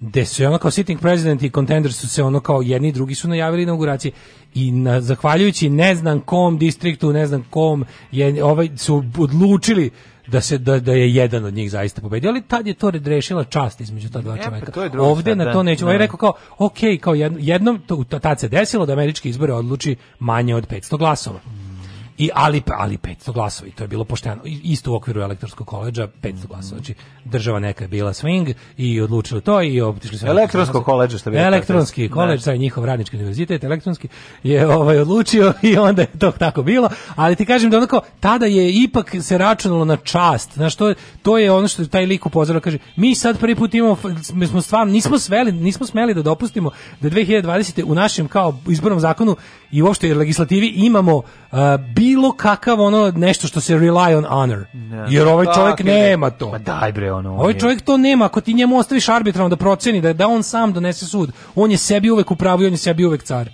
gde su ono kao sitting president i contenders su se ono kao jedni i drugi su najavili inauguracije i na, zahvaljujući ne znam kom distriktu, ne znam kom, je, ovaj, su odlučili da se da, da je jedan od njih zaista pobedio, ali tad je to redrešila čast između ta dva
E, pa
Ovde na
da,
to neću,
da.
ovaj rekao kao, ok, kao jedno, jednom, to, tad se desilo da američki izbore odluči manje od 500 glasova. I ali ali 500 glasova i to je bilo pošteno. Isto u okviru elektronskog koledža 500 glasova. Znači država neka je bila swing i odlučili to i otišli su
Elektronskog koledža, što bi
Elektronski
da.
koledž, taj njihov radnički univerzitet, elektronski je ovaj odlučio i onda je to tako bilo, ali ti kažem da onako tada je ipak se računalo na čast. Znaš, to, to je ono što taj lik upozorava, kaže, mi sad prvi put imamo, mi smo stvarno, nismo sveli, nismo smeli da dopustimo da 2020. u našem kao izbornom zakonu i uopšte legislativi imamo bilo kakav ono nešto što se rely on honor.
Da.
Jer ovaj čovjek
Tako
nema to.
Ma daj bre ono. on
Ovaj
je-
čovjek to nema, ako ti njemu ostaviš arbitralno da proceni, da, da on sam donese sud, on je sebi uvek u pravu i on je sebi uvek car.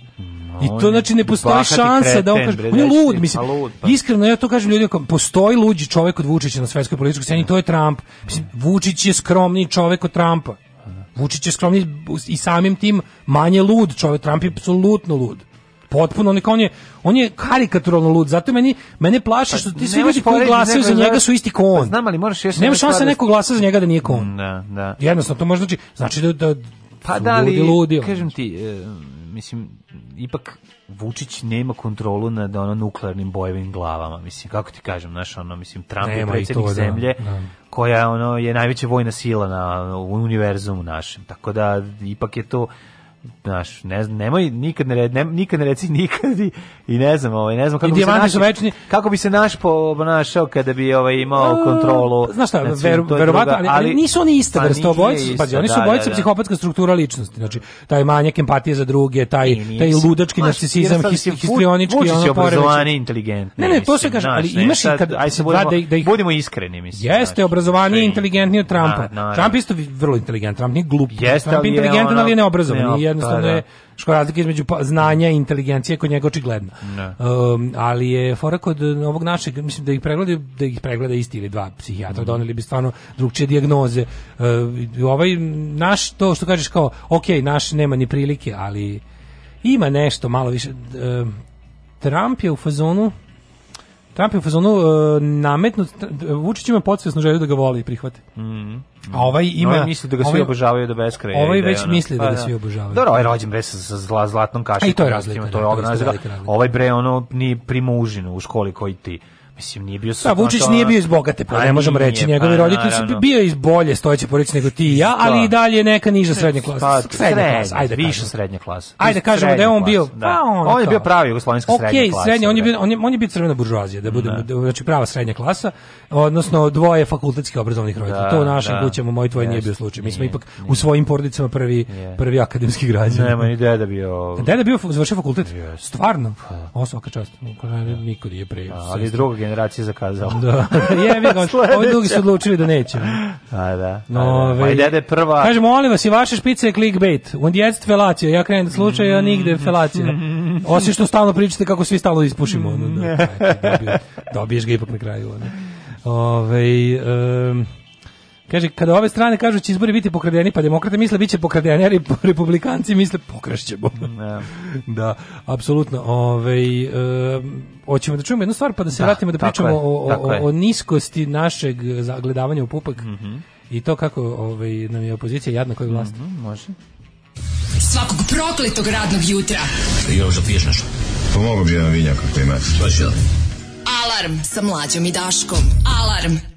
I to znači ne postoji šansa da on
kreten,
kaže, on je lud, mislim,
pa lud, pa.
iskreno ja to kažem ljudima, postoji luđi čovjek od Vučića na svetskoj političkoj sceni, to je Trump. Mislim, Vučić je skromniji čovjek od Trumpa. Vučić je skromniji i samim tim manje lud čovjek, Trump je apsolutno lud. Potpuno, on je, on je, on je karikaturalno lud, zato meni, mene plaši što ti svi ljudi koji glasaju za njega su isti ko on.
Pa znam, ali moraš još
Nema
jednu
šanse
da-
neko glasa za njega da nije ko on.
Da, da.
Jednostavno, to može znači, znači da, da
Pa da li,
ludi.
kažem ti, e, mislim, ipak Vučić nema kontrolu nad ono nuklearnim bojevim glavama, mislim, kako ti kažem, znaš, ono, mislim, Trump je
Nema i
predsjednik
to, da,
zemlje,
da.
koja ono, je najveća vojna sila na, u univerzumu našem, tako da, ipak je to, znaš, ne nemoj nikad ne, ne, nikad ne reci nikad i, i ne znam, ovaj, ne znam kako
I
bi se naš,
su večni.
kako bi se naš ponašao kada bi ovaj imao kontrolu.
Znaš šta, veru, verovatno, ali, ali nisu oni ista
Pa
vrsta obojica, pazi, oni su
da,
obojica
da, da.
psihopatska struktura ličnosti, znači taj manjak empatije za druge, taj taj ludački narcisizam, histrionički, ono
obrazovani,
poremećaj.
inteligentni.
Ne, ne, to se kaže, ali imaš i kad
aj se budemo,
da ih- da ih-
budimo iskreni, mislim.
Jeste
znaš,
obrazovaniji i inteligentniji od Trumpa.
Naravno.
Trump isto vrlo inteligentan, Trump nije glup.
Jeste,
Trump inteligentan, ali je neobrazovan.
ne,
Nije, jednostavno
Pa da.
je što je razlika između pa- znanja i inteligencije kod njega očigledna. Um, ali je fora kod ovog našeg, mislim da ih pregleda, da ih pregleda isti ili dva psihijatra,
Mhm.
doneli bi stvarno drugčije dijagnoze. Uh, ovaj naš, to što kažeš kao, ok, naš nema ni prilike, ali ima nešto malo više. Um, Trump je u fazonu Trump je u fazonu uh, nametnut, Vučić ima podsvesno želju da ga voli i prihvate.
Mhm.
A ovaj ima...
Ovaj misli da ga svi
ovaj-
obožavaju do beskraja.
Ovaj
da je
već
ono-
misli da
Pa
ga svi obožavaju.
Dobro, ovaj je rođen bre sa, sa zla, zlatnom kašikom.
I to je razlika,
To je
da, to je isto
razlika. Ovaj bre, ono, nije primužino u školi koji ti. Mislim, nije bio...
Da, Vučić nije bio iz bogate, pa ne možemo reći. Njegovi roditelji su bio iz bolje stojeće porodice nego ti i ja, ali
Da.
i dalje neka niža srednja
Pa,
klasa. Srednja klasa, ajde da
više
kažemo.
srednja klasa.
Ajde kažemo da je on bio, pa
da.
ono
On je bio pravi jugoslovenska
Okej,
srednja klasa.
srednja, on je bio on je on je bio crvena buržoazija, da budemo da, znači prava srednja klasa, odnosno dvoje fakultetski obrazovnih roditelja.
Da,
to u našim
da.
kućama moj tvoj nije bio slučaj. Mi smo
nije,
ipak u svojim porodicama prvi prvi akademski građani.
Nema ni deda bio...
Deda bio završio fakultet. Stvarno. O, svaka čast. Niko nije pre.
Ali je druga generacija zakazala.
Da. Jebi ga, ovi drugi su odlučili da neće.
A da.
No,
da. i deda je prva...
Kaže, molim vas, i vaše špice je clickbait. Und jetzt felacija. Ja krenem da slučaj, a nigde felacija. Osim što stalno pričate kako svi stalno ispušimo. Ono, da, dobiješ, ga ipak na kraju. Ono. Ovaj, em, Kaže, kada ove strane kažu da će izbori biti pokradeni, pa demokrate misle bit će pokradeni, a rep- republikanci misle pokrašćemo.
Da.
da, apsolutno. Ovaj, em, hoćemo da čujemo jednu stvar, pa da se
Da,
vratimo da pričamo
je,
o, o, o niskosti našeg zagledavanja u pupak
Mhm.
i to kako ovaj, nam je opozicija jadna koja je vlast.
Mhm, može.
Svakog prokletog radnog jutra.
Još da piješ nešto? Pomogu bi jedan vinjak ako imate.
Alarm sa mlađom i Daškom. Alarm.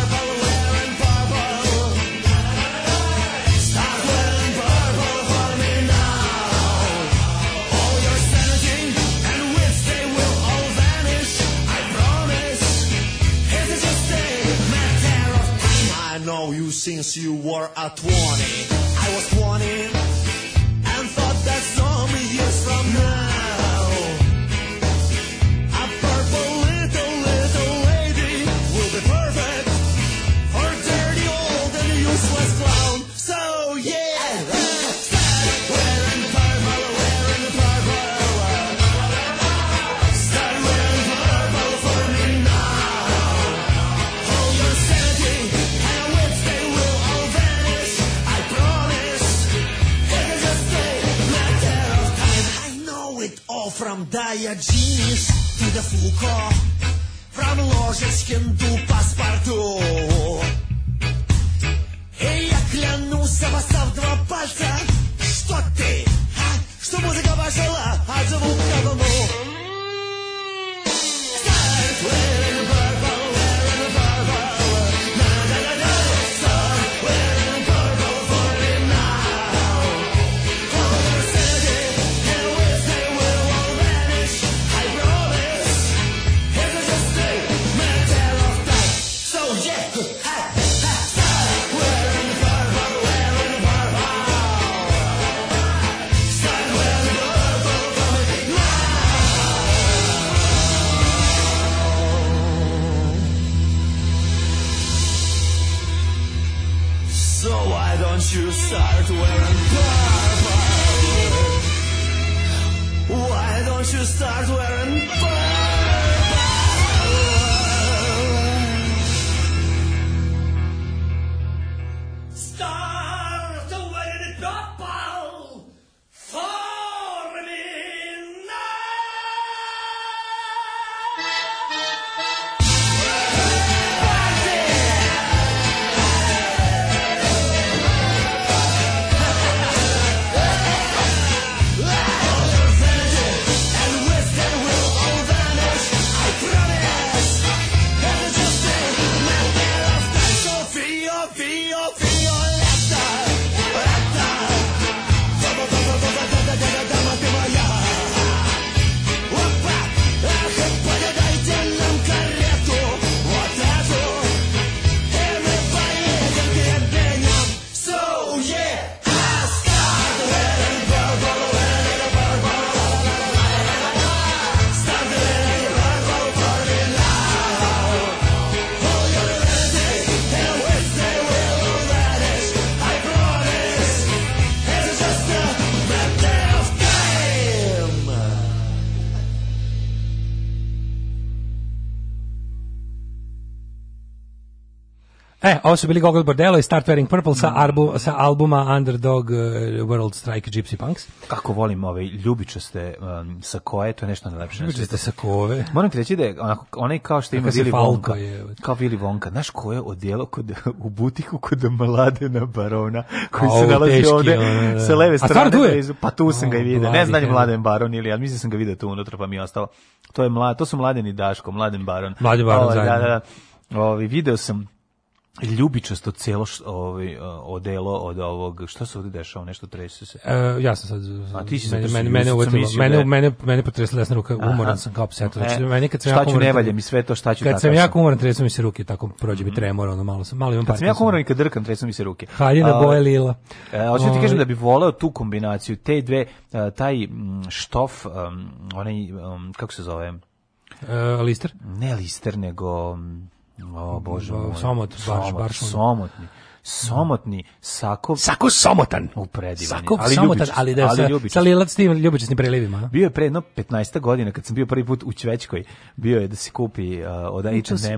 since you were at 20. I was 20 from Diogenes to the Foucault. From Ложечкин до паспорту.
Ovo su bili Gogol Bordello i Start Wearing Purple sa, arbu, sa albuma Underdog uh, World Strike Gypsy Punks.
Kako volim ove ljubičaste um, sakoje, to je nešto najlepše. na
Ljubičaste sakove.
Moram ti reći da je onako, onaj kao što ima
Falko
Wonka.
je.
Kao Willy Wonka. Znaš ko je odjelo kod, u butiku kod Mladena Barona, koji
A,
se nalazi
teški,
ovde
ono, da.
sa leve strane. Pa tu sam ga i
O,
vidio. Ne znam da je. Mladen Baron ili, ali mislim da sam ga vidio tu unutra, pa mi je ostalo. To je mlad, to su Mladen i Daško, Mladen Baron.
Mladen Baron
Ovaj, Da, da, da. Ovaj, video sam ljubičasto celo š- ovaj, odelo od ovog, šta se ovde dešava, nešto trese se.
E, ja sam sad
A ti si
mene,
zato
mene, mene,
sam
uvetilo,
da
mene,
je-
mene, mene potresla desna ruka, umoran sam kao pseto.
E,
Znači, meni kad sam
šta ću, ne valja mi sve to, šta ću,
Kad
takav
sam jako umoran, tresu mi se ruke, tako prođe mi tremor, ono malo sam, malo imam
Kad sam jako umoran i kad drkam, tresu mi se ruke.
Haljina boje lila.
E, hoću ti
Ovaj.
kažem da bi voleo tu kombinaciju, te dve, e, taj štof, onaj, kako se zove,
E, lister?
ne lister, nego, o bože moj,
somot, baš- baš ono.
somotni, somotni sako,
Sako somotan.
u predivan,
Sako
ali
somotan,
ljubičast,
ali da sa,
ljubičast.
sa lilac tim ljubičastim prelivima. a?
Bio je pre jedno 15 godina kad sam bio prvi put u Ćvećkoj, bio je da se kupi uh, od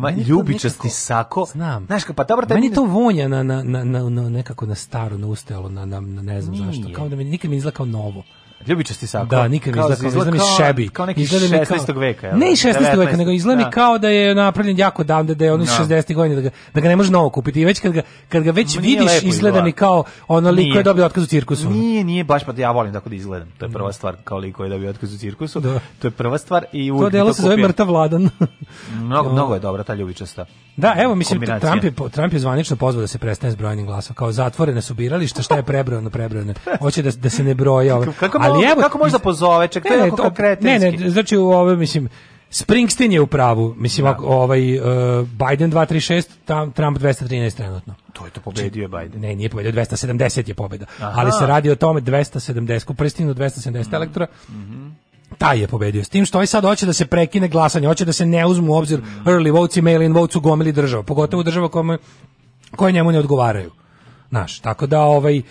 meni to
ljubičasti
nekako-
sako.
Znam.
Znaš, pa dobro, taj
Meni to vonja na, na, na, na, nekako na staro, na ustelo, na, na, na ne znam zašto.
Nije.
Kao da mi nikad mi izgleda kao novo.
Ljubičasti sako.
Da, nikad izgleda kao, izgleda mi šebi.
Kao neki
Izgleda mi
16. veka.
Ne i 16. veka,
19.
nego izgleda mi
Da.
kao da je napravljen jako davno, da je ono iz
Da.
60. godina, da ga, da ga ne može novo kupiti. I već kad ga, kad ga već vidiš, izgleda mi kao ono lik koji
Nije.
je dobio otkaz u cirkusu.
Nije, nije baš, pa ja volim tako da izgledam. To je prva stvar, kao liko je dobio otkaz u cirkusu.
Da.
To je prva stvar i
To
uvijek bi
delo se zove mrtav vladan.
Mnogo, mnogo je dobra ta ljubičasta.
Da, evo, mislim. Trump je, Trump je zvanično pozvao da se prestane s brojanjem glasova. Kao zatvorene su birališta, šta je prebrojano, prebrojano. Hoće da, da se ne broje. Ove.
Kako, mo- kako može da pozove? Ček, to je jako
ne,
kretenski.
ne, znači u ove, mislim, Springsteen je u pravu. Mislim, ako, ovaj, uh, Biden 236, tam, Trump 213 trenutno.
To je to pobedio je Biden.
Ne, nije pobedio, 270 je pobeda.
Aha.
Ali se radi o tome 270, ko pristignu 270 elektora,
Mhm.
taj je pobedio. S tim što ovaj sad hoće da se prekine glasanje, hoće da se ne uzmu u obzir early votes i mail-in votes u gomili država, pogotovo u država kome, koje njemu ne odgovaraju. Znaš, tako da ovaj e,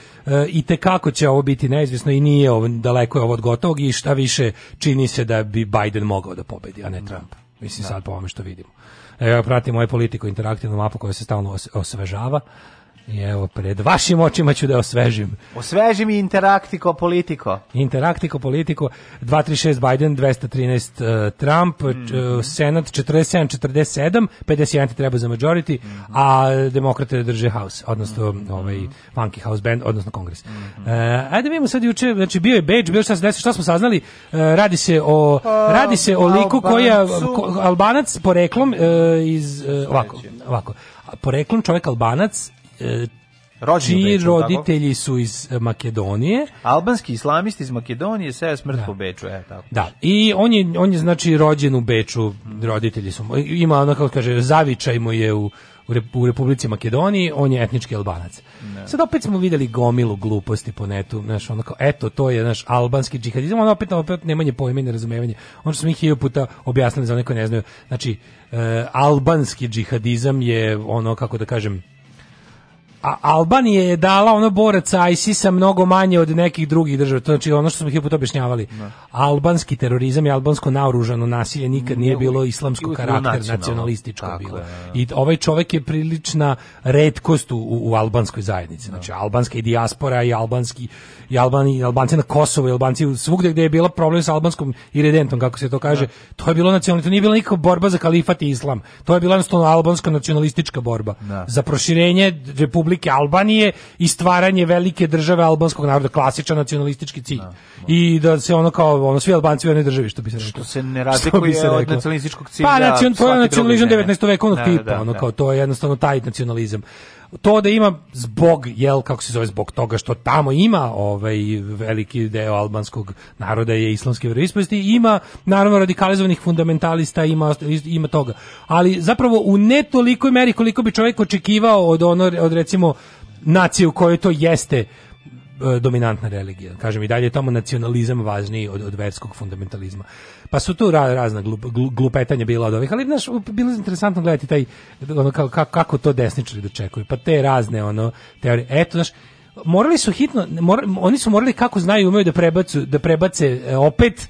i te kako će ovo biti neizvjesno i nije ovo daleko je ovo od gotovog i šta više čini se da bi Biden mogao da pobedi, a ne Trump. Mislim sad po ovome što vidimo. Evo ja pratim moju politiku interaktivnu mapu koja se stalno os- osvežava. I evo pred vašim očima ću da osvežim.
Osveži mi interaktiko politiko.
Interaktiko politiko 236 Biden 213 uh, Trump uh, Senat 47 47 51 ti treba za majority a demokrate drže house odnosno ovaj funky house band odnosno kongres. Uh, ajde vidimo sad juče znači bio je Beč bio šta se desilo šta smo saznali? Uh, radi se o radi se o liku koji je ko- Albanac poreklom uh, iz uh, ovako ovako. Poreklom čovjek Albanac uh,
Rođen u
čiji
Beču, tako?
roditelji su iz uh, Makedonije
Albanski islamisti iz Makedonije seo smrt po Beču, e, tako.
Da, i on je, on je znači rođen u Beču, roditelji su, ima ono kako kaže, zavičaj mu je u, u, Rep- u Republici Makedoniji, on je etnički albanac. Sad opet smo videli gomilu gluposti po netu, znaš, ono kao, eto, to je naš albanski džihadizam, ono opet, opet nemanje pojma i nerazumevanje. Ono što smo ih puta objasnili za one koji ne znaju, znači, e, albanski džihadizam je ono, kako da kažem, a Albanija je dala ono boraca ISIS-a mnogo manje od nekih drugih država. To znači ono što smo hiljadu puta objašnjavali. Albanski terorizam i albansko naoružano nasilje nikad nije bilo karaktera,
nacionalno.
nacionalističko
Tako
bilo.
je, da.
I ovaj čovjek je prilična redkost u, u, u albanskoj zajednici. Znači albanska i dijaspora i albanski i Albani, Albanci na Kosovu i Albanci svugde gdje je bila problem sa albanskom iridentom, kako se to kaže, to je bilo nacionalno, to nije bila nikakva borba za kalifat i islam. To je bila jednostavno albanska nacionalistička borba
Da.
za proširenje Republike Albanije i stvaranje velike države albanskog naroda, klasičan nacionalistički cilj. I da se ono kao ono svi Albanci u jednoj državi, što bi se reklo.
Što se ne razlikuje
se
od nacionalističkog cilja.
Pa nacion, to je
svake
nacionalizam
druge zemlje.
19. vekovnog
Da,
tipa,
da,
ono
da.
kao to je jednostavno taj nacionalizam. To da ima zbog, jel, kako se zove, zbog toga što tamo ima ovaj veliki deo albanskog naroda je islamske veroispovesti, ima naravno radikalizovanih fundamentalista, ima, ima toga. Ali zapravo u ne tolikoj meri koliko bi čovjek očekivao od, ono, od recimo nacije u kojoj to jeste e, dominantna religija. Kažem i dalje je tamo nacionalizam važniji od, od verskog fundamentalizma. Pa su tu ra, razna glup, glu- glupetanja bila od ovih, ali znaš, bilo je interesantno gledati taj, ono, kako, kako, to desničari dočekuju. Pa te razne ono, teorije. Eto, znaš, morali su hitno, mora, oni su morali kako znaju umeju da prebacu, da prebace e, opet e,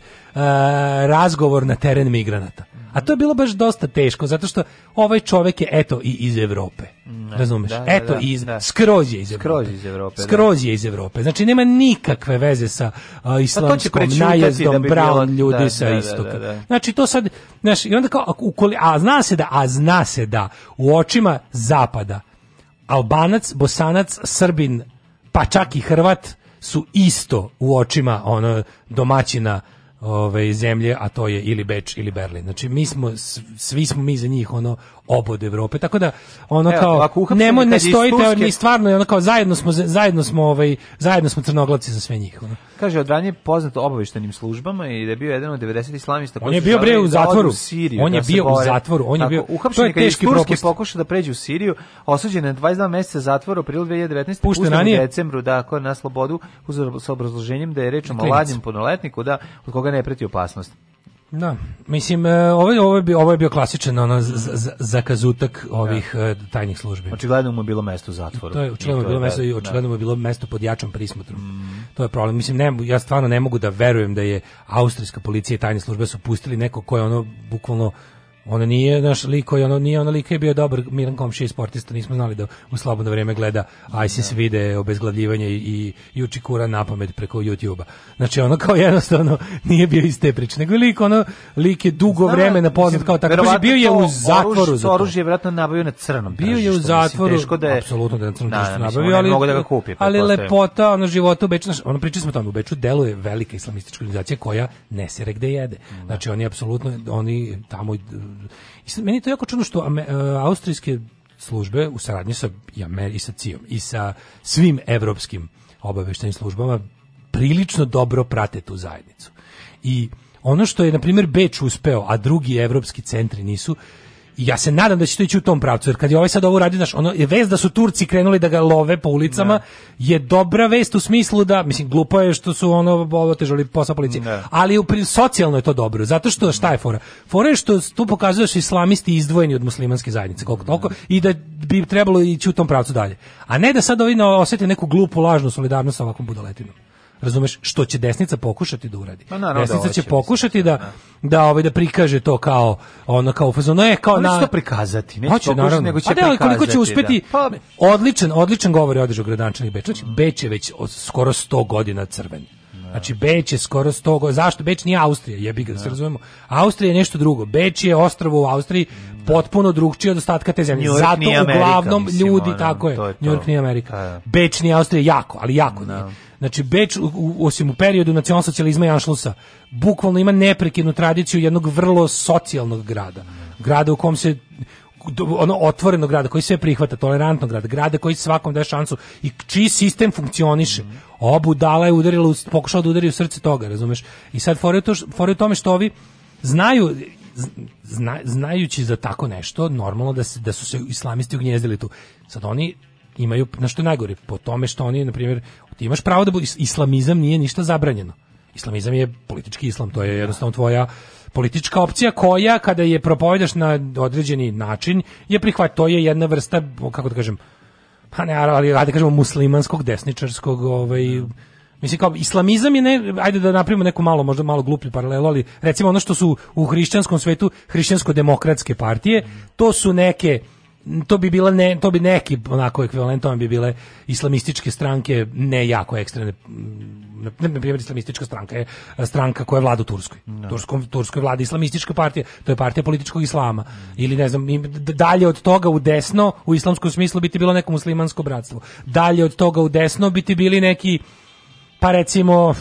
razgovor na teren migranata. A to je bilo baš dosta teško, zato što ovaj čovek je eto i iz Evrope. Razumeš?
da, da,
eto
da,
iz
da.
skroz je iz Evrope.
Skroz iz Evrope, da.
Skroz je iz Evrope. Znači nema nikakve veze sa uh, islamskom
Pa
najezdom
da bi
brown ljudi
da,
sa
da, da,
istoka.
da, da.
Znači to sad, znaš, i onda kao, ukoli, a zna se da, a zna se da u očima zapada Albanac, Bosanac, Srbin, pa čak i Hrvat su isto u očima ono domaćina ove zemlje, a to je ili Beč ili Berlin. Znači mi smo svi smo mi za njih ono obod Evrope. Tako da ono
Evo,
kao
ako uhapseni
nemo
kad
ne stojite,
Turske-
ni stvarno ono kao zajedno smo zajedno smo ovaj zajedno smo crnoglavci za sve njih. Ono.
Kaže, od ranije poznat obaveštenim službama i da je bio jedan od 90 islamista koji
je bio, bre, u zatvoru.
u Siriju,
On je
da
bio u zatvoru, on je bio-
Uhapšen
je teški propust.
pokušao da pređe u Siriju, osuđen na 22 meseca zatvora u aprilu 2019.
Pušten
u decembru, da, na slobodu, uz, sa obrazloženjem da je reč o mlađem punoletniku, da, od koga ne preti opasnost.
Da, mislim, ovo je, ovo je, bio, ovo je bio klasičan ono, z- z- zakazutak ovih e, tajnih službi.
Očigledno mu je bilo mesto u zatvoru.
To je očigledno
I to
bilo
je
mesto i
da,
očigledno mu je bilo mesto pod jačom prismotrom. To je problem. Mislim ne, ja stvarno ne mogu da verujem da je austrijska policija i tajne službe su pustili neko ko je ono bukvalno Ono nije naš lik koji ono nije ono lik koji je bio dobar Milan komšija i sportista, nismo znali da u slobodno vrijeme gleda ISIS vide obezglavljivanje i i i uči Kuran napamet preko YouTubea. Znači ono kao jednostavno nije bio iz te priče, nego je lik ono lik je dugo
Znam,
vremena poznat kao tako,
verovatno
bio je u zatvoru
oružje,
za
to. oružje je vjerojatno nabavio na crnom
Bio je u zatvoru,
teško da je,
apsolutno da na crnom
Da, da,
nabavio, ali,
mogu da ga kupi,
ali lepota, ono života u Beču, znaš, ono pričali smo o tome, u Beču deluje velika islamistička organizacija koja ne sere gde jede. Znači oni apsolutno, oni tamo, i sad, meni je to jako čudno što e, austrijske službe u saradnji sa, i, Amer- i sa CIA-om i sa svim evropskim obaveštajnim službama prilično dobro prate tu zajednicu. I ono što je, na primjer, Beč uspeo, a drugi evropski centri nisu, ja se nadam da će to ići u tom pravcu, jer kad je ovaj sad ovo radio, znaš, ono je vest da su Turci krenuli da ga love po ulicama, je dobra vest u smislu da, mislim, glupo je što su ono otežali posao policije,
Da.
ali u, socijalno je to dobro, zato što, šta je fora? Fora je što tu pokazuje da islamisti izdvojeni od muslimanske zajednice, koliko toliko, i da bi trebalo ići u tom pravcu dalje. A ne da sad ovi ne osjeti neku glupu, lažnu solidarnost sa ovakvom budaletinom. Razumeš što će desnica pokušati da uradi.
Pa naravno da
desnica
hoće,
će
mislim,
pokušati da da ovaj da prikaže to kao ono kao u fazonu je kao na
to prikazati, neće
Hoće,
pokušati,
naravno.
nego će
Pa da, ali koliko će
prikazati,
uspeti
da. Pa-
odličan odličan govor je održao gradonačelnik Beč. Znači Beč je već od skoro 100 godina crven. Znači Beč je skoro 100 godina. Zašto Beč nije Austrija? Jebi ga, da se razumemo. Austrija je nešto drugo. Beč je ostrvo u Austriji potpuno drugčije od ostatka te zemlje.
York
Zato
nije
uglavnom ljudi
ono,
tako je.
to je
New York nije Amerika.
Da, da.
Beč nije Austrija jako, ali jako nije. Znači Beč u, u- osim u periodu nacionalsocijalizma i Anšlusa bukvalno ima neprekidnu tradiciju jednog vrlo socijalnog grada. Grada u kom se ono otvorenog grada koji sve prihvata, tolerantnog grada, grada koji svakom daje šansu i čiji sistem funkcioniše. Ova budala je udarila, pokušala da udari u srce toga, razumeš? I sad fora je, to, u tome što ovi znaju zna, znajući za tako nešto, normalno da, se, da su se islamisti ugnjezdili tu. Sad oni imaju, na što najgore, po tome što oni, na primjer, ti imaš pravo da bu, is- islamizam nije ništa zabranjeno. Islamizam je politički islam, to je jednostavno tvoja politička opcija koja kada je propovedaš na određeni način je prihvat, to je jedna vrsta, kako da kažem, pa ne, ali ajde kažemo muslimanskog, desničarskog, ovaj, Mislim kao islamizam je ne, ajde da napravimo neku malo možda malo gluplju paralelu, ali recimo ono što su u hrišćanskom svetu hrišćansko-demokratske partije, to su neke to bi bila ne, to bi neki onako ekvivalent tome bi bile islamističke stranke ne jako ekstremne na na primjer islamistička stranka je stranka koja vlada u Turskoj. Turskom Turskoj vlada islamistička partija, to je partija političkog islama. Ili ne znam, dalje od toga u desno u islamskom smislu biti bilo neko muslimansko bratstvo. Dalje od toga u desno biti bili neki pa recimo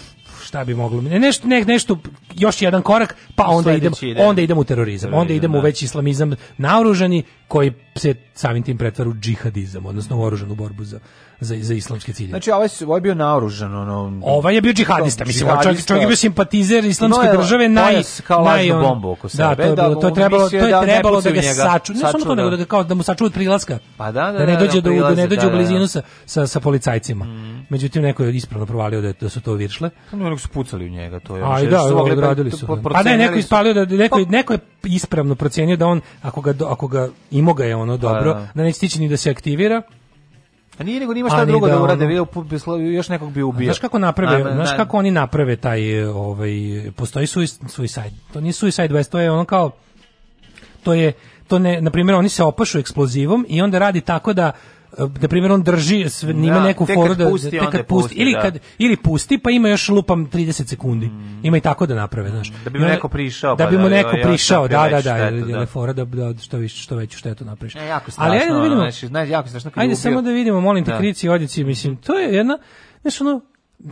šta bi moglo ne, nešto ne, nešto još jedan korak pa onda idemo
ide.
onda idemo u terorizam onda idemo u
da.
već islamizam naoružani koji se samim tim pretvara u džihadizam odnosno u oružanu borbu za za, za islamske ciljeve
Znači, ovaj, ovaj je bio naoružan, ono...
Ovaj je bio džihadista, mislim, ovaj čovjek, čovjek je bio simpatizer islamske
je
države, naj
pojas kao lažnu
ono-
bombu oko
Da,
sebe,
to je,
da
bilo, to je
on
trebalo, to je
da
trebalo da ga saču, ne samo to nego da kao da mu sačuva od prilaska.
Pa da, da,
da ne
da,
dođe
da,
do, da ne dođe
da,
u
da.
blizinu sa, sa, sa policajcima. Međutim neko je ispravno provalio da, da su to viršle.
Pa nego su pucali u njega, to je...
A
ono
i
što
da, odradili su. Pa ne, neko
su-
ispalio da neko, neko je ispravno procenio da on ako ga ako ga imo ga je ono dobro,
da.
da neće stići ni da se aktivira.
A nije nego nima
A
šta drugo
da
da urade,
ono-
još nekog bi ubio.
Znaš kako naprave,
Ajme,
znaš
da.
kako oni naprave taj ovaj postoji sui- suicide. To nije suicide West, to je ono kao to je to ne na primjer oni se opašu eksplozivom i onda radi tako da na primjer on drži sve, ima
Da,
neku foru da
pusti,
tek
onda
kad pusti,
pusti,
ili
da.
kad ili pusti pa ima još lupam 30 sekundi. Ima i tako da naprave, znaš.
Da bi mu neko prišao,
Da
pa
bi mu
da,
neko prišao, da, da, da,
da.
je fora da, da što više što veću štetu napraviš.
E, jako strašno.
Ali ajde da vidimo.
Znači, znaš, jako strašno
Ajde samo da vidimo, molim te,
Da.
krici i odjeci, mislim, to je jedna, znaš, ono,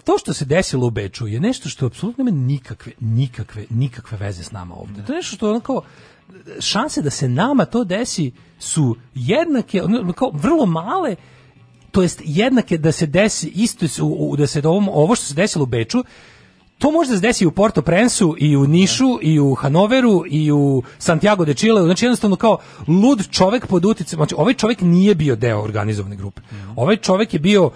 to što se desilo u Beču je nešto što apsolutno nema nikakve, nikakve, nikakve veze s nama ovde. To je nešto što ono kao, šanse da se nama to desi su jednake, kao vrlo male, to jest jednake da se desi isto da se ovom, ovo što se desilo u Beču to može da se desi u Porto Prensu i u Nišu i u Hanoveru i u Santiago de Chile, znači jednostavno kao lud čovek pod uticajem, znači ovaj čovek nije bio deo organizovane grupe. Ovaj čovek je bio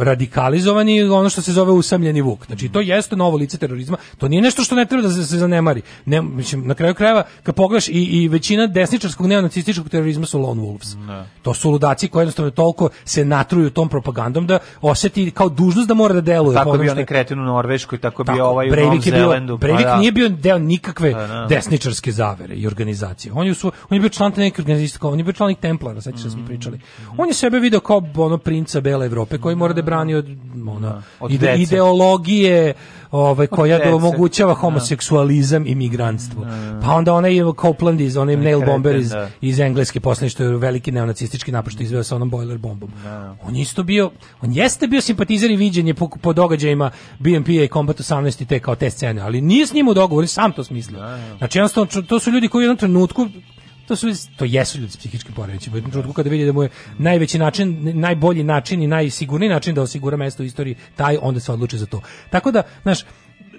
radikalizovan i ono što se zove usamljeni vuk. Znači to jeste novo lice terorizma, to nije nešto što ne treba da se, se zanemari. Ne, mislim, na kraju krajeva, kad pogledaš i, i većina desničarskog neonacističkog terorizma su lone wolves. To su ludaci koji jednostavno toliko se natruju tom propagandom da oseti kao dužnost da mora da deluje.
Tako
što-
onaj kretin u Norveškoj, tako bio ovaj u
Breivik je bio,
Zelandu. pa
Breivik
da.
nije bio deo nikakve
Pa da.
desničarske zavere i organizacije. On je, u svo- on je bio član neke organizacije, on je bio član Templara, sećaš se da
Mm.
smo pričali. On je sebe video kao ono princa bele Evrope koji mora da brani od ono,
Od
ide- ideologije ovaj, koja
dece.
da omogućava homoseksualizam i migrantstvo. Pa onda onaj Copeland iz, onaj nail bomber iz,
da.
iz engleske posle što je veliki neonacistički napad što izveo sa onom boiler bombom. On je isto bio, on jeste bio simpatizer i viđenje po, po događajima BMP-a i Combat 18 i te kao te scene, ali nije s njim u dogovoru, sam to smislio. Znači jednostavno to su ljudi koji u jednom trenutku to su to jesu ljudi s psihičkim poremećajima. U jednom trenutku kada vidi da mu je najveći način, najbolji način i najsigurniji način da osigura mesto u istoriji, taj onda se odluči za to. Tako da, znaš,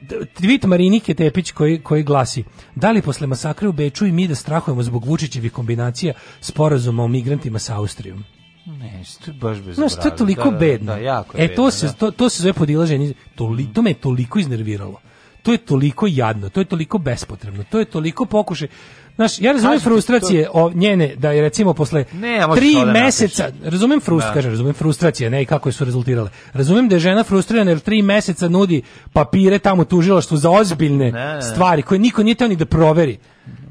tweet Marinike Tepić koji, koji glasi da li posle masakra u Beču i mi da strahujemo zbog Vučićevih kombinacija sporazuma o migrantima sa Austrijom?
Ne, to je baš bez
Znaš, to je toliko
da, da,
bedno.
Da, jako je
e, to
bedno,
se,
da.
to, to se zove podilaženje. Toli, to me je toliko iznerviralo. To je toliko jadno, to je toliko bespotrebno, to je toliko pokušaj. Znaš, ja razumem
Kažem ti,
frustracije o njene, da je recimo posle
Ne,
tri
to da
meseca, razumem frust,
Da.
kažem, razumem frustracije, ne i kako su rezultirale. Razumem da je žena frustrirana jer tri meseca nudi papire tamo tužilaštvu za ozbiljne
Ne, ne.
stvari koje niko nije teo ni da proveri.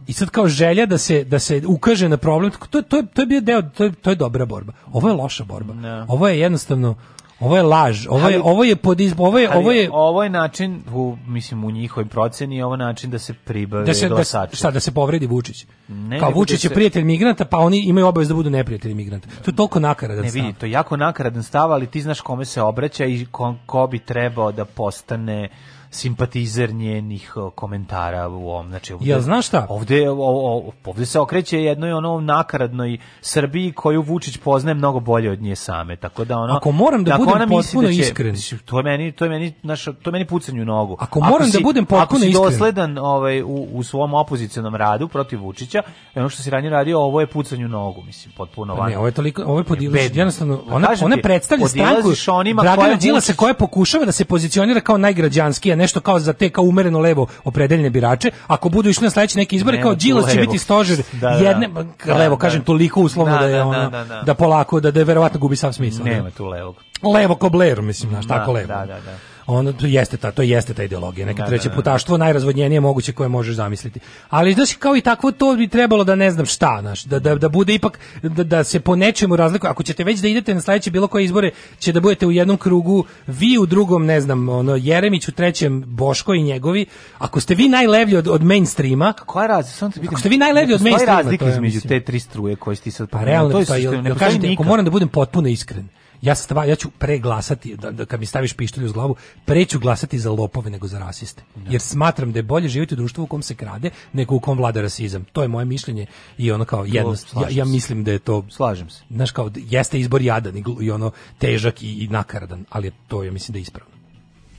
I sad kao želja da se da se ukaže na problem, to to je to je bio deo, to je to je dobra borba. Ovo je loša borba.
Ne.
Ovo je jednostavno ovo je laž. Ovo je
Ali-
ovo je pod izb- ovo je
Ali
ovo je
ovo je način u mislim u njihovoj proceni je ovo način da se pribave
da se da,
glasači.
šta da se povredi Vučić.
Ne,
Kao Vučić
da
je
se-
prijatelj migranata, pa oni imaju obavezu da budu neprijatelji migranta. To je toliko nakaradan
Ne
stav.
vidi, to je jako nakaradan stav, ali ti znaš kome se obraća i ko, ko bi trebao da postane simpatizer njenih komentara u ovom. Znači, ovde,
Jel znaš šta?
Ovde, o, o, ovde se okreće jednoj ono nakaradnoj Srbiji koju Vučić poznaje mnogo bolje od nje same. Tako da ono
Ako moram da
ako
budem potpuno
da će-
iskren.
To je meni, to je meni, naš, to je meni pucanje u nogu.
Ako moram da budem potpuno
ako si
iskren.
dosledan ovaj, u, u svom opozicionom radu protiv Vučića, ono što si ranije radio, ovo je pucanje u nogu, mislim, potpuno
Pa ne,
van.
ovo je toliko, ovo je
Bedno.
jednostavno,
Pa
ona, ona predstavlja stranku
onima
Dragana Đilasa koja pokušava da se pozicionira kao najgrađanskija, nešto kao za te kao umereno levo opredeljene birače, ako budu išli na sledeće neke izbore,
Nema
kao Đilas će biti stožer
Da, da.
jedne,
Da,
levo,
da.
kažem, toliko uslovno
Da,
da, je
da,
ono,
da,
da,
da, da.
polako, da, da verovatno gubi sav smisao.
Nema
da.
tu levog.
Levo ko Blair, mislim, znaš,
Da,
tako levo.
da, da, da.
Ono to jeste ta, to jeste ta ideologija, neka
Da,
treće
da, da.
putaštvo najrazvodnjenije moguće koje možeš zamisliti. Ali znaš kao i takvo to bi trebalo da ne znam šta, znaš, da, da, da bude ipak da, da se po nečemu razlikuje. Ako ćete već da idete na sledeće bilo koje izbore, će da budete u jednom krugu, vi u drugom, ne znam, ono Jeremić u trećem, Boško i njegovi. Ako ste vi najlevlji od, od mainstreama,
Koja je razlika?
Ako ste vi najlevlji od mainstreama,
razlika
to je,
između te tri struje koje si ti sad
Pa realno
To je
postoji,
suština,
jel,
ne
jel
postoji
kažete, ako
nikad.
moram da budem potpuno iskren, ja stvar, ja ću preglasati, da, da kad mi staviš pištolj uz glavu, preću glasati za lopove nego za rasiste. Jer smatram da je bolje živjeti u društvu u kom se krade nego u kom vlada rasizam. To je moje mišljenje i ono kao jednost. Ja, ja mislim da je to
Slažem se.
Znaš kao jeste izbor jadan i, i ono težak i, i nakaradan, ali je to ja mislim da je ispravno.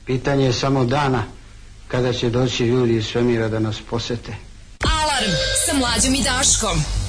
Pitanje je samo dana kada će doći ljudi iz svemira da nas posete.
Alarm sa mlađom i Daškom.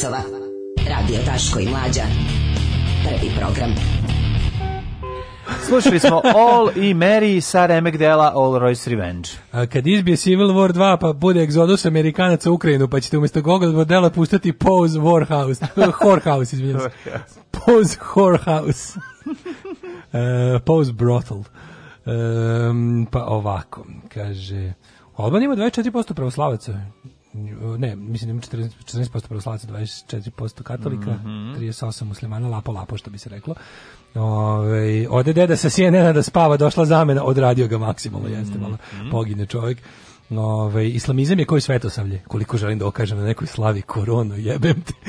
Časova. Radio Daško i Mlađa. Prvi program.
Slušali smo All i Mary sa remek dela All Royce Revenge.
A kad izbije Civil War 2 pa bude egzodus Amerikanaca u Ukrajinu pa ćete umjesto Gogol modela pustati Pose Warhouse. Whorehouse, izvinjam se. Pose Whorehouse. uh, Pose Brothel. Um, pa ovako, kaže... Alban ima 24% pravoslavaca. Ne, mislim da ima 14%, 14% pravoslavaca, 24% katolika,
Mhm.
38 muslimana, lapo lapo što bi se reklo. Ove, ode deda sa CNN da spava, došla zamena, odradio ga maksimalno, jeste malo
Mhm.
pogine čovjek. Ove, islamizam je koji svetosavlje, koliko želim da okažem na nekoj slavi koronu, jebem ti.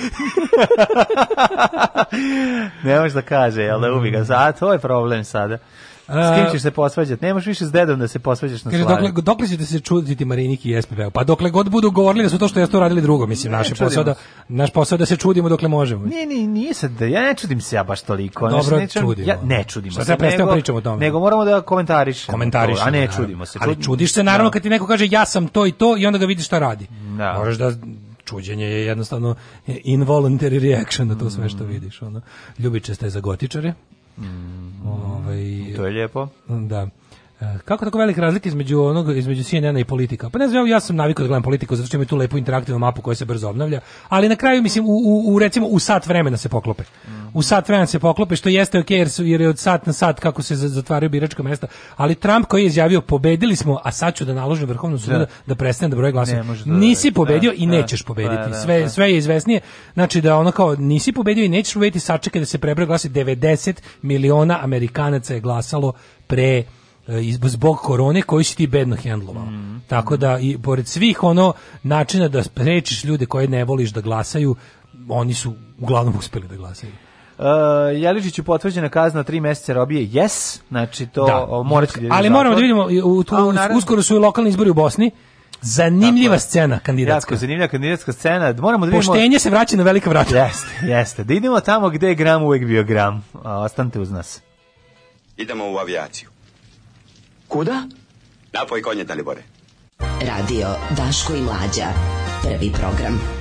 Ne možeš da kaže, jel da ubi ga. A to je problem sada. S kim ćeš se posvađati? Nemaš više s dedom da se posvađaš na slavi.
dokle, dokle ćete se čuditi Mariniki i SPP-u? Pa dokle god budu govorili da su to što jesu to radili drugo, mislim,
Ne,
naš je
čudimo
posao da,
se.
naš posao da se čudimo dokle možemo.
Nije, nije, nije sad, da ja ne čudim se ja baš toliko.
Dobro,
ne čudim-
čudimo.
Ja ne čudimo
Šta
se. nego-
pričamo o tome?
Nego moramo da komentarišemo.
Komentarišemo,
A ne
naravno.
čudimo se.
Ali
Čud-
čudiš se naravno
Da.
kad ti neko kaže ja sam to i to i onda ga vidiš šta radi.
Da.
Možeš da čuđenje je jednostavno involuntary reaction na to sve što vidiš. Ono. Ljubičasta je za gotičare. Ovaj,
To je lijepo.
Da. E, Kako tako velike razlike između onog između CNN-a i politika? Pa ne znam, ja sam navikao da gledam politiku zato što ima tu lepu interaktivnu mapu koja se brzo obnavlja, ali na kraju mislim u, u, u recimo u sat vremena se poklope. U sat vremena se poklope što jeste ok jer, su, jer je od sat na sat kako se za- zatvaraju biračka mesta, ali Trump koji je izjavio pobedili smo, a sad ću da naložim vrhovnom sudu da,
Da.
da prestane da broje glasove.
Da
Nisi
radi.
pobedio
Da,
i
da,
nećeš pobediti.
da, da,
sve
da.
sve je izvesnije. Znači da ono kao nisi pobedio i nećeš pobediti, sačekaj da se prebroje glasovi. 90 miliona Amerikanaca je glasalo pre zbog korone koji si ti bedno hendlovao.
Mm.
Tako da i pored svih ono načina da sprečiš ljude koje ne voliš da glasaju, oni su uglavnom uspeli da glasaju.
Uh, Jeličiću potvrđena kazna tri meseca robije, yes, znači to o, morat će da
Ali moramo da vidimo, u, tu,
A, u narednom-
uskoro su i lokalni izbori u Bosni. Zanimljiva scena kandidatska.
Jako zanimljiva kandidatska scena. Moramo da vidimo...
Poštenje se vraća na velika vrata.
Jeste, jeste. Da idemo tamo gde je gram uvek bio gram. A, ostanite uz nas.
Idemo u avijaciju. Kuda? Napoj konje, Dalibore.
Radio Daško i Mlađa. Prvi program.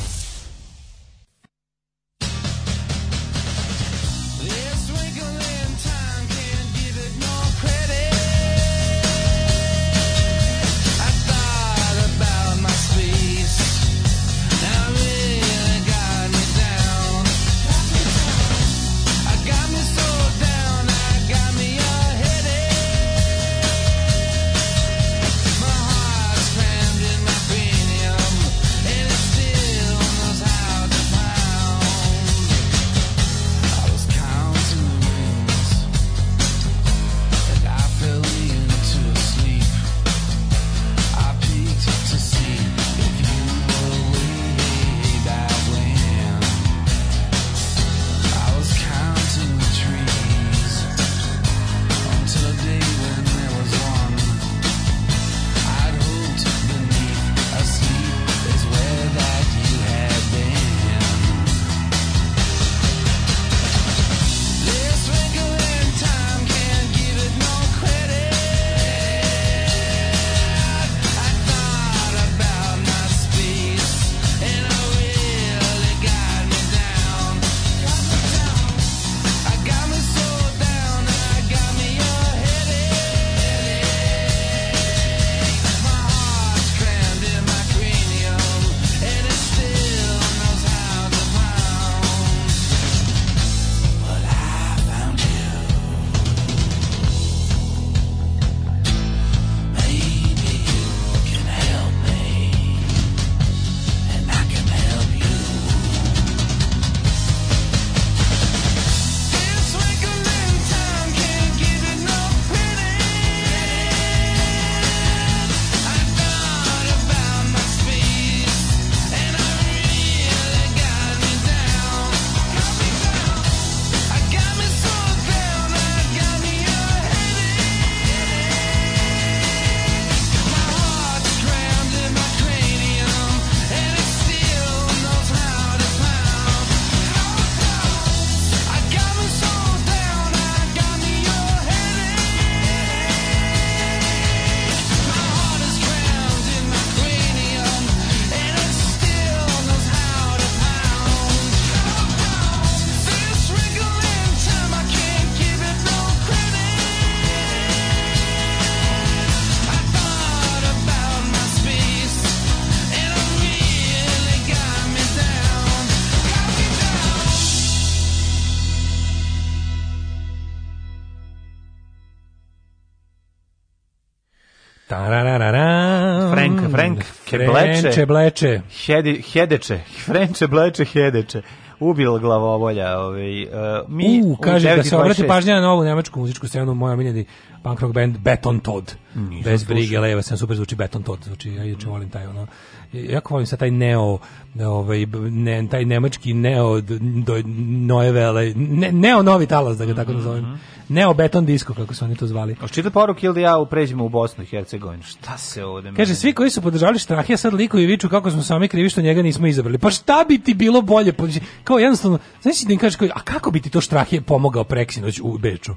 Frenče bleče.
Hedi, hedeče, Frenče, bleče, hedeče. Ubil glavobolja. Ovaj, uh, mi
U, kaže da se
9.26
obrati pažnja na novu nemačku muzičku scenu, moj omiljeni punk rock band Beton Todd.
Nisam
Bez brige, leva sam super zvuči Beton Todd, zvuči, ja inače volim taj ono. Jako volim sad taj neo, ovaj, ne, taj nemački neo do Noevele, ne, neo novi talas, da ga tako nazovem. Neo beton disco, kako su oni to zvali.
Hoćete poruke ili da ja pređemo u Bosnu i Hercegovinu? Šta se ovde...
Kaže, svi koji su podržavali Štrahija sad likuju i viču kako smo sami krivi što njega nismo izabrali. Pa šta bi ti bilo bolje? Pa, Kao jednostavno, znači da im kažeš, a kako bi ti to Štrahije pomogao preksinoć u Beču?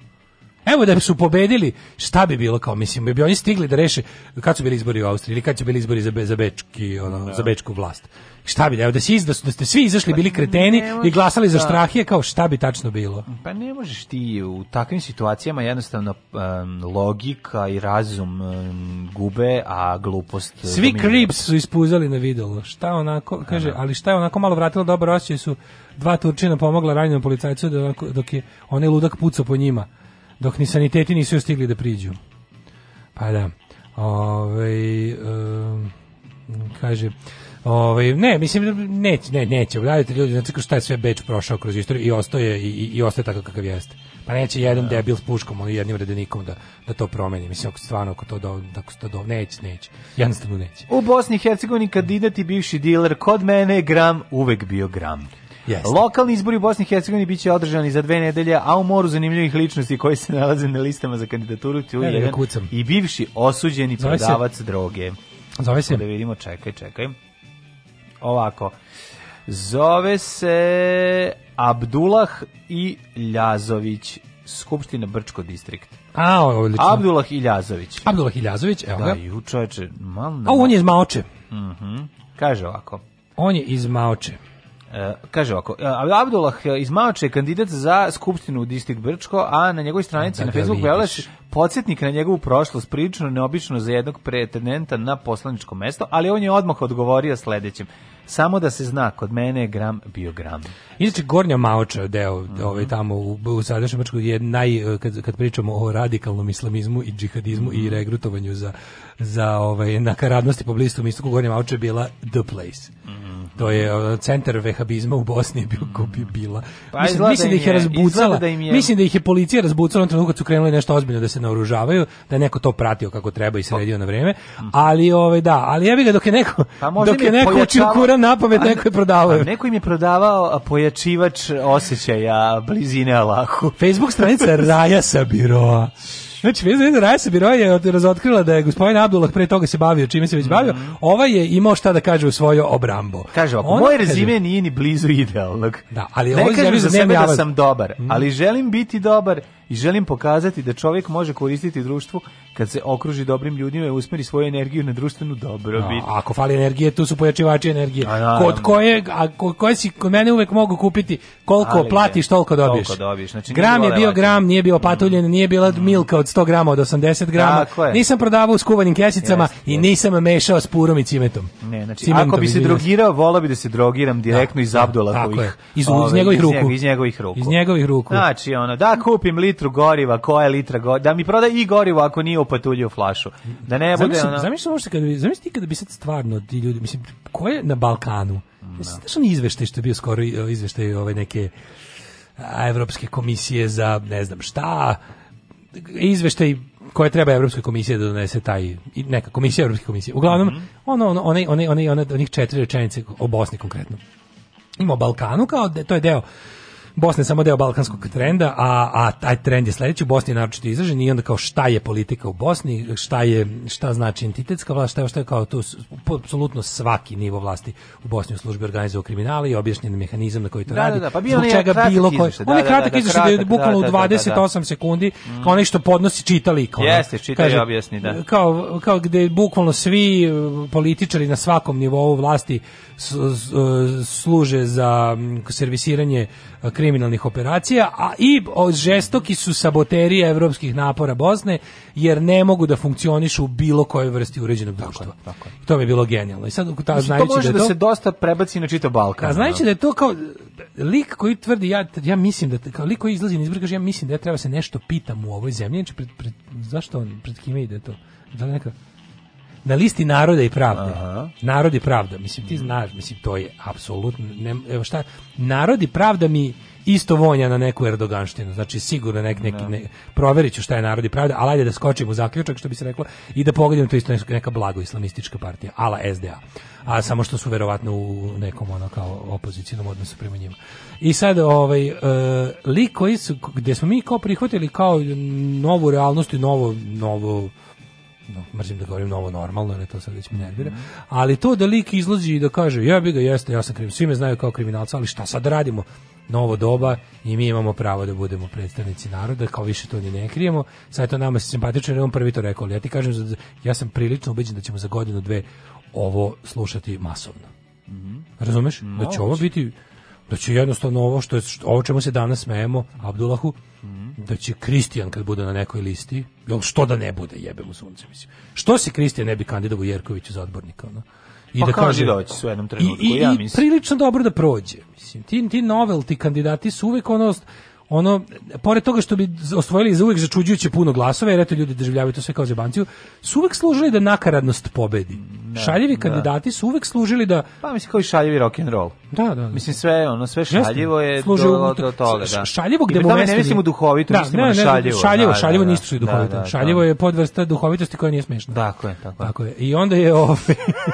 Evo da su pobedili, šta bi bilo kao, mislim, bi oni stigli da reše, kad su bili izbori u Austriji ili kad su bili izbori za, be- za, bečki, ono, za bečku vlast. Šta bi, evo da, si, iz- da, su- da ste svi izašli, bili kreteni i glasali za
da.
Štrahije, kao šta bi tačno bilo?
Pa ne možeš ti u takvim situacijama jednostavno um, logika i razum um, gube, a glupost
Svi
dominira.
Creeps su ispuzali na videlo. Šta onako, kaže, ali šta je onako malo vratilo dobar osjećaj su dva Turčina pomogla ranjenom policajcu da dok je onaj ludak pucao po njima. Dok ni saniteti nisu stigli da priđu. Pa da. Ovaj em, kaže Ovaj ne, mislim neće, ne, neće. Gledajte ljudi, znači šta je sve Beč prošao kroz istoriju i ostaje i, i, i ostaje takav kakav jeste. Pa neće jedan debil s puškom, ono jednim redenikom da, da to promeni. Mislim, ako stvarno, ako to do, ako to do, neće, neće. Jednostavno neće.
U Bosni i Hercegovini kandidat i bivši diler, kod mene je gram uvek bio gram.
Jeste.
Lokalni izbori u Bosni i Hercegovini biće održani za dve nedelje, a u moru zanimljivih ličnosti koji se nalaze na listama za kandidaturu tu je
ga,
jedan i bivši osuđeni
Zove se-
prodavac droge.
Zove se?
Da vidimo, čekaj, čekaj. Ovako. Zove se Abdullah i Ljazović, Skupština Brčko distrikt.
A, odlično.
Abdullah i Ljazović.
Abdullah Iljazović, evo
Da,
ga.
ju čoveče, malo...
A on je iz Maoče.
Mhm. Kaže ovako.
On je iz Maoče.
E, kaže ovako, e, Abdullah iz Maoče je kandidat za skupštinu u distrikt Brčko, a na njegovoj stranici
Da
na
ga
Facebooku pojavila se podsjetnik na njegovu prošlost, prilično neobično za jednog pretendenta na poslaničko mesto, ali on je odmah odgovorio sledećem. Samo da se zna, kod mene je gram bio gram.
Inače, Gornja Maoča, deo
Mhm.
ovaj, tamo u, u sadašnjem Brčku, je naj, kad, kad pričamo o radikalnom islamizmu i džihadizmu
Mhm.
i regrutovanju za, za ovaj, nakaradnosti po blistom istoku, Gornja Maoča je bila the place.
Mhm.
To je centar vehabizma u Bosni je bio bi bila.
Pa
mislim, mislim
da
da ih je razbucala.
da im je-
Mislim da ih je policija razbucala u onom trenutku kad su krenuli nešto ozbiljno da se naoružavaju, da je neko to pratio kako treba i sredio na vreme. Ali ovaj da, ali jebi ga dok je neko
Pa
dok je neko učio Kuran na pamet, neko je prodavao.
a Neko im je prodavao pojačivač osjećaja blizine Allahu.
Facebook stranica Raja Sabiroa. Znači, vezano da Raja Sabiroa je razotkrila da je gospodin Abdullah pre toga se bavio, čime se već bavio, ovaj je imao šta da kaže u svojo obrambo.
Kaže ovako,
Ona
moj
kaže-
rezime nije ni blizu idealnog.
Da, ali
ne
ovo
kažem
izjavio
za sebe da sam dobar,
Mm.
ali želim biti dobar i želim pokazati da čovjek može koristiti društvu kad se okruži dobrim ljudima i usmeri svoju energiju na društvenu dobrobit.
A, ako fali energije, tu su pojačivači energije.
naravno.
Kod koje, a kod koje si kod mene uvek mogu kupiti koliko
Ali
platiš, toliko dobiješ.
Toliko dobiješ. Znači,
gram je bio gram, nije bio patuljen, nije bila milka od 100 grama od 80 grama. Nisam prodavao u skuvanim kesicama
Jeste,
i nisam mešao s purom i cimetom.
Ne, znači,
Cimentom,
ako bi se drogirao, volao bi da se drogiram direktno iz Abdullahovih.
Tako je. Iz- iz
ovaj,
njegovih ruku.
Iz njegovih ruku.
Iz njegovih ruku.
Znači, ono, da kupim litru goriva, koja je litra goriva, da mi proda i gorivo ako nije upatuljio flašu. Da ne bude,
Zamisli,
ono...
zamisli možda kada bi, zamisli ti kada bi sad stvarno ti ljudi, mislim, ko je na Balkanu? Znaš on izveštaj što je bio skoro izveštaj ove neke a, Evropske komisije za ne znam šta, izveštaj koje treba Evropskoj komisiji da donese taj neka komisija Evropske komisije. Uglavnom ono ono onaj onaj onaj onaj onih četiri rečenice o Bosni konkretno. Ima Balkanu kao da to je deo Bosna je samo deo balkanskog trenda, a, a taj trend je sledeći, u Bosni je naročito izražen i onda kao šta je politika u Bosni, šta je šta znači entitetska vlast, šta je, šta je kao tu apsolutno svaki nivo vlasti u Bosni u službi organizovao kriminala i objašnjen mehanizam na koji to
Da,
radi.
da, da, pa bio
zbog čega bilo koji.
izveštaj,
On je
da, da,
kratak
da,
izveštaj da je
kratak,
bukvalno
da,
u
da, da, da.
28 sekundi, kao onaj što podnosi čitali. Kao,
Jeste, čita i objasni, da.
Kao, kao gde bukvalno svi uh, političari na svakom nivou vlasti uh, služe za mm, servisiranje kriminalnih operacija, a i žestoki su saboteri evropskih napora Bosne, jer ne mogu da funkcionišu u bilo kojoj vrsti uređenog društva. I to mi je bilo genijalno. I sad, ta,
Mislim, to može
da,
da,
to,
se dosta prebaci na čitav Balkan.
a znajući
ono.
da je to kao lik koji tvrdi ja ja mislim da kao lik koji izlazi na izbor kaže ja mislim da ja treba se nešto pitam u ovoj zemlji znači pred, pred, zašto on pred kime ide to da li neka na listi naroda i pravde. Narod i pravda, mislim ti znaš, mislim to je apsolutno ne, evo šta narod i pravda mi isto vonja na neku Erdoganštinu. Znači sigurno nek, neki ne, proverit ću šta je narod i pravda, ali ajde da skočim u zaključak što bi se reklo i da pogledam to isto neka- blago islamistička partija, ala SDA. A samo što su verovatno u nekom ono kao opozicijnom odnosu prema njima. I sad ovaj e, lik koji su gde smo mi kao prihvatili kao novu realnost i novo novo no, mrzim da govorim novo normalno, jer to sad već me nervira, ali to da lik izlazi i da kaže, ja bi ga jeste, ja sam kriv, svi me znaju kao kriminalca, ali šta sad radimo? Novo doba i mi imamo pravo da budemo predstavnici naroda, kao više to ni ne krijemo, sad je to nama simpatično, jer je on prvi to rekao, ali ja ti kažem, ja sam prilično ubeđen da ćemo za godinu, dve ovo slušati masovno. Razumeš? Da će ovo biti da će jednostavno ovo što je ovo čemu se danas smejemo Abdullahu da će Kristijan kad bude na nekoj listi jel što da ne bude jebe mu sunce mislim što se Kristijan ne bi kandidovao Jerkoviću za odbornika ono i
Pa
da kaže
kandidovaće se u jednom trenutku,
i, i,
ja
i
mislim.
prilično dobro da prođe mislim ti ti novelty kandidati su uvek ono ono, pored toga što bi osvojili za uvek začuđujuće puno glasova, jer eto ljudi doživljavaju to sve kao zebanciju, su uvek služili da nakaradnost pobedi. Šaljivi
da.
kandidati su uvek služili da
Pa mislim kao i šaljivi rock and roll.
Da, da.
Mislim sve ono sve šaljivo je
Služi
do, do toga, da.
Šaljivo gde
tome ne mislimo duhovito, mislimo na šaljivo.
Šaljivo,
Da,
šaljivo
da,
nisu
da.
duhovito.
Da, da,
šaljivo
da.
je podvrsta duhovitosti koja nije smešna.
Tako je, tako je.
Tako je. I onda je ovaj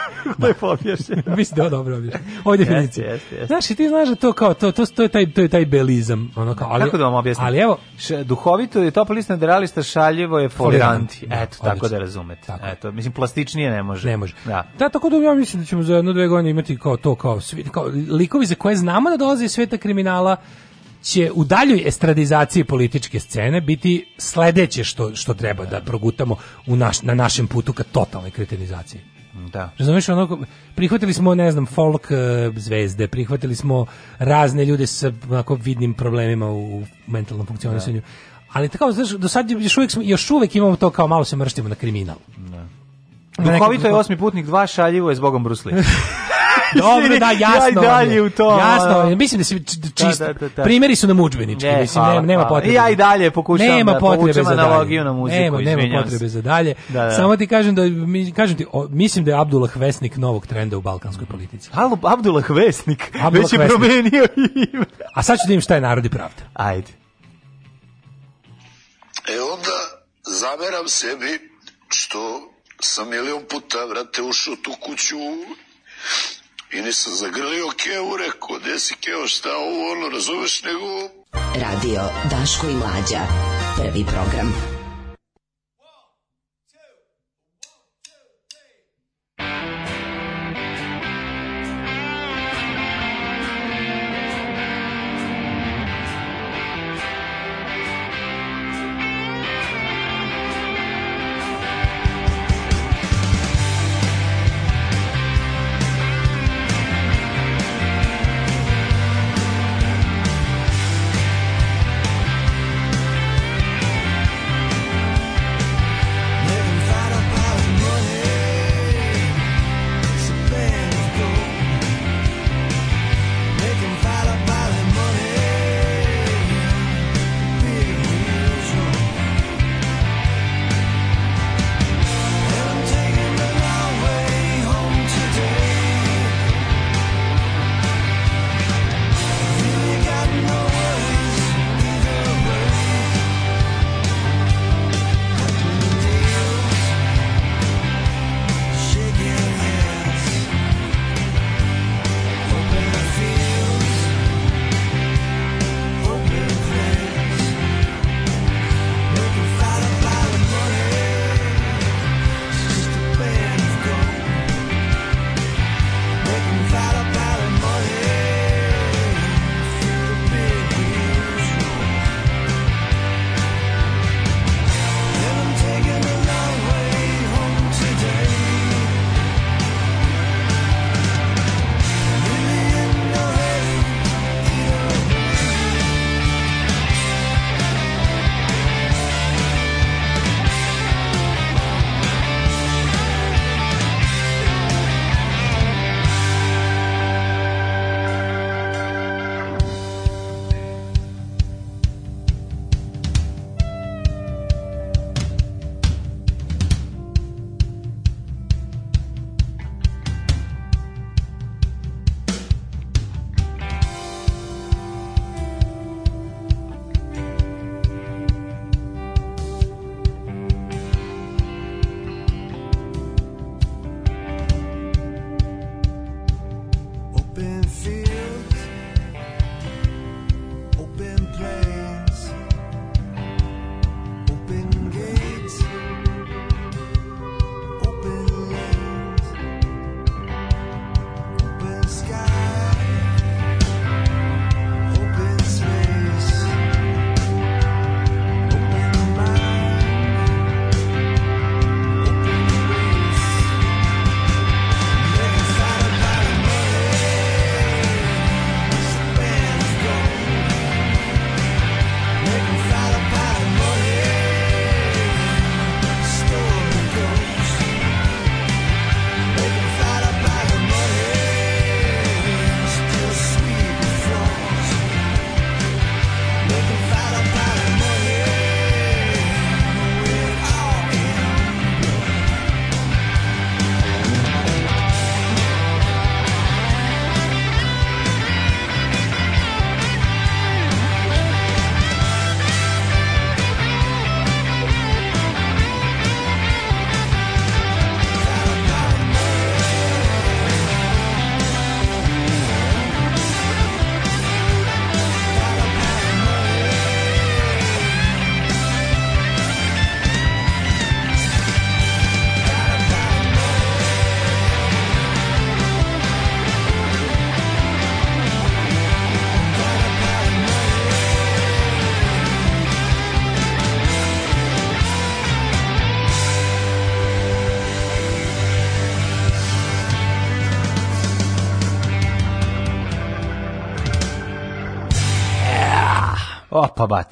Lepo objašnjeno.
Mislim da je dobro objašnjeno. Ovo je definicija.
jeste, jeste.
Znaš, ti znaš da to kao to to to je taj to je taj belizam, ono kao ali
Kako da vam objasnim?
Ali evo,
duhovito je toplist nadrealista, šaljivo je foliranti. Eto,
da,
tako da razumete. Eto, mislim plastičnije ne može.
Ne može.
Da.
Da, tako da ja mislim da ćemo za jedno dve godine imati kao to, kao, svi, kao likovi za koje znamo da dolaze iz sveta kriminala, će u daljoj estradizaciji političke scene biti sledeće što, što treba da progutamo u naš, na našem putu ka totalnoj kretenizaciji.
Da.
Razumeš, ono, prihvatili smo, ne znam, folk e, zvezde, prihvatili smo razne ljude sa onako vidnim problemima u mentalnom funkcionisanju. Ali tako, znaš, do sad još smo- još uvijek imamo to kao malo se mrštimo na kriminal. Na
Duhovito je osmi putnik, dva šaljivo je zbogom Brusli.
Dobro, da, jasno.
Ja i dalje u to.
Jasno, mislim da se čisto.
Da, da, da, da.
Primjeri su nam udžbenički,
Ne,
mislim,
hvala,
nema, nema potrebe.
Ja i dalje pokušavam
nema
da
potrebe
povučem
za
analogiju na muziku,
Nema, nema potrebe za dalje.
Da, da.
Samo ti kažem da, mi, kažem ti, o, mislim da je Abdullah Vesnik novog trenda u balkanskoj politici.
Halo, Abdullah Vesnik,
Abdullah
već je
Vesnik.
promenio ime.
A sad ću da im šta je narod i pravda.
Ajde.
E onda zameram sebi što sam milion puta, vrate, ušao tu kuću i nisam zagrlio Kevu, rekao, gde si Keo, šta ovo, ono, razumeš, nego
Radio Daško i Mlađa. Prvi program.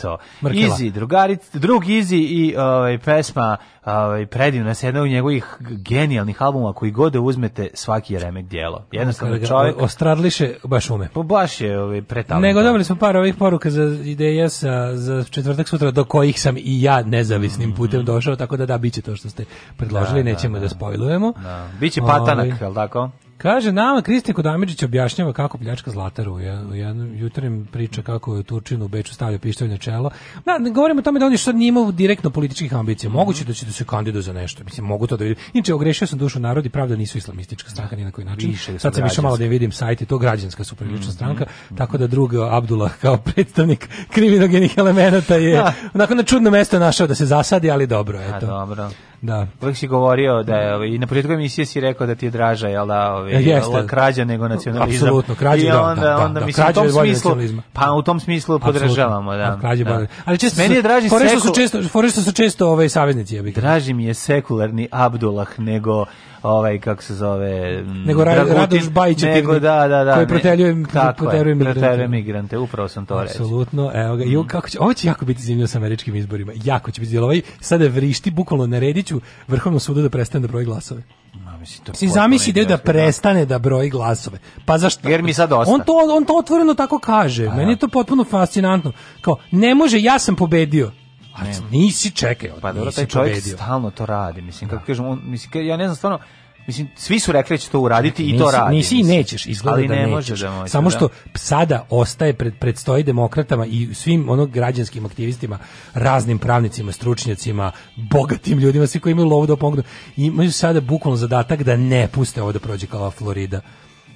Bato.
Mrkela.
Izi, drugaric, drug Izi i ovaj pesma ovaj predivna se jedna od njegovih genijalnih albuma koji god da uzmete svaki je remek djelo. Jednostavno čovjek
Ostradliše baš ume.
pa baš je ovaj pretalentovan.
Nego dobili smo par ovih poruka za ideje sa, za četvrtak sutra do kojih sam i ja nezavisnim putem došao, tako da da, bit će to što ste predložili.
Da, da,
nećemo da,
da.
spojlujemo.
Da. Biće patanak,
Ovaj,
je li tako?
Kaže, nama Kristijan Kodamidžić objašnjava kako pljačka Zlataru. U jednom- u jednom jutarnjem priča kako je Turčinu u Beču stavio pištolj na čelo. Da, ne govorimo o tome da oni sad nije imao direktno političkih ambicija. Moguće da će da se kandiduje za nešto. Mislim, mogu to da vidim. Inače, ogrešio sam dušu narod i pravda nisu islamistička stranka ni na koji način.
Više
sad sam išao malo da vidim sajt i to građanska su prilična stranka, tako da drug Abdullah kao predstavnik kriminogenih elemenata je
Da.
onako na čudno mesto našao da se zasadi, ali dobro,
A,
eto.
dobro.
Da.
Uvijek si govorio da je, ovaj, i na početku emisije si rekao da ti je draža, jel da, ovaj,
Jeste.
la- krađa nego nacionalizam.
Apsolutno, krađa,
I
da,
onda,
da, da,
onda
da,
mislim,
krađa
u tom smislu, pa u tom smislu podržavamo, da.
A, krađe
da.
Ali često
Meni je draži
što su
sekul-
često, fore što su često ovaj saveznici, ja bih.
Draži mi je sekularni Abdullah nego ovaj kako se zove m,
Nego
Dragutin,
Radoš Bajić
nego da da da
koji
ne,
proteljuje- proteruje migrante.
proteruje migrante upravo sam to reći
Apsolutno, evo ga. I kako će, ovo će jako biti zanimljivo sa američkim izborima. Jako će biti jer ovaj sada vrišti bukvalno narediću Vrhovnom sudu da prestane da broji glasove.
Ma, mislim, to potpuno
zamisli ideju da
idioski,
prestane da broji glasove. Pa zašto?
Jer mi sad dosta.
On to, on to otvoreno tako kaže. Meni je to potpuno fascinantno. Kao, ne može, ja sam pobedio. A nisi, čekaj,
Pa dobro,
nisi
taj čovjek
pobedio.
stalno to radi. Mislim, kako kažem, on, mislim, ja ne znam stvarno, mislim, svi su rekli da će to uraditi i to
Nisi-
radi.
Nisi i nećeš, izgleda
Ali
da
ne
nećeš.
može da može,
Samo
da.
što sada ostaje pred predstoji demokratama i svim onog građanskim aktivistima, raznim pravnicima, stručnjacima, bogatim ljudima, svi koji imaju lovu da pomognu, imaju sada bukvalno zadatak da ne puste ovo da prođe kao Florida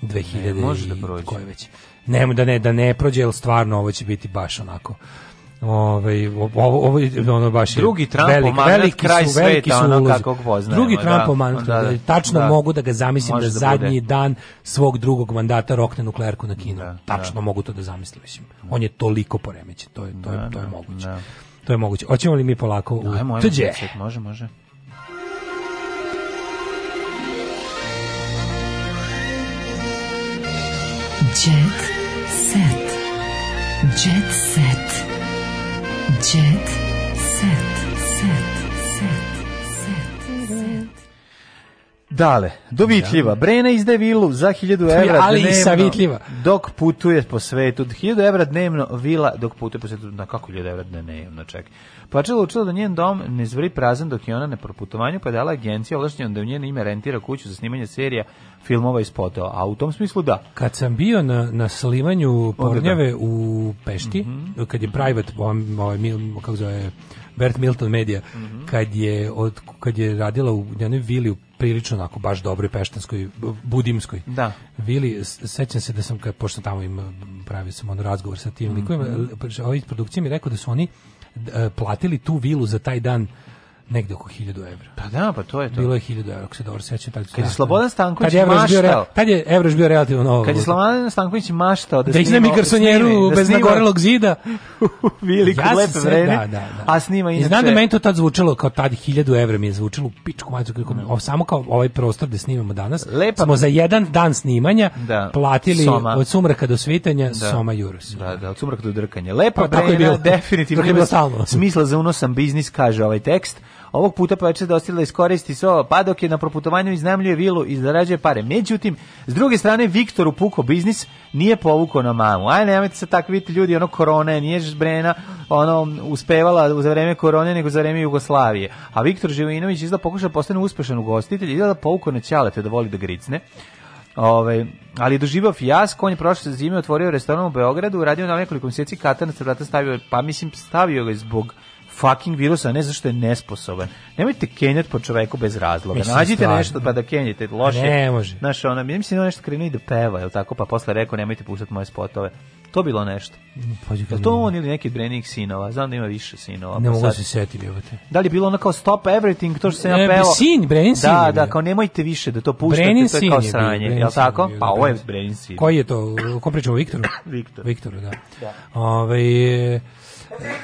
2000
Ne, može da prođe.
koje već. Ne, da ne, da ne prođe, jer stvarno ovo će biti baš onako Ovaj ovo ovo je ono baš je
Drugi Trumpov
velik, veliki
kraj
su, veliki
sveta,
su
ono
ulozi.
kakvog poznajemo,
Drugi
da.
Trumpov mandat,
Da, da.
tačno
Da.
mogu da ga zamislim da
da
zadnji
bude.
dan svog drugog mandata rokne nuklearku na kinu.
Da,
Tačno mogu to da zamislim, mislim. On je toliko poremećen, to je to je
Da,
to je
da,
moguće.
da.
To je moguće. Hoćemo li mi polako u
Ajmo, ajmo, može, može.
Jet set. Jet set. Jet set. Set.
Dale, dovitljiva. Brena izdaje vilu za 1000 evra
Ali i
dnevno.
savitljiva.
Dok putuje po svetu. 1000 evra dnevno vila dok putuje po svetu. Na kako 1000 evra dnevno, čekaj. Pačela učila da njen dom ne zvri prazan dok je ona na proputovanju, pa je dala agencija ovlašćena da u njeno ime rentira kuću za snimanje serija, filmova i spotova. A u tom smislu da.
Kad sam bio na, na slimanju
Onda da.
Pornjave u Pešti, kad je private, ovaj, ovaj, kako zove, Bert Milton Media,
Mhm.
kad, je od, kad je radila u jednoj vili u prilično onako baš dobroj peštanskoj, budimskoj
Da.
vili, sećam se da sam, kad, pošto tamo im pravio sam ono razgovor sa tim
Mhm.
likovima, mm ovaj iz produkcije mi rekao da su oni e, platili tu vilu za taj dan negde oko 1000 evra.
Pa da, pa to je to.
Bilo je 1000 evra, ako se dobro sećam. Tad,
Kad je Slobodan Stanković
bio,
maštao.
re- tad je Evroš bio relativno novo.
Kad je Slobodan Stanković maštao da,
da iznajmi garsonjeru bez nagorelog zida.
Vili
sam
lepe vreme,
da, da, da.
a snima
I
inače...
znam da meni to tad zvučalo kao tad 1000 evra mi je zvučalo u pičku majcu kako o, samo kao ovaj prostor da snimamo danas.
Lepa-
Smo za jedan dan snimanja
Da.
platili
Soma.
od sumraka do svitanja
Da.
Soma Jurus.
Da, da, od sumraka do drkanja. Lepa
Pa, tako je
Brena,
bilo.
definitivno
Tako je
ima
bilo stalno.
smisla za unosan biznis, kaže ovaj tekst. Ovog puta će da ostila iskoristi so, pa dok je na proputovanju iznajmljuje vilu i zarađuje pare. Međutim, s druge strane, Viktor upuko biznis nije povukao na mamu. Aj, nemojte se tako vidjeti ljudi, ono korone, nije Brena ono, uspevala za vreme korone, nego za vreme Jugoslavije. A Viktor Živinović izda pokuša da postane uspešan ugostitelj, izda da povukao na ćalete da voli da gricne. Ove, ali je doživao fijasko, on je prošle zime otvorio restoran u Beogradu, radio na nekoliko mjeseci katanac vrata stavio, pa mislim stavio ga zbog fucking virusa, a ne zašto je nesposoban. Nemojte kenjati po čoveku bez razloga.
Mislim,
Nađite
stvarno.
nešto pa da kenjite, loše.
Ne može.
Znaš, ona, ja mislim da je nešto krenuo i da peva, jel tako, pa posle rekao nemojte puštati moje spotove. To bilo nešto.
Pođe
Jel to on ili neki od Brenih sinova? Znam da ima više sinova.
Ne
pa
mogu
sad-
se setiti, jebote.
Da li je bilo ono kao stop everything, to što se ja
Ne,
pevao?
sin, Brenin sin
Da,
je
da, kao nemojte više da to puštate,
Brenin
to je kao
je
sranje, jel
sin
tako?
je
Pa
da,
ovo je
Brenin sin. Koji je to? Ko pričamo o Viktoru?
Viktor.
Viktoru, da.
Da.
Ovaj,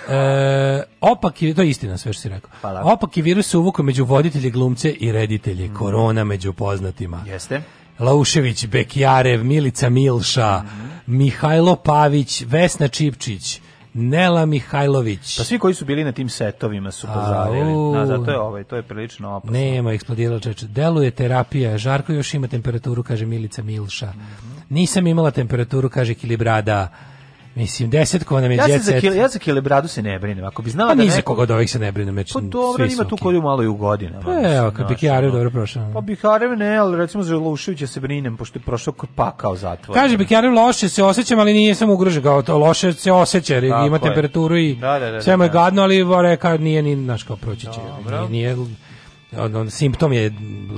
e, opak je, to je istina sve što si rekao.
Hvala.
Opak je virus se uvukao među voditelje, glumce i reditelje. Korona među poznatima.
Jeste.
Laušević, Bekjarev, Milica Milša, Mihajlo Pavić, Vesna Čipčić, Nela Mihajlović.
Pa svi koji su bili na tim setovima su pozavili.
Au.
Da, zato je ovaj, to je prilično opasno.
Nema, eksplodirala čeče. Deluje terapija. Žarko još ima temperaturu, kaže Milica Milša. Nisam imala temperaturu, kaže Kilibrada. Mislim, desetko nam je
Ja se za ja za kilebradu se ne brinem. Ako bi znao
Pa
da
ni za koga od ovih se ne brinem. Već
Pa dobro, ima tu koju malo i u godinama.
Pa evo, kad
ono.
dobro prošao.
Pa Biharev ne, ali recimo za Luševića se brinem, pošto je prošao kod pakao zatvor.
Kaže Bekijarev loše se osjećam, ali nije sam ugrožen kao to. Loše se osjeća, jer
Tako
ima
je.
temperaturu i
Da, da, da,
sve mu je
da.
gadno, ali reka nije ni, znaš, kao proći će. Nije, on, on, simptom je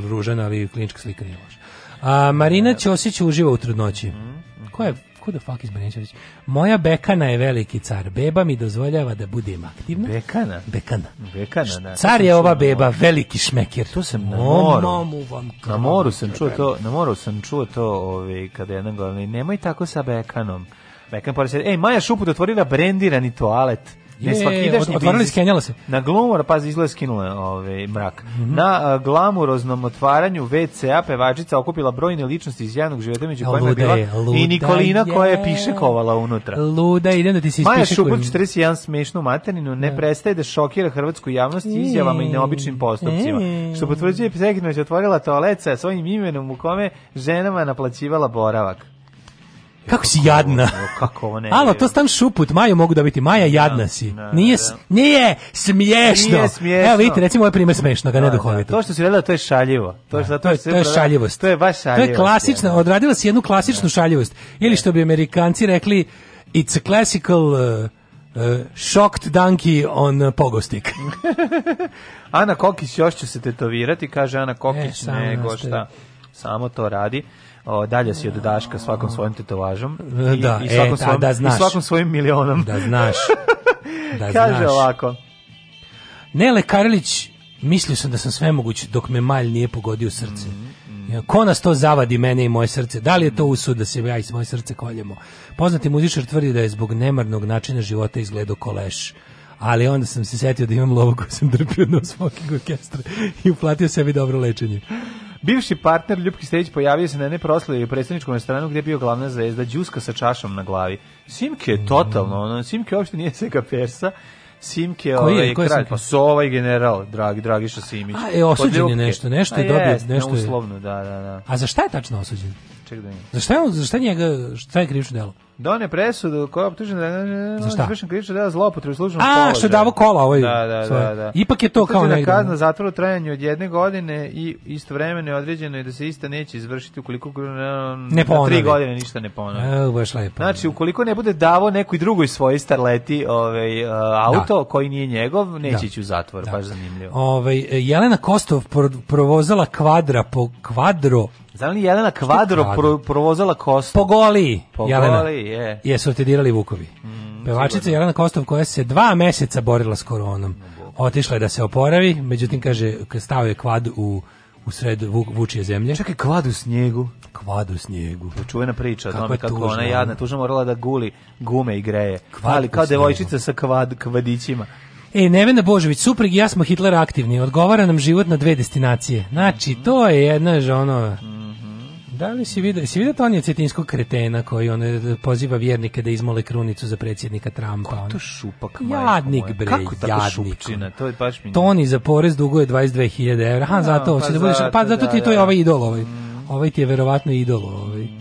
ružan, ali klinička slika nije loša. A, Marina Ćosić uživa u trudnoći.
Mhm,
Ko je Who the fuck is Marina Ćosić? Moja bekana je veliki car. Beba mi dozvoljava da budem aktivna.
Bekana?
Bekana.
Bekana, da.
Car je ova beba, veliki šmeker.
To sam na moru.
mamu vam
Na moru sam čuo to, na moru sam čuo to, ovaj kada jedan govori, nemoj tako sa Bekanom. Bekan pored sebe, ej, Maja Šuput otvorila brendirani toalet. Ne
Je,
svakidašnji biznis.
skenjala se.
Na glumor, pazi, izgleda skinula ovaj, mrak.
Mhm.
Na a, glamuroznom otvaranju WC-a pevačica okupila brojne ličnosti iz javnog života, među kojima je bila
je,
i Nikolina koja je
je.
piše kovala unutra.
Luda, idem da ti se
Maja
kojim-
41 smešnu materninu, ne prestaje da šokira hrvatsku javnost izjavama i neobičnim postupcima.
Mm.
Što potvrđuje Psekinović otvorila toalet sa svojim imenom u kome ženama naplaćivala boravak.
Kako si jadna.
Kako ovo ne
Alo, to stan šuput, Majo mogu dobiti. Maja, jadna si.
da,
nije,
da.
nije smiješno.
Nije smiješno.
Evo vidite, recimo ovaj primjer smešno, ga ne
Da, da,
duhovito.
To što si rekla, to je šaljivo. To, je,
To je, to je šaljivost.
To je baš
To
šaljivost.
je klasična, odradila si jednu klasičnu šaljivost. Ili što bi Amerikanci rekli, it's a classical uh, uh, shocked donkey on uh, pogo stick.
Ana Kokić još će se tetovirati, kaže Ana
E,
Kokić,
samo
nego šta, samo to radi. O, dalje si od Daška svakom svojim tetovažom. I,
Da,
i
e,
svakom
da,
svojim,
da znaš.
I svakom svojim milionom.
Da znaš. Da
kaže
znaš.
ovako.
Nele Karlić, mislio sam da sam svemoguć dok me malj nije pogodio srce. Ja, Ko nas to zavadi mene i moje srce? Da li je to usud da se ja i moje srce koljemo? Poznati muzičar tvrdi da je zbog nemarnog načina života izgledao koleš. Ali onda sam se setio da imam lovu koju sam drpio na smoking orkestra i uplatio sebi dobro lečenje.
Bivši partner Ljubki Stević pojavio se na jednoj proslavi u predstavničkom restoranu gdje je bio glavna zvezda Đuska sa čašom na glavi. Simke je totalno, ono, Simke uopšte nije Sega Persa. Simke
Koji je?
ovaj,
je
kralj, pa Sova i general, dragi, Dragiša Simić.
A, e, osuđen
Kod
je nešto, nešto je dobio,
jest,
nešto je-
neuslovno, da, da, da.
A za šta je tačno osuđen?
Čekaj da.
Za šta je, za šta je njega, šta je krivično delo?
Done presudu koja je optužena da je izvršen krivično delo zloupotrebe službenog
A,
položaja.
što je davo kola ovaj.
Da, da,
svoje.
da, da.
Ipak je to kao
Utvrđena
negde.
kazna zatvora u trajanju od jedne godine i istovremeno je određeno je da se ista neće izvršiti ukoliko ne, na tri godine ništa ne ponovi.
Evo, baš lepo.
Znači, ukoliko ne bude davo nekoj drugoj svojoj starleti ovaj, uh, auto koji nije njegov, neće
Da.
ići u zatvor.
Da.
Baš zanimljivo.
Ovaj, Jelena Kostov pro- provozala kvadra po kvadro
Znam li Jelena Kvadro pro, provozala kostu?
po goli,
Po
Jelena.
goli, je.
Jesu te dirali vukovi. Pevačica Jelena Kostov koja se dva meseca borila s koronom. Otišla je da se oporavi, međutim kaže stao je kvad u u sred vu, vučije zemlje.
Čekaj, kvad u snijegu.
Kvad u snijegu.
Čuvena priča o
Kakva
tome kako
tužna,
ona jadna, tužna morala da guli gume i greje.
Kvad
Ali kao devojčica sa kvad, kvadićima.
E, Nevena Božović, suprug i ja smo Hitler aktivni, odgovara nam život na dve destinacije. Znači, to je jedna ono... Da li si vidio, si vidio Tonija Cetinskog kretena koji ono poziva vjernike da izmole krunicu za predsjednika Trumpa? ono?
To šupak,
Jadnik, bre,
Kako
jadnik.
šupčina? To je baš mi...
Toni za porez duguje 22.000 evra. Ha,
Da,
zato,
pa
da budeš,
zato,
pa zato ti je to
da,
je
da.
ovaj idol ovaj. Ovaj ti je verovatno idol ovaj.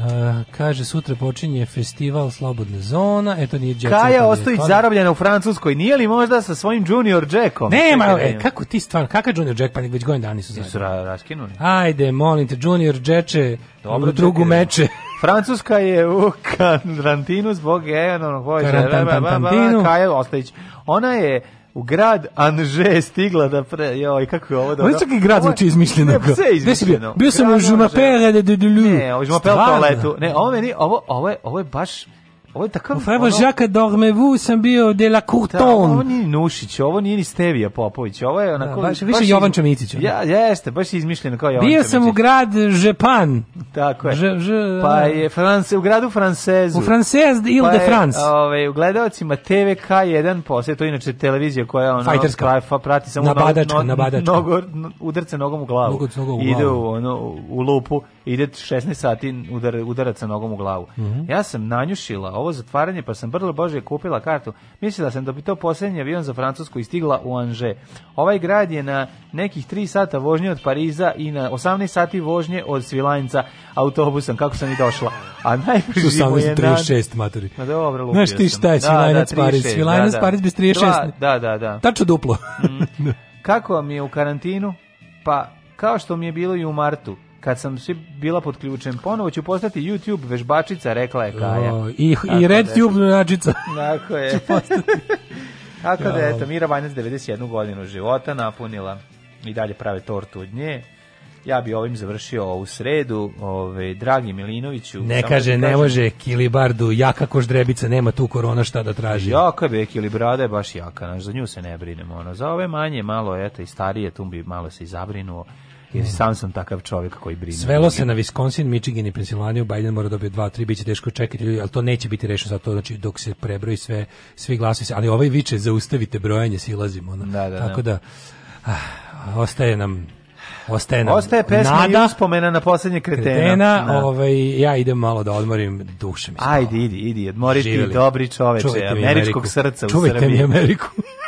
A, kaže, sutra počinje festival Slobodna zona, eto nije Jet
Kaja Ostojić zarobljena u Francuskoj. Nije li možda sa svojim Junior Jackom?
Nema, e, kako ti stvarno, kakav Junior Jack, pa već godin dani su
Su
zajedno.
ra raskinuli.
Ajde, molim te, Junior Džeče,
Dobro,
drugu
čekaj.
meče.
Francuska je u karantinu zbog enormnog.
Karantan-
Kaja Ostojić. Ona je u grad Anže stigla da pre... Joj, kako je ovo dobro.
Ovo je čak i grad zvuči izmišljeno.
Ne, sve
si bio?
izmišljeno.
Bio sam u m'appelle de Delu.
Ne, je Žmapel toaletu. Ne, ovo meni, ovo, ovo, je, ovo je baš... Ovo je takav...
Frère Jacques Dormez-vous sam bio de la
Da, ovo
Courton.
nije ni Nušić, ovo nije ni Stevija Popović, ovo je onako...
Da, baš više Jovan Čomicić, ono.
Ja, jeste, baš je izmišljeno kao Jovan
Bio sam u grad Žepan.
Tako je.
Ž- ž-
pa je France, u gradu Francezu.
U Française Ile
Pa
de France.
Ovaj, u gledalcima TVK1 posle, to je inače televizija koja ono,
Fajterska.
fa- prati samo
Nabadačka,
no,
nabadačka.
nogo, no, udarce nogom u glavu.
Nogu- nogom u
Ide
glavu.
u, ono, u lupu ide 16 sati udar, udaraca nogom u glavu.
Mhm.
Ja sam nanjušila ovo zatvaranje, pa sam brlo bože kupila kartu. Mislila sam da bi to posljednji avion za Francusku i stigla u Anže. Ovaj grad je na nekih 3 sata vožnje od Pariza i na 18 sati vožnje od Svilajnca autobusom, kako sam i došla. A najbliži mu je na...
36 maturi.
Ma dobro, lupio
Znaš ti šta je
Da,
Svilajnac
da,
Pariz?
36,
Svilajnac
da, da.
Pariz bez 36.
Dva, Da, da, da.
Tačno duplo.
Kako vam je u karantinu? Pa, kao što mi je bilo i u martu, kad sam svi bila pod ključem, ponovo ću postati YouTube vežbačica, rekla je Kaja.
O, I,
Tako
i Red
da-
Tube načica.
Tako je. Tako da, eto, Mira Banjac 91 godinu života napunila i dalje prave tortu od nje. Ja bi ovim završio ovu sredu. Ove, dragi Milinoviću...
Ne kaže,
da
ne može Kilibardu, jaka koždrebica, nema tu korona šta da traži.
Jaka je Beki ili brada je baš jaka, znaš, za nju se ne brinemo. Ono. Za ove manje, malo, eto, i starije, tu bi malo se i zabrinuo, jer sam sam takav čovjek koji brine.
Svelo se na Wisconsin, Michigan i Pensilvaniju, Biden mora dobiti dva, tri, biće teško čekati, ljudi, ali to neće biti rešeno zato, znači dok se prebroji sve, svi glasovi, se- ali ovaj viče zaustavite brojanje, silazimo. Ono.
Da, da, da.
Tako da, ah, ostaje nam Ostaje nam
Ostaje pesma
nada,
i uspomena na posljednje kretena.
kretena,
Da.
ovaj, ja idem malo da odmorim duše mi.
Ajde, idi, idi, odmori ti, dobri čoveče,
Čuvajte
američkog
Ameriku.
srca u
Čuvajte
Srbiji.
mi Ameriku.